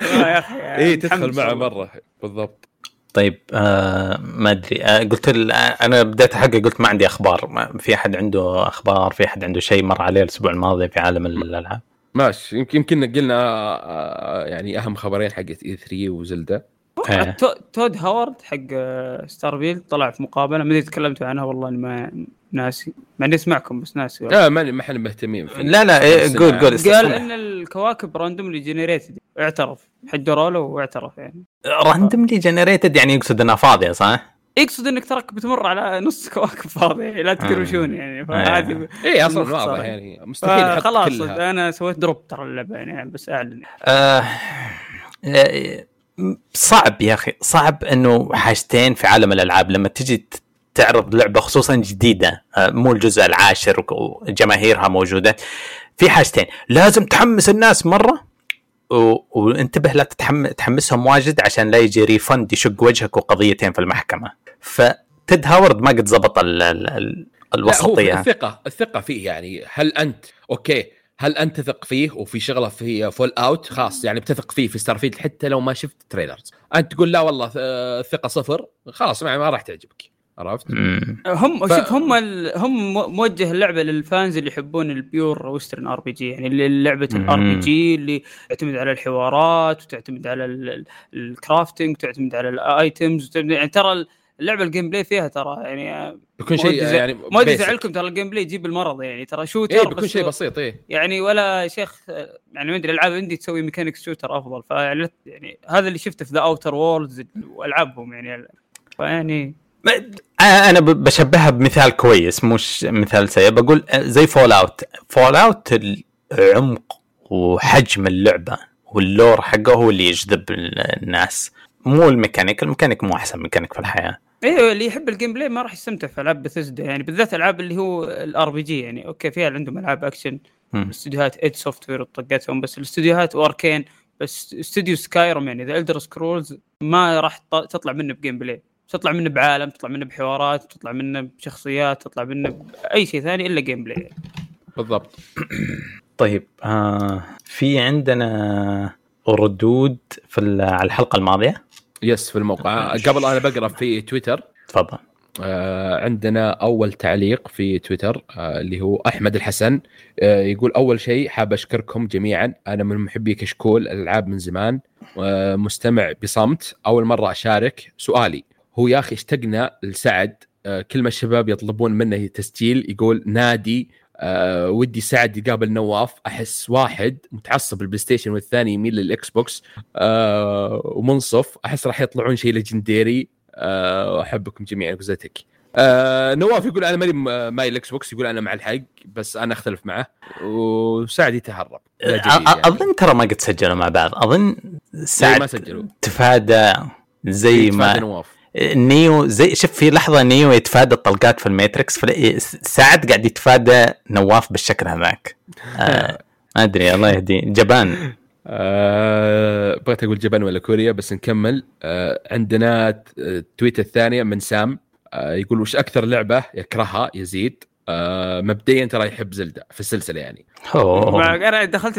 S2: يا أخي اي تدخل معه مرة. بالضبط.
S1: طيب آه ما أدري. آه قلت أنا بديت أحقق قلت ما عندي أخبار. ما في أحد عنده أخبار؟ في أحد عنده شيء مر عليه الأسبوع الماضي في عالم الألعاب؟
S2: ماشي. يمكن يمكن قلنا آه، يعني أهم خبرين حقت E3 و Zelda
S3: إيه. Todd Howard حق Star طلع في مقابلة ما أدري تكلمتوا عنها والله ما ناسي. مع اني اسمعكم بس ناسي
S2: لا ما إحنا مهتمين.
S1: لا لا إيه قول قول
S3: قال إن الكواكب randomly generated اعترف. حجروا له واعترف يعني.
S1: randomly generated يعني يقصد إنها فاضية صح؟
S3: يقصد إنك تراك بتمر على نص كواكب فاضية لا تكروشون يعني.
S2: إيه. فهذه اي أصلا واضح يعني. مستحيل
S3: خلاص أنا سويت drop ترى اللعبة يعني بس أعلن.
S1: آه صعب يا أخي. صعب إنه حاجتين في عالم الألعاب لما تجي تعرض لعبة خصوصا جديدة آه، مو الجزء العاشر وجماهيرها موجودة. في حاجتين لازم تحمس الناس مرة و... وانتبه لا تتحم... تحمسهم واجد عشان لا يجي ريفند يشق وجهك وقضيتين في المحكمة. فتود هاورد ما قد زبط ال... ال... الوسطية.
S2: الثقة الثقة فيه يعني هل أنت okay هل أنت تثق فيه وفي شغلة في فول آوت خلاص يعني بتثق فيه في ستارفيلد حتى لو ما شفت trailers أنت تقول لا والله الثقة صفر خلاص ما راح تعجبك. عرفت؟
S3: هم ف... شوف هم ال... هم موجه اللعبة لل fans اللي يحبون ال pure Western RPG يعني لعبة ال RPG اللي تعتمد على الحوارات وتعتمد على ال crafting وتعتمد على ال items يعني ترى اللعبة ال gameplay فيها ترى يعني
S2: بيكون شيء يعني
S3: ما ادري يزعلكم ترى ال gameplay يجيب المرض يعني ترى shooter
S2: إيه بيكون شيء بسيط إيه.
S3: يعني ولا شيخ يعني ما أدري العاب عندي تسوي mechanic shooter أفضل فيعني يعني هذا اللي شفته في ذا اوتر وورلدز وألعابهم يعني فيعني
S1: أنا بشبهها بمثال كويس مش مثال سيء. بقول زي فول اوت فول اوت العمق وحجم اللعبة وال lore حقه هو اللي يجذب الناس. مو ال mechanic ال mechanic مو أحسن ميكانيك في الحياة.
S3: أيوه اللي يحب ال gameplay ما راح يستمتع في ألعاب بثزدا يعني بالذات ألعاب اللي هو ال RPG يعني okay فيها عندهم ألعاب اكشن استديوهات اد سوفت وير وطقتهم بس الاستديوهات وأركين بس استوديو سكايرم يعني ذا إلدر سكرولز ما راح تطلع منه ب gameplay. تطلع منه بعالم تطلع منه بحوارات تطلع منه بشخصيات تطلع منه بأي شيء ثاني إلا gameplay
S2: بالضبط.
S1: طيب آه في عندنا ردود في على الحلقة الماضية؟
S2: يس في الموقع. قبل أنا بقرأ في تويتر
S1: تفضل.
S2: آه عندنا أول تعليق في تويتر آه اللي هو أحمد الحسن. آه يقول أول شيء حاب أشكركم جميعا. أنا من محبي كشكول الألعاب من زمان آه مستمع بصمت. أول مرة أشارك سؤالي. هو يا أخي اشتقنا لسعد. آه كل ما الشباب يطلبون منه تسجيل يقول نادي أه ودي سعد يقابل نواف. أحس واحد متعصب البلاي ستيشن والثاني يميل للإكس بوكس أه ومنصف. أحس راح يطلعون شيء legendary أه أحبكم جميعا جزتك أه نواف يقول أنا ماني ماي الإكس بوكس يقول أنا مع الحق بس أنا أختلف معه. وسعد يتهرب.
S1: يعني. أظن ترى ما قد سجلوا مع بعض. أظن سعد ما سجلوا. تفادى زي ما نواف. نيو زي شوف في لحظة نيو يتفادى الطلقات في الماتريكس سعد قاعد يتفادى نواف بالشكل هذاك. آه ما أدري الله يهديه. جبان.
S2: آه بغيت أقول جبان ولا كوريا بس نكمل. آه عندنا ال tweet ه الثانية من سام آه يقول وش أكثر لعبة يكرهها يزيد؟ آه مبدئيا ترى يحب زلدة في السلسلة يعني.
S3: أوه. أنا دخلت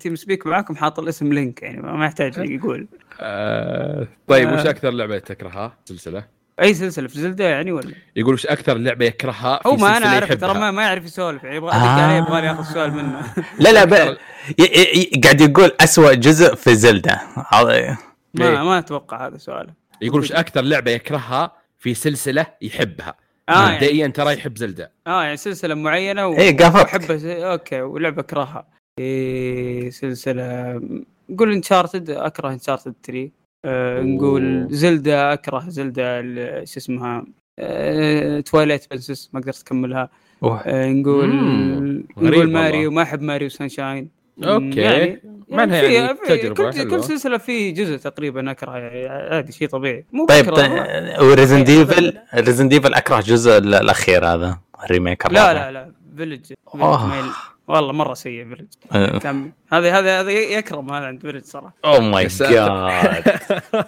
S3: تيم سبيك معاكم حاط الاسم لينك يعني ما يحتاج يقول.
S2: آه طيب وش آه. أكثر لعبة تكرهها سلسله؟
S3: أي سلسلة في زلدة يعني ولا؟
S2: يقول وش أكثر لعبة يكرهها
S3: هو ما أنا أعرف ترى ما, ما يعرف يسولف يعني يبغى آه. يبغى ياخذ سؤال منه
S1: لا لا ب... قاعد يقول أسوأ جزء في زلدة
S3: ما إيه. ما أتوقع هذا سؤاله
S2: يقول وش أكثر لعبة يكرهها في سلسلة يحبها آه مبدئيا يعني. ترى يحب زلدة
S3: آه يعني سلسلة معينة و...
S1: اي
S3: أحبها okay ولعبة أكرهها إيه سلسلة نقول انشارتد أكره انشارتد 3 آه نقول زلدا أكره زلدا شو اسمها؟ آه تويلايت برنسس ما قدرت أكملها. آه نقول نقول ماريو ما أحب ماريو سانشاين
S2: okay. يعني ما لها يعني
S3: تجربة كل, كل سلسلة في جزء تقريبا أكره يعني عادي شيء طبيعي.
S1: مو طيب, طيب وريزن ديفل ريزن ديفل أكره الجزء الأخير هذا ال remake
S3: لا لا لا فيلج والله مرة سيء فيلج كان هذا هذا هذا يكرم هذا عند فيلج صراحة.
S1: oh my God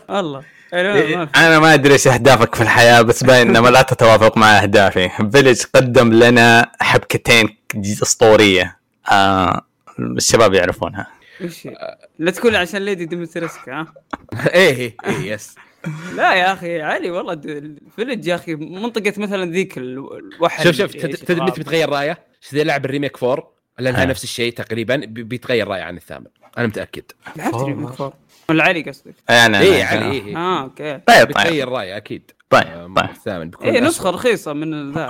S3: والله.
S1: إيه، أنا ما أدري إيش أهدافك في الحياة بس باين انما لا تتوافق مع أهدافي. فيلج قدم لنا حبكتين اسطوريه آه الشباب يعرفونها.
S3: لا تقول عشان ليدي ديمتريسك ها؟
S2: إيه إيه yes
S3: لا يا أخي علي والله. الفيلج يا أخي منطقة مثلا ذيك الوحش
S2: شوف شوف تدري متى بتغير راية؟ اذا لعب ال remake 4 لأنها نفس الشيء تقريبا بيتغير رايه عن الثامن أنا متأكد.
S3: لعبت remake 4 ولا علي قصدك؟
S1: أنا
S2: اي علي إيه.
S3: آه okay.
S1: طيب طيب.
S2: بتغير رايه أكيد.
S1: طيب طيب.
S2: الثامن
S3: اي نسخة رخيصة من ذا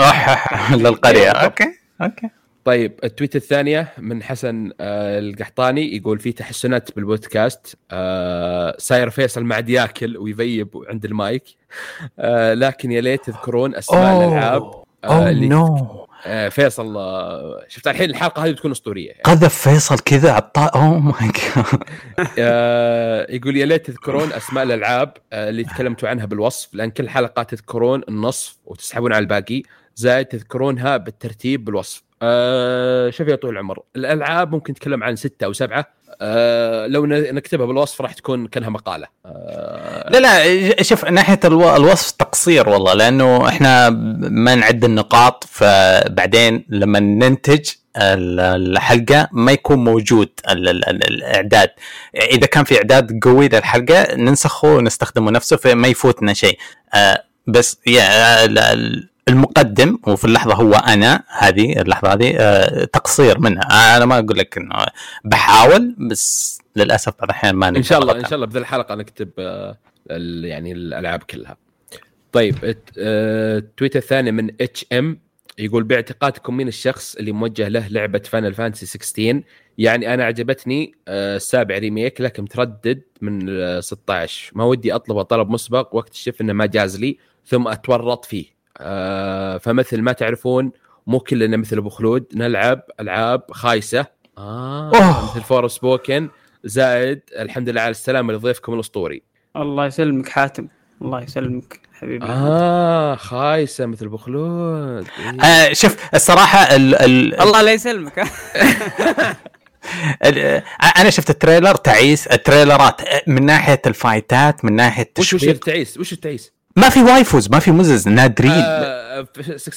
S1: للقريه okay okay.
S2: طيب ال tweet الثانية من حسن آه القحطاني يقول في تحسنات بالبودكاست. آه صاير فيصل ما عاد ياكل ويفيب عند المايك. آه لكن يا ليت تذكرون أسماء الألعاب.
S1: آه اللي
S2: آه فيصل آه شفت الحين الحلقة هذه بتكون أسطورية يعني.
S1: قذف فيصل كذا عطاء oh my
S2: يقول يا ليت تذكرون أسماء الألعاب آه اللي تكلمتوا عنها بالوصف لأن كل حلقة تذكرون النصف وتسحبون على الباقي. زائد تذكرونها بالترتيب بالوصف. آه شوف يا طويل العمر. الألعاب ممكن نتكلم عن ستة أو سبعة. آه لو نكتبها بالوصف راح تكون كأنها مقالة.
S1: آه لا لا شوف ناحية الوصف تقصير والله لأنه إحنا ما نعد النقاط فبعدين لما ننتج الحلقة ما يكون موجود الإعداد. إذا كان في إعداد قوي للحلقة ننسخه ونستخدمه نفسه فما يفوتنا شيء. بس يا المقدم وفي اللحظة هو أنا هذه اللحظة هذه آه تقصير منها. أنا ما أقول لك إنه بحاول بس للأسف بعض الأحيان ما
S2: إن شاء الله إن شاء الله بذي الحلقة نكتب آه يعني الألعاب كلها. طيب ال tweet الثاني من HM يقول باعتقادكم مين الشخص اللي موجه له لعبة فاينل فانتسي 16 يعني أنا عجبتني السابع remake لكن متردد من 16 ما ودي اطلبه طلب مسبق واكتشف إنه ما جاز لي ثم أتورط فيه. آه فمثل ما تعرفون مو كلنا مثل أبو خلود نلعب ألعاب خايسة. آه. أوه. مثل فور سبوكن. زائد الحمد لله على السلامة لضيفكم الأسطوري.
S3: الله يسلمك حاتم. الله يسلمك حبيبي.
S2: آه خايسة مثل أبو خلود.
S1: إيه. آه شوف الصراحة ال ال
S3: الله لا يسلمك.
S1: أنا شفت ال trailer تعيس. ال trailer ات من ناحية ال fight ات من ناحية
S2: وش وش التعيس وش التعيس
S1: ما في waifus ما في مزز نادرين.
S2: آه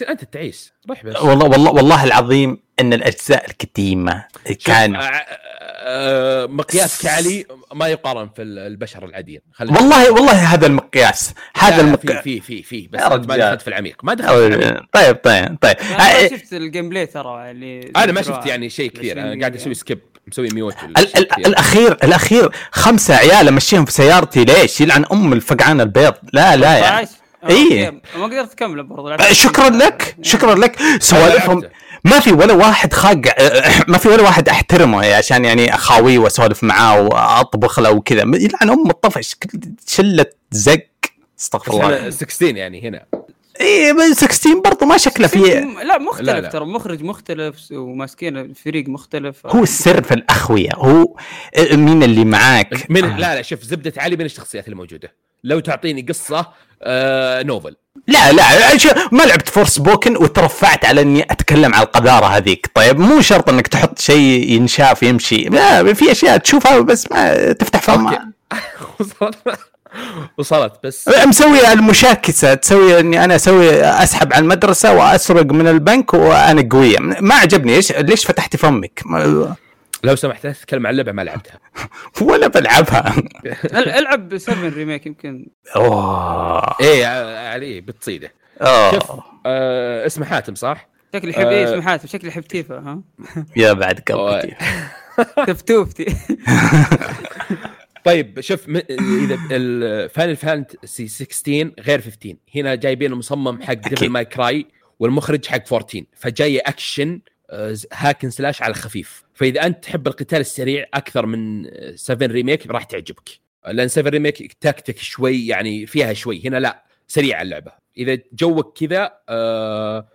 S2: أنت التعيس
S1: روح بس. والله والله والله العظيم إن الأجزاء القديمة كان
S2: آه آه مقياس كعلي ما يقارن في البشر العاديين.
S1: والله والله هذا المقياس هذا المقياس.
S2: في في في بس ما دخلت في العميق. ما دخلت في العميق.
S1: طيب طيب طيب.
S3: أنا ما شفت ال gameplay ترى اللي
S2: أنا ما شفت يعني شيء كثير أنا قاعد أسوي skip مسوي mute
S1: ال ال الاخير الأخير خمسة عيال امشيهم في سيارتي ليش؟ يلعن أم الفقعان البيض. لا لا يعني.
S3: اي ما قدرت اكمل برضه
S1: شكرا لك شكرا لك. سوالفهم ما في ولا واحد خاق ما في ولا واحد أحترمه عشان يعني اخاويه وأسولف معاه وأطبخ له وكذا. يلعن أم الطفش شلة زق.
S2: استغفر الله. 16 يعني هنا.
S1: إيه 16 برضه ما شكله فيه
S3: لا مختلف ترى مخرج مختلف وماسكين فريق مختلف.
S1: هو السر في الأخوية هو مين اللي معاك؟
S2: من لا لا شوف زبدة علي من الشخصيات الموجودة. لو تعطيني قصة آه نوفل.
S1: لا لا ما لعبت فورس بوكن وترفعت على إني أتكلم على القذارة هذيك. طيب مو شرط إنك تحط شيء ينشاف يمشي. لا في أشياء تشوفها بس ما تفتح فمها.
S2: وصلت بس
S1: مسوي المشاكسة تسوي إني أنا أسوي أسحب على المدرسة وأسرق من البنك وأنا قوية. ما عجبني إيش ليش فتحتي فمك؟
S2: لو سمحت تتكلم عن اللعبه ما لعبتها.
S1: ولا بلعبها.
S3: ألعب 7 remake يمكن.
S1: أوه.
S2: إيه علي بتصيده. شوف آه اسمه حاتم صح؟
S3: شكلي يحب آه اسمه حاتم شكلي يحب تيفا ها؟
S1: يا بعد قلبي
S3: تفتوفتي
S2: طيب شوف إذا ال Final Fantasy 16 غير 15 هنا جايبين المصمم حق Devil May Cry والمخرج حق 14 فجاي اكشن hack and slash على خفيف فإذا أنت تحب القتال السريع أكثر من 7 remake راح تعجبك. لأن 7 remake tactic شوي يعني فيها شوي. هنا لا سريعه اللعبة. إذا جوك كذا آه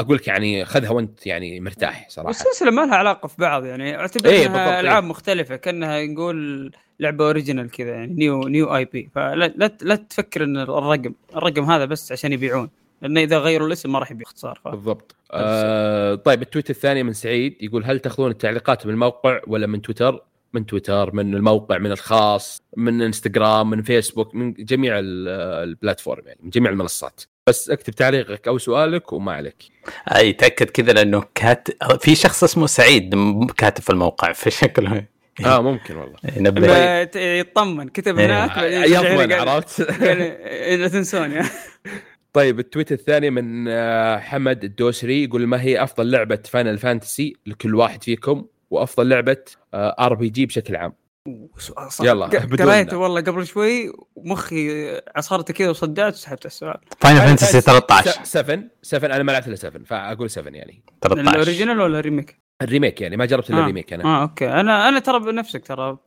S2: أقول لك يعني خذها وأنت يعني مرتاح صراحة.
S3: السلسله ما لها علاقة في بعض يعني. اعتبر إيه إنها العاب إيه. مختلفة. كأنها نقول لعبة original كذا يعني new new IP فلا لا, لا تفكر إن الرقم الرقم هذا بس عشان يبيعون لأنه إذا غيروا الاسم ما راح يبي اختصار ف...
S2: بالضبط. آه طيب ال tweet الثاني من سعيد يقول هل تأخذون التعليقات من الموقع ولا من تويتر؟ من تويتر من الموقع من الخاص من إنستغرام من فيسبوك من جميع ال platform يعني من جميع المنصات. بس اكتب تعليقك أو سؤالك وما عليك.
S1: أي تأكد كذا لأنه كات في شخص اسمه سعيد كاتب في الموقع في شكله.
S2: آه ممكن والله.
S3: ينبه يطمن. كتب
S1: إيه.
S3: هناك
S2: يضمن عرفت.
S3: لا تنسوني
S2: طيب ال tweet الثاني من آه، حمد الدوسري يقول ما هي أفضل لعبة Final Fantasy لكل واحد فيكم وأفضل لعبة RPG بشكل عام.
S3: سؤال صح يلا قريته والله قبل شوي ومخي عصرت كذا وصدعت وسحبت السؤال.
S1: Final Fantasy 13
S2: 7 7 أنا ما لعبت إلا 7 فأقول 7 يعني.
S3: 13 ال original ولا ال
S2: remake؟ ال remake يعني ما جربت إلا
S3: آه.
S2: ال remake
S3: أنا. آه okay. أنا أنا ترى بنفسك ترى.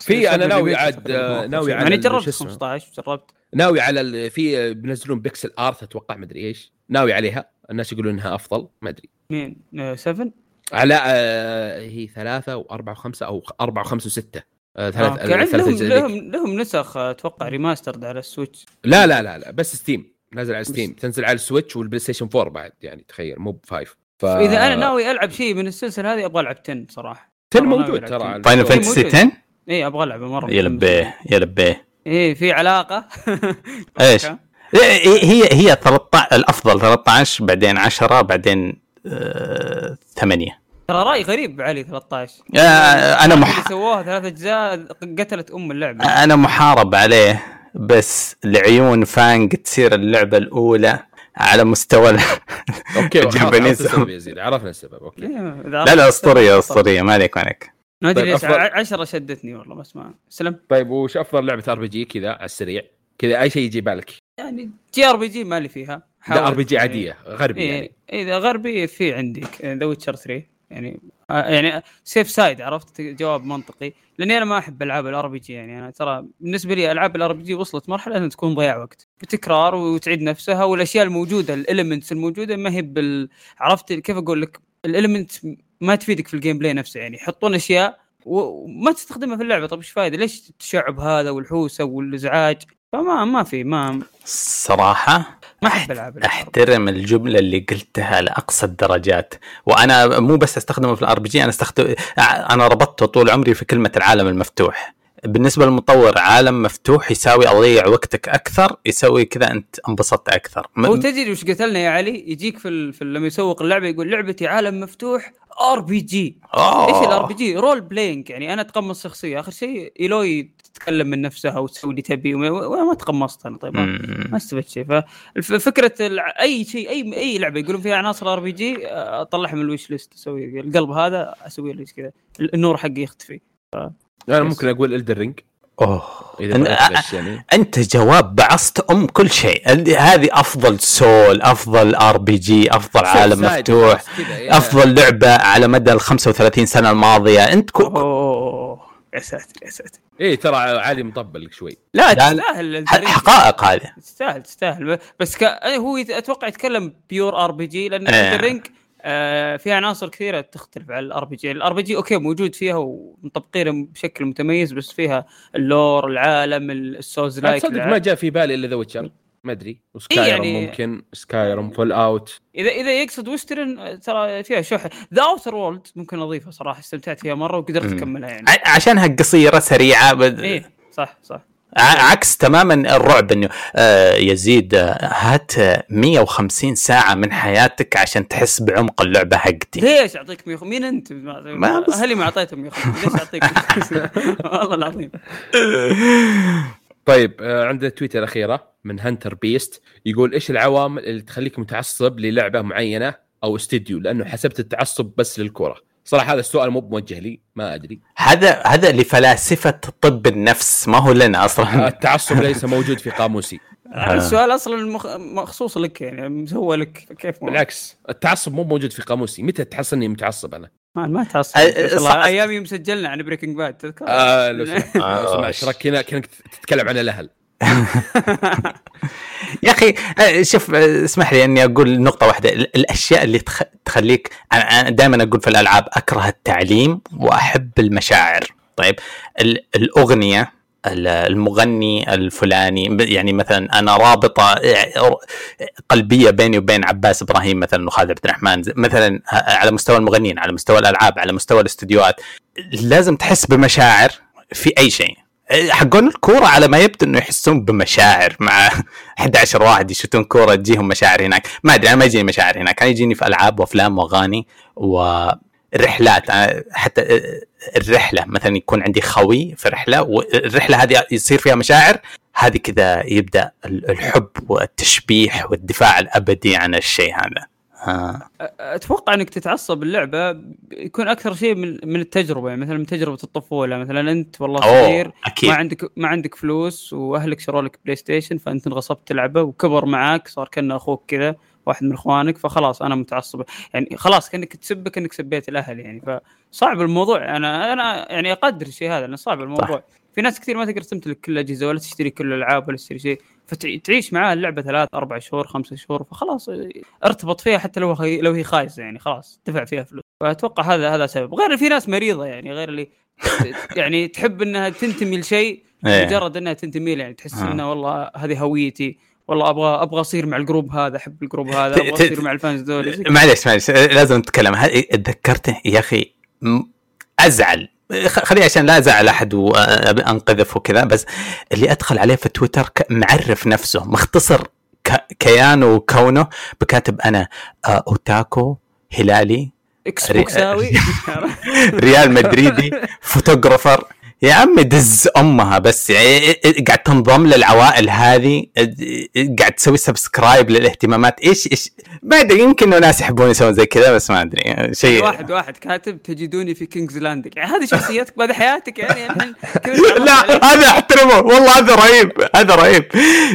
S2: في أنا ناوي عاد ناوي على
S3: يعني جربت 15 جربت.
S2: ناوي على في بينزلون pixel art أتوقع ما أدري إيش. ناوي عليها. الناس يقولون إنها أفضل ما أدري.
S3: مين؟ 7
S2: على آه هي ثلاثة وأربعة وخمسة أو أربعة وخمسة وستة. آه
S3: ثلاث آه. ثلاث لهم, لهم لهم نسخ أتوقع remastered على ال Switch.
S2: لا لا لا لا بس Steam نازل على Steam تنزل على ال Switch وال PlayStation 4 بعد يعني تخيل مو ب five
S3: ف... إذا أنا ناوي ألعب شيء من السلسلة هذه أبغى ألعب 10 صراحة.
S2: 10 موجود ترى
S1: Final Fantasy 10
S3: اي أبغى العبه مرة
S1: يا لبيه يا لبيه
S3: إيه في علاقة.
S1: إيش؟ هي هي 13 الأفضل 13 بعدين 10 بعدين آه 8
S3: ترى رأي غريب علي 13
S1: آه أنا مح...
S3: سووها ثلاث أجزاء قتلت أم اللعبة.
S1: أنا محارب عليه بس لعيون Fang تصير اللعبة الأولى. على مستوى
S2: okay ال Japanese. عرفنا السبب okay.
S3: إيه،
S1: لا لا أسطورية أسطورية. ما عليك ما عليك.
S3: ما أدري ليش 10 شدتني والله بس ما سلم.
S2: طيب وش أفضل لعبة RPG؟ كذا على السريع. كذا أي شيء يجي بالك؟
S3: يعني JRPG مالي فيها.
S2: لا RPG عادية غربي إيه يعني.
S3: إذا غربي في عندك The Witcher 3 يعني آه، يعني safe side عرفت؟ جواب منطقي. لأني أنا ما أحب ألعاب ال RPG يعني. أنا ترى بالنسبة لي ألعاب ال RPG وصلت مرحلة إنها تكون ضياع وقت. بتكرار وتعيد نفسها والأشياء الموجودة ال elements الموجودة ما هي بال عرفت؟ كيف أقول لك؟ ال element ما تفيدك في ال gameplay نفسه يعني. يحطون أشياء وما تستخدمها في اللعبة. طيب إيش فايدة؟ ليش التشعب هذا والحوسة والازعاج؟ فما ما في ما
S1: صراحة
S3: ما أحب العاب
S1: أحترم الجملة اللي قلتها لأقصى الدرجات. وأنا مو بس استخدمه في ال RPG أنا استخدم أنا ربطته طول عمري في كلمة العالم المفتوح. بالنسبة للمطور عالم مفتوح يساوي أضيع وقتك أكثر يسوي كذا أنت انبسطت أكثر.
S3: هو تدري وش قتلنا يا علي؟ يجيك في, ال... في لما يسوق اللعبة يقول لعبتي عالم مفتوح RPG إيش ال RPG role playing يعني أنا أتقمص شخصية. آخر شيء Aloy تتكلم من نفسها وتسوي اللي تبي وما تقمصت أنا طيب ما استفدت شيء. ففكره أي شيء اي أي لعبة يقولون فيها عناصر RPG أطلعها من ال wishlist أسوي القلب هذا أسوي له كذا النور حقي يختفي. ف...
S2: أنا ممكن أقول Elden
S1: Ring أوه. إذا يعني. أنت جواب بعصت أم كل شيء. هذه أفضل soul أفضل RPG أفضل عالم مفتوح أفضل لعبة على مدى ال 35 سنة الماضية. أنت كو...
S3: أوه. يا ساتر يا ساتر.
S2: إيه ترى عادي مطبل شوي.
S3: لا تستاهل
S1: حقائق هذه.
S3: تستاهل تستاهل. بس ك... هو أتوقع يتكلم pure RPG لأن إيه. الرينج آه في عناصر كثيرة تختلف عن ال RPG، ال RPG okay موجود فيها ومطبقينه بشكل متميز بس فيها ال lore، العالم، ال souls-like
S2: تصدق ما جاء في بالي إلا The Witcher ما أدري و Skyrim إيه يعني ممكن Skyrim Fallout.
S3: إذا إذا يقصد western ترى فيها شحن. The Outer Worlds ممكن اضيفها صراحة استمتعت فيها مرة وقدرت أكملها يعني.
S1: عشانها قصيره سريعة
S3: بد... إيه صح صح.
S1: عكس تماما الرعب إنه آه يزيد آه، هات 150 ساعة من حياتك عشان تحس بعمق اللعبة حقتي.
S3: ليش أعطيك 100 مين أنت؟ ما أهلي ما أعطيتهم 150 ليش أعطيك والله العظيم.
S2: طيب آه عندنا تويتر الأخيرة من هنتر بيست يقول إيش العوامل اللي تخليك متعصب للعبة معينة أو استديو؟ لأنه حسبت التعصب بس للكوره صراحة هذا السؤال مو موجه لي ما أدري.
S1: هذا هذا لفلاسفة طب النفس ما هو لنا أصلا.
S2: التعصب ليس موجود في قاموسي.
S3: آه. السؤال أصلا مخصوص لك يعني هو لك كيف
S2: بالعكس التعصب مو موجود في قاموسي. متى تحس إني متعصب أنا؟
S3: ما ما تعصب أيام يوم سجلنا عن Breaking Bad
S2: تذكر؟ آه لو سمحت كنا كنت تتكلم عن الأهل.
S1: يا أخي آه، شوف آه، اسمح لي أني أقول نقطة واحدة. الأشياء اللي تخليك أنا دائما أقول في الألعاب أكره التعليم وأحب المشاعر. طيب الأغنية المغني الفلاني يعني مثلا أنا رابطة قلبية بيني وبين عباس إبراهيم مثلا وخالد عبد الرحمن مثلا على مستوى المغنيين على مستوى الألعاب على مستوى الاستديوهات لازم تحس بمشاعر في أي شيء. حقون الكورة على ما يبدو إنه يحسون بمشاعر مع 11 واحد يشوتون كورة تجيهم مشاعر هناك. ما أدري أنا ما يجيني مشاعر هناك. أنا يجيني في ألعاب وأفلام وأغاني ورحلات حتى الرحلة. مثلا يكون عندي خوي في رحلة والرحلة هذه يصير فيها مشاعر هذه كذا يبدأ الحب والتشبيح والدفاع الأبدي عن الشيء هذا.
S3: ها. أتوقع إنك تتعصب اللعبة يكون أكثر شيء من من التجربة يعني مثلا من تجربة الطفولة. مثلا أنت والله صغير ما عندك ما عندك فلوس وأهلك شروا لك PlayStation فأنت انغصبت تلعبه وكبر معاك صار كأنه أخوك كذا. واحد من إخوانك فخلاص أنا متعصب. يعني خلاص كأنك تسبه كأنك سبيت الأهل يعني. فصعب الموضوع. أنا أنا يعني أقدر الشيء هذا لأنه صعب الموضوع. صح. في ناس كثير ما تقدر تمتلك كل الأجهزة ولا تشتري كل الألعاب ولا تشتري شيء. فتعيش معاه اللعبة ثلاث أربع شهور خمسة شهور فخلاص ارتبط فيها حتى لو هي لو هي خايسة يعني خلاص دفع فيها فلوس. فأتوقع هذا هذا سبب. غير في ناس مريضة يعني غير اللي يعني تحب إنها تنتمي لشيء إيه. مجرد إنها تنتمي له يعني. تحس آه. إنه والله هذه هويتي. والله أبغى أبغى أصير مع ال group هذا أحب ال group هذا أبغى أصير مع ال fans دول.
S1: معليش معليش لازم نتكلم. تذكرته يا أخي أزعل. خليه عشان لا أزعل أحد وانقذف وكذا بس اللي أدخل عليه في تويتر معرف نفسه مختصر كيانه وكونه بكاتب أنا آه، otaku هلالي
S3: إكس بوكساوي
S1: ريال مدريدي photographer. يا عمي دز أمها بس يعني قاعد تنضم للعوائل هذه قاعد تسوي subscribe للاهتمامات. إيش إيش؟ ما أدري يمكن ناس يحبون يسوون زي كذا بس ما أدري
S3: شيء. واحد واحد كاتب تجدوني في King's Landing يعني هذه شخصيتك بعد حياتك يعني الحين
S1: لا هذا أحترمه. والله هذا رهيب هذا رهيب.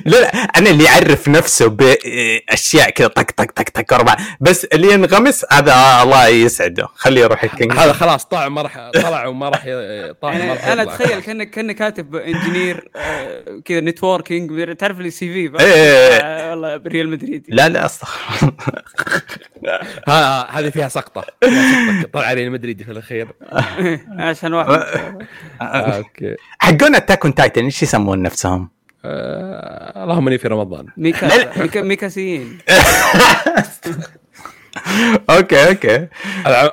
S1: لا, لا أنا اللي يعرف نفسه باشياء كذا طق طق طق طق أربع. بس اللي ينغمس هذا الله يسعده. خليه يروح
S2: ال King's هذا خلاص طلع ما راح طلع وما راح
S3: طلع أنا اتخيل كانك كأنك كاتب engineer آه، كذا networking تعرف لي
S1: CV.
S3: والله بريال مدريد.
S1: لا لا أصلا
S2: هذه فيها سقطة. طلع ريال مدريد في الاخير
S3: عشان واحد.
S1: آه، okay. حقون Attack on Titan إيش يسمون نفسهم؟
S2: آه، اللهم إني في رمضان.
S3: ميكا ميكاسيين.
S1: okay okay.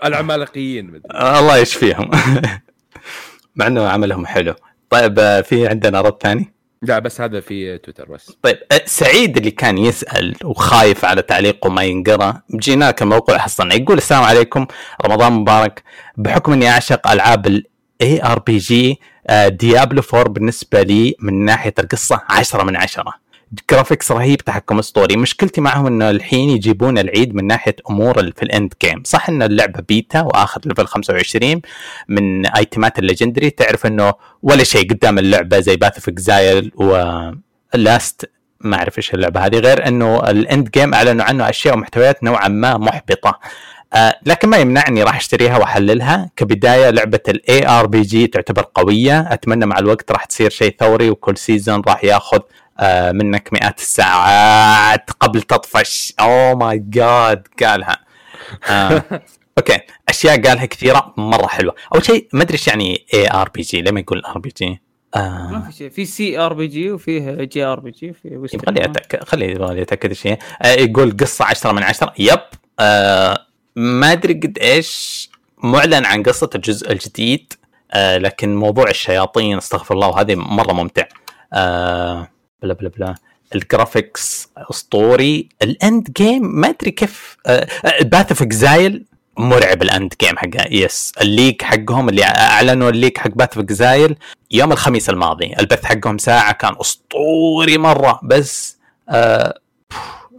S2: العمالقيين
S1: الله يشفيهم. مع إنه عملهم حلو. طيب آه، في عندنا رد ثاني؟
S2: لا بس هذا في تويتر بس.
S1: طيب آه، سعيد اللي كان يسأل وخايف على تعليقه ما ينقرأ جيناك موقع حصلنا يقول السلام عليكم رمضان مبارك. بحكم إني أعشق ألعاب ال ARPG Diablo 4 بالنسبة لي من ناحية القصة 10 من 10 graphics رهيب تحكم اسطوري مشكلتي معهم إنه الحين يجيبون العيد من ناحية أمور في ال end game صح ان اللعبة بيتا وآخر level 25 من ايتمات ال legendary تعرف إنه ولا شيء قدام اللعبة زي Path of Exile و Last ما أعرف إيش اللعبة هذه. غير إنه ال end game أعلنوا عنه أشياء ومحتويات نوعا ما محبطة. آه لكن ما يمنعني راح أشتريها وأحللها. كبداية لعبة ال ARPG تعتبر قوية. أتمنى مع الوقت راح تصير شيء ثوري وكل season راح ياخذ منك مئات الساعات قبل تطفش. oh my God قالها. آه، okay. أشياء قالها كثيرة مرة حلوة. أول شيء ما أدري إيش يعني اي ار بي جي لما يقول ار بي جي
S3: ما في شيء. في سي ار بي جي وفيه جي ار بي جي في
S1: خليه يتاكد خليه يبغى يتاكد شيء آه يقول قصة 10 من 10 yep. آه ما أدري قد إيش معلن عن قصة الجزء الجديد. آه لكن موضوع الشياطين استغفر الله وهذه مرة ممتع. آه blah blah blah. ال graphics اسطوري ال end game ما أدري كيف Path of Exile مرعب ال end game حقها yes ال league حقهم اللي أعلنوا ال league حق Path of Exile يوم الخميس الماضي. البث حقهم ساعة كان اسطوري مرة بس آه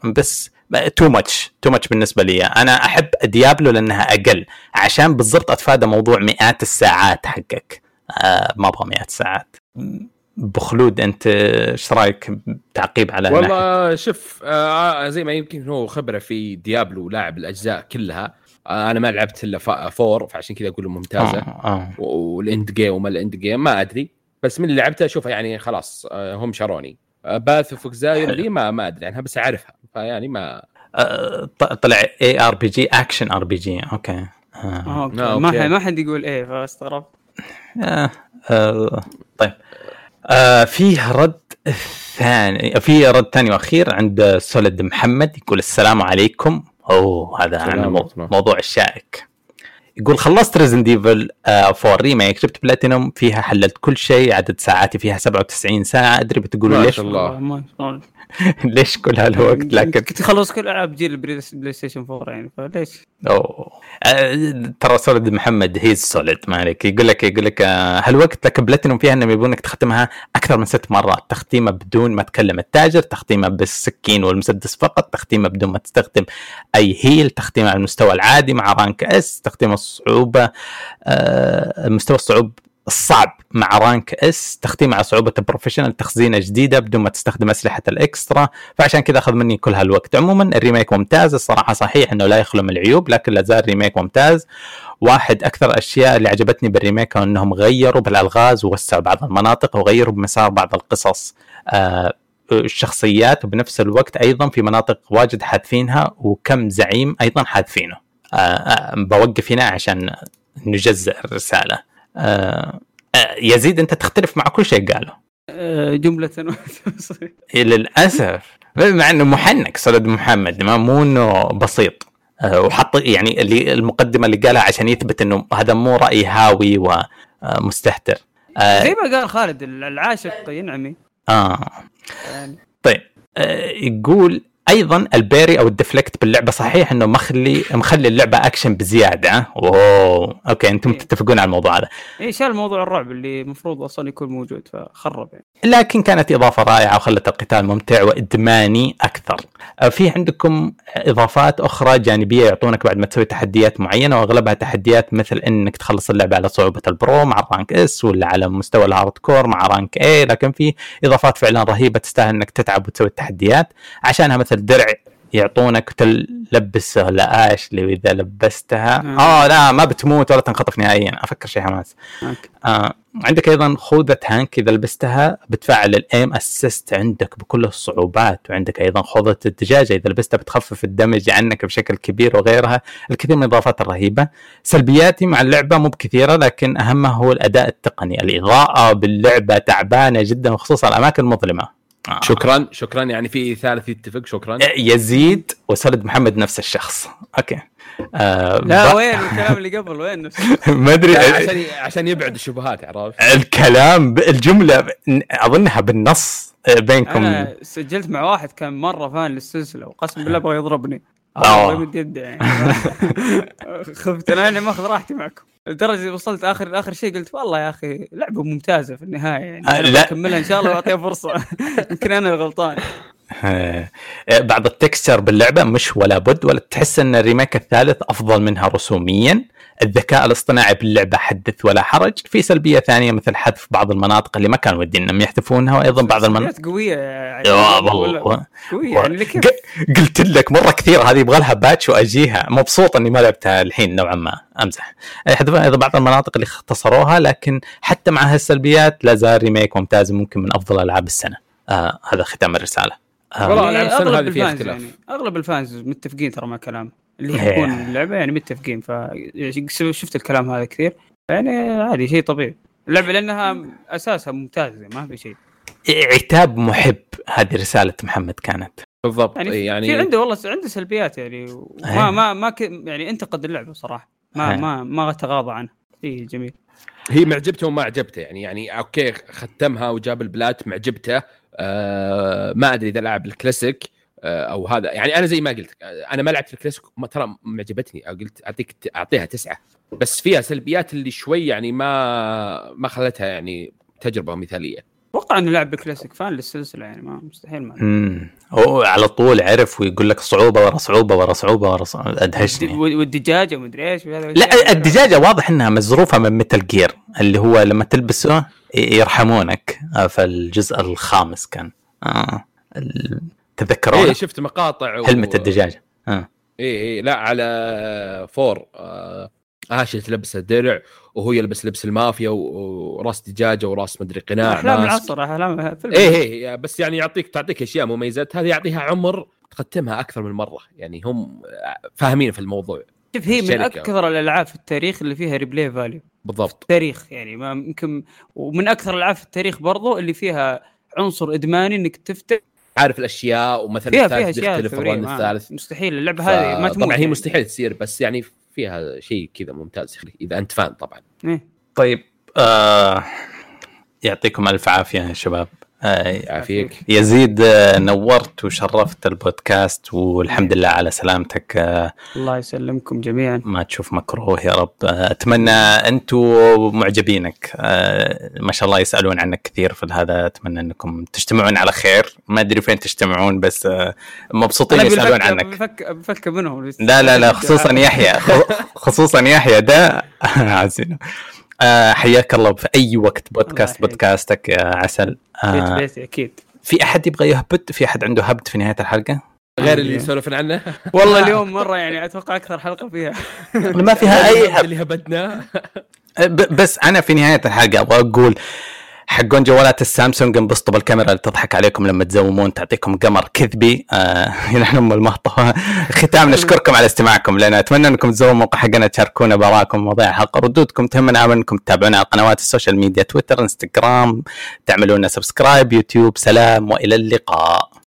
S1: بس too much too much بالنسبة لي. أنا أحب Diablo لأنها أقل. عشان بالضبط أتفادى موضوع مئات الساعات حقك. آه ما أبغى مئات ساعات. بخلود أنت إيش رأيك تعقيب على
S2: والله ناحية. شوف آه زي ما يمكن هو خبرة في Diablo لاعب الأجزاء كلها آه أنا ما لعبت إلا four فعشان كذا أقول ممتازة آه آه. وال end game وما ال end game ما أدري بس من اللي لعبتها اشوفها يعني خلاص آه هم شاروني آه باث اوف دي ما ما أدري عنها بس أعرفها فيعني ما
S1: آه طلع اي ار بي جي اكشن ار بي جي أوكي
S3: آه. أوكي. ما ما حد يقول إيه فاستغربت
S1: آه. آه. طيب آه فيه رد ثاني في رد ثاني وأخير عند سولد محمد يقول السلام عليكم. أوه هذا عن الموضوع الشائك. يقول خلصت Resident Evil 4 Remake جبت بلاتينوم فيها حللت كل شيء عدد ساعاتي فيها 97 ساعة. أدري بتقولوا ليش؟
S2: الله.
S1: ليش كل هالوقت
S3: يعني لكن كنت خلص كل العاب جيل ال PlayStation 4 يعني فليش؟
S1: أوه. أه ترى Solid محمد he's solid ما عليك. يقول لك يقول لك آه، هالوقت لك بلاتينوم فيها إنهم يبونك تختمها أكثر من ست مرات؟ تختيمه بدون ما تكلم التاجر تختيمه بالسكين والمسدس فقط تختيمه بدون ما تستخدم اللي هي تختيمة على المستوى العادي مع rank S تختيم الصعوبة آه مستوى الصعوبه الصعب مع rank S تختيم على صعوبة ال professional تخزينة جديدة بدون ما تستخدم أسلحة ال extra. فعشان كذا أخذ مني كل هالوقت. عموما ال remake ممتاز الصراحة صحيح إنه لا يخلو من العيوب لكن لا زال remake ممتاز. واحد أكثر الاشياء اللي عجبتني بال remake إنهم غيروا بالألغاز ووسعوا بعض المناطق وغيروا بمسار بعض القصص. آه الشخصيات وبنفس الوقت أيضا في مناطق واجد حادثينها وكم زعيم أيضا حادثينه. آه آه بوقف هنا عشان نجزء الرسالة. يزيد أنت تختلف مع كل شيء قاله.
S3: آه جملة
S1: للاسف مع أنه محنك صلد محمد ما مو إنه بسيط. آه وحط يعني اللي المقدمة اللي قالها عشان يثبت إنه هذا مو رأي هاوي ومستهتر.
S3: آه زي ما قال خالد العاشق ينعمي.
S1: آه. يعني. طيب آه يقول أيضا ال parry أو ال deflect باللعبة صحيح إنه مخلي مخلي اللعبة اكشن بزيادة. اوه okay أنتم إيه. تتفقون على الموضوع هذا.
S3: اي شال موضوع الرعب اللي المفروض أصلا يكون موجود فخرب يعني.
S1: لكن كانت إضافة رائعة وخلت القتال ممتع وإدماني أكثر. آه، في عندكم إضافات أخرى جانبية يعطونك بعد ما تسوي تحديات معينة وأغلبها تحديات مثل إنك تخلص اللعبة على صعوبة ال pro مع ال rank S ولا على مستوى ال hardcore مع rank A لكن في إضافات فعلا رهيبة تستاهل إنك تتعب وتسوي التحديات. عشانها مثل درع يعطونك تلبسه لاشلي واذا لبستها. آه, آه لا ما بتموت ولا تنخطف نهائيا أفكر شيء حماس. آه عندك أيضا خوذة هانك إذا لبستها بتفعل ال aim assist عندك بكل الصعوبات وعندك أيضا خوذة الدجاجة إذا لبستها بتخفف ال damage عنك بشكل كبير وغيرها الكثير من الإضافات الرهيبه سلبياتي مع اللعبة مو بكثيرة لكن أهمها هو الأداء التقني الإضاءة باللعبة تعبانة جدا وخصوصا الأماكن المظلمة.
S2: آه. شكرا شكرا. يعني في ثالث يتفق شكرا.
S1: يزيد وسلد محمد نفس الشخص. أوكي.
S3: آه لا ب... وين الكلام اللي قبل؟ وين؟
S1: ما أدري.
S2: عشان عشان يبعد الشبهات عرفت؟
S1: الكلام الجملة أظنها بالنص آه، بينكم.
S3: أنا سجلت مع واحد كان مرة فان للسلسلة وقسم بالله بغى يضربني. آه. يمد يده يعني. خفت أنا ماخذ راحتي معكم. لدرجة وصلت اخر آخر شيء قلت والله يا أخي لعبة ممتازة في النهاية يعني. آه لا. أكملها إن شاء الله وأعطيها فرصة. يمكن أنا الغلطان
S1: آه، بعض ال texture باللعبة مش ولا بد ولا تحس إن ال remake الثالث أفضل منها رسوميا. الذكاء الاصطناعي باللعبه حدث ولا حرج. في سلبية ثانية مثل حذف بعض المناطق اللي ما كانوا ودي إنهم يحذفونها وأيضا بعض المناطق
S3: قوية. يعني والله. قوية يعني
S1: قلت لك مرة كثير هذه يبغى لها patch وأجيها. مبسوط إني ما لعبتها الحين نوعا ما. أمزح. يحذفون أيضا بعض المناطق اللي اختصروها لكن حتى مع هالسلبيات لا زال remake ممتاز ممكن من أفضل ألعاب السنة. آه هذا ختام الرسالة.
S3: آه. والله يعني أغلب الفانز يعني أغلب الفانز متفقين ترى مع كلام اللي يحبون اللعبة يعني متفقين. فشفت الكلام هذا كثير؟ يعني عادي شيء طبيعي. اللعبة لأنها أساسها ممتازه ما في شيء.
S1: عتاب محب هذه رسالة محمد كانت.
S2: بالضبط
S3: يعني, يعني في عنده والله عنده سلبيات يعني. ما ما ما ك... يعني انتقد اللعبة صراحة. ما ما ما تغاضى عنها. اي جميل.
S2: هي معجبته وما عجبته يعني. يعني okay ختمها وجاب ال plat معجبته. آه ما أدري إذا لعب الكلاسيك. أو هذا. يعني أنا زي ما قلت أنا ما لعبت الكلاسيك ترى معجبتني. قلت أعطيك أعطيها تسعة. بس فيها سلبيات اللي شوي يعني ما ما خلتها يعني تجربة مثالية.
S3: أتوقع إنه لاعب classic fan للسلسلة يعني ما مستحيل ما
S1: امم هو على طول عرف ويقول لك صعوبة ورا صعوبة ورا صعوبة ورا صعوبة. أدهشني.
S3: والدجاجة ومدري إيش
S1: لا الدجاجة واضح إنها مزروفه من متل جير اللي هو لما تلبسه يرحمونك. آه، في الجزء الخامس كان. آه تذكرون
S2: إيه شفت مقاطع
S1: و... حلمة الدجاجه آه.
S2: إيه إيه لا على فور. آه اشي تلبس الدرع وهو يلبس لبس المافيا وراس دجاجة وراس مدري قناع
S3: أحلام العصر أحلام
S2: إيه إيه بس يعني يعطيك تعطيك أشياء مميزات. هذه يعطيها عمر تختمها أكثر من مرة. يعني هم فاهمين في الموضوع.
S3: شوف هي من أكثر الألعاب في التاريخ اللي فيها replay value
S2: بالضبط.
S3: تاريخ يعني ما يمكن ومن أكثر الألعاب في التاريخ برضو اللي فيها عنصر إدماني إنك تفتح
S2: عارف الأشياء ومثلا
S3: فيها فيها أشياء الثالث مستحيل اللعبة ف... هذه ما
S2: تموت طبعا هي يعني. مستحيل تصير بس يعني فيها شيء كذا ممتاز إذا أنت fan طبعا
S3: إيه؟
S1: طيب آه يعطيكم ألف عافية يا شباب
S2: يعافيك
S1: يزيد آه، نورت وشرفت البودكاست والحمد لله على سلامتك آه،
S3: الله يسلمكم جميعا.
S1: ما تشوف مكروه يا رب. أتمنى أنتم معجبينك ما شاء الله يسألون عنك كثير في هذا. أتمنى أنكم تجتمعون على خير. ما أدري فين تجتمعون بس مبسوطين يسألون عنك.
S3: بفك بفك منهم.
S1: لا لا لا خصوصا يحيى. خصوصا يحيى ده عزيزي آه حياك الله في أي وقت بودكاست بودكاستك يا عسل.
S3: آه بيت بيتي أكيد.
S1: في أحد يبغى يهبد في أحد عنده هبد في نهاية الحلقة؟
S2: غير اللي يسولفن عنه.
S3: والله. اليوم مرة يعني أتوقع أكثر حلقة فيها.
S1: ما فيها أي هبد
S2: اللي هبدناه
S1: بس أنا في نهاية الحلقة أبغى أقول حقون جوالات السامسونج انبسطوا بالكاميرا اللي تضحك عليكم لما تزومون تعطيكم قمر كذبي. آه نحن ام المهطة. ختام نشكركم على استماعكم لنا. أتمنى أنكم تزوروا الموقع حقنا تشاركونا بآراءكم مواضيع الحلقة ردودكم. تهمنا انكم تتابعونا على قنوات ال social media تويتر إنستغرام تعملوا لنا سبسكرايب يوتيوب سلام وإلى اللقاء.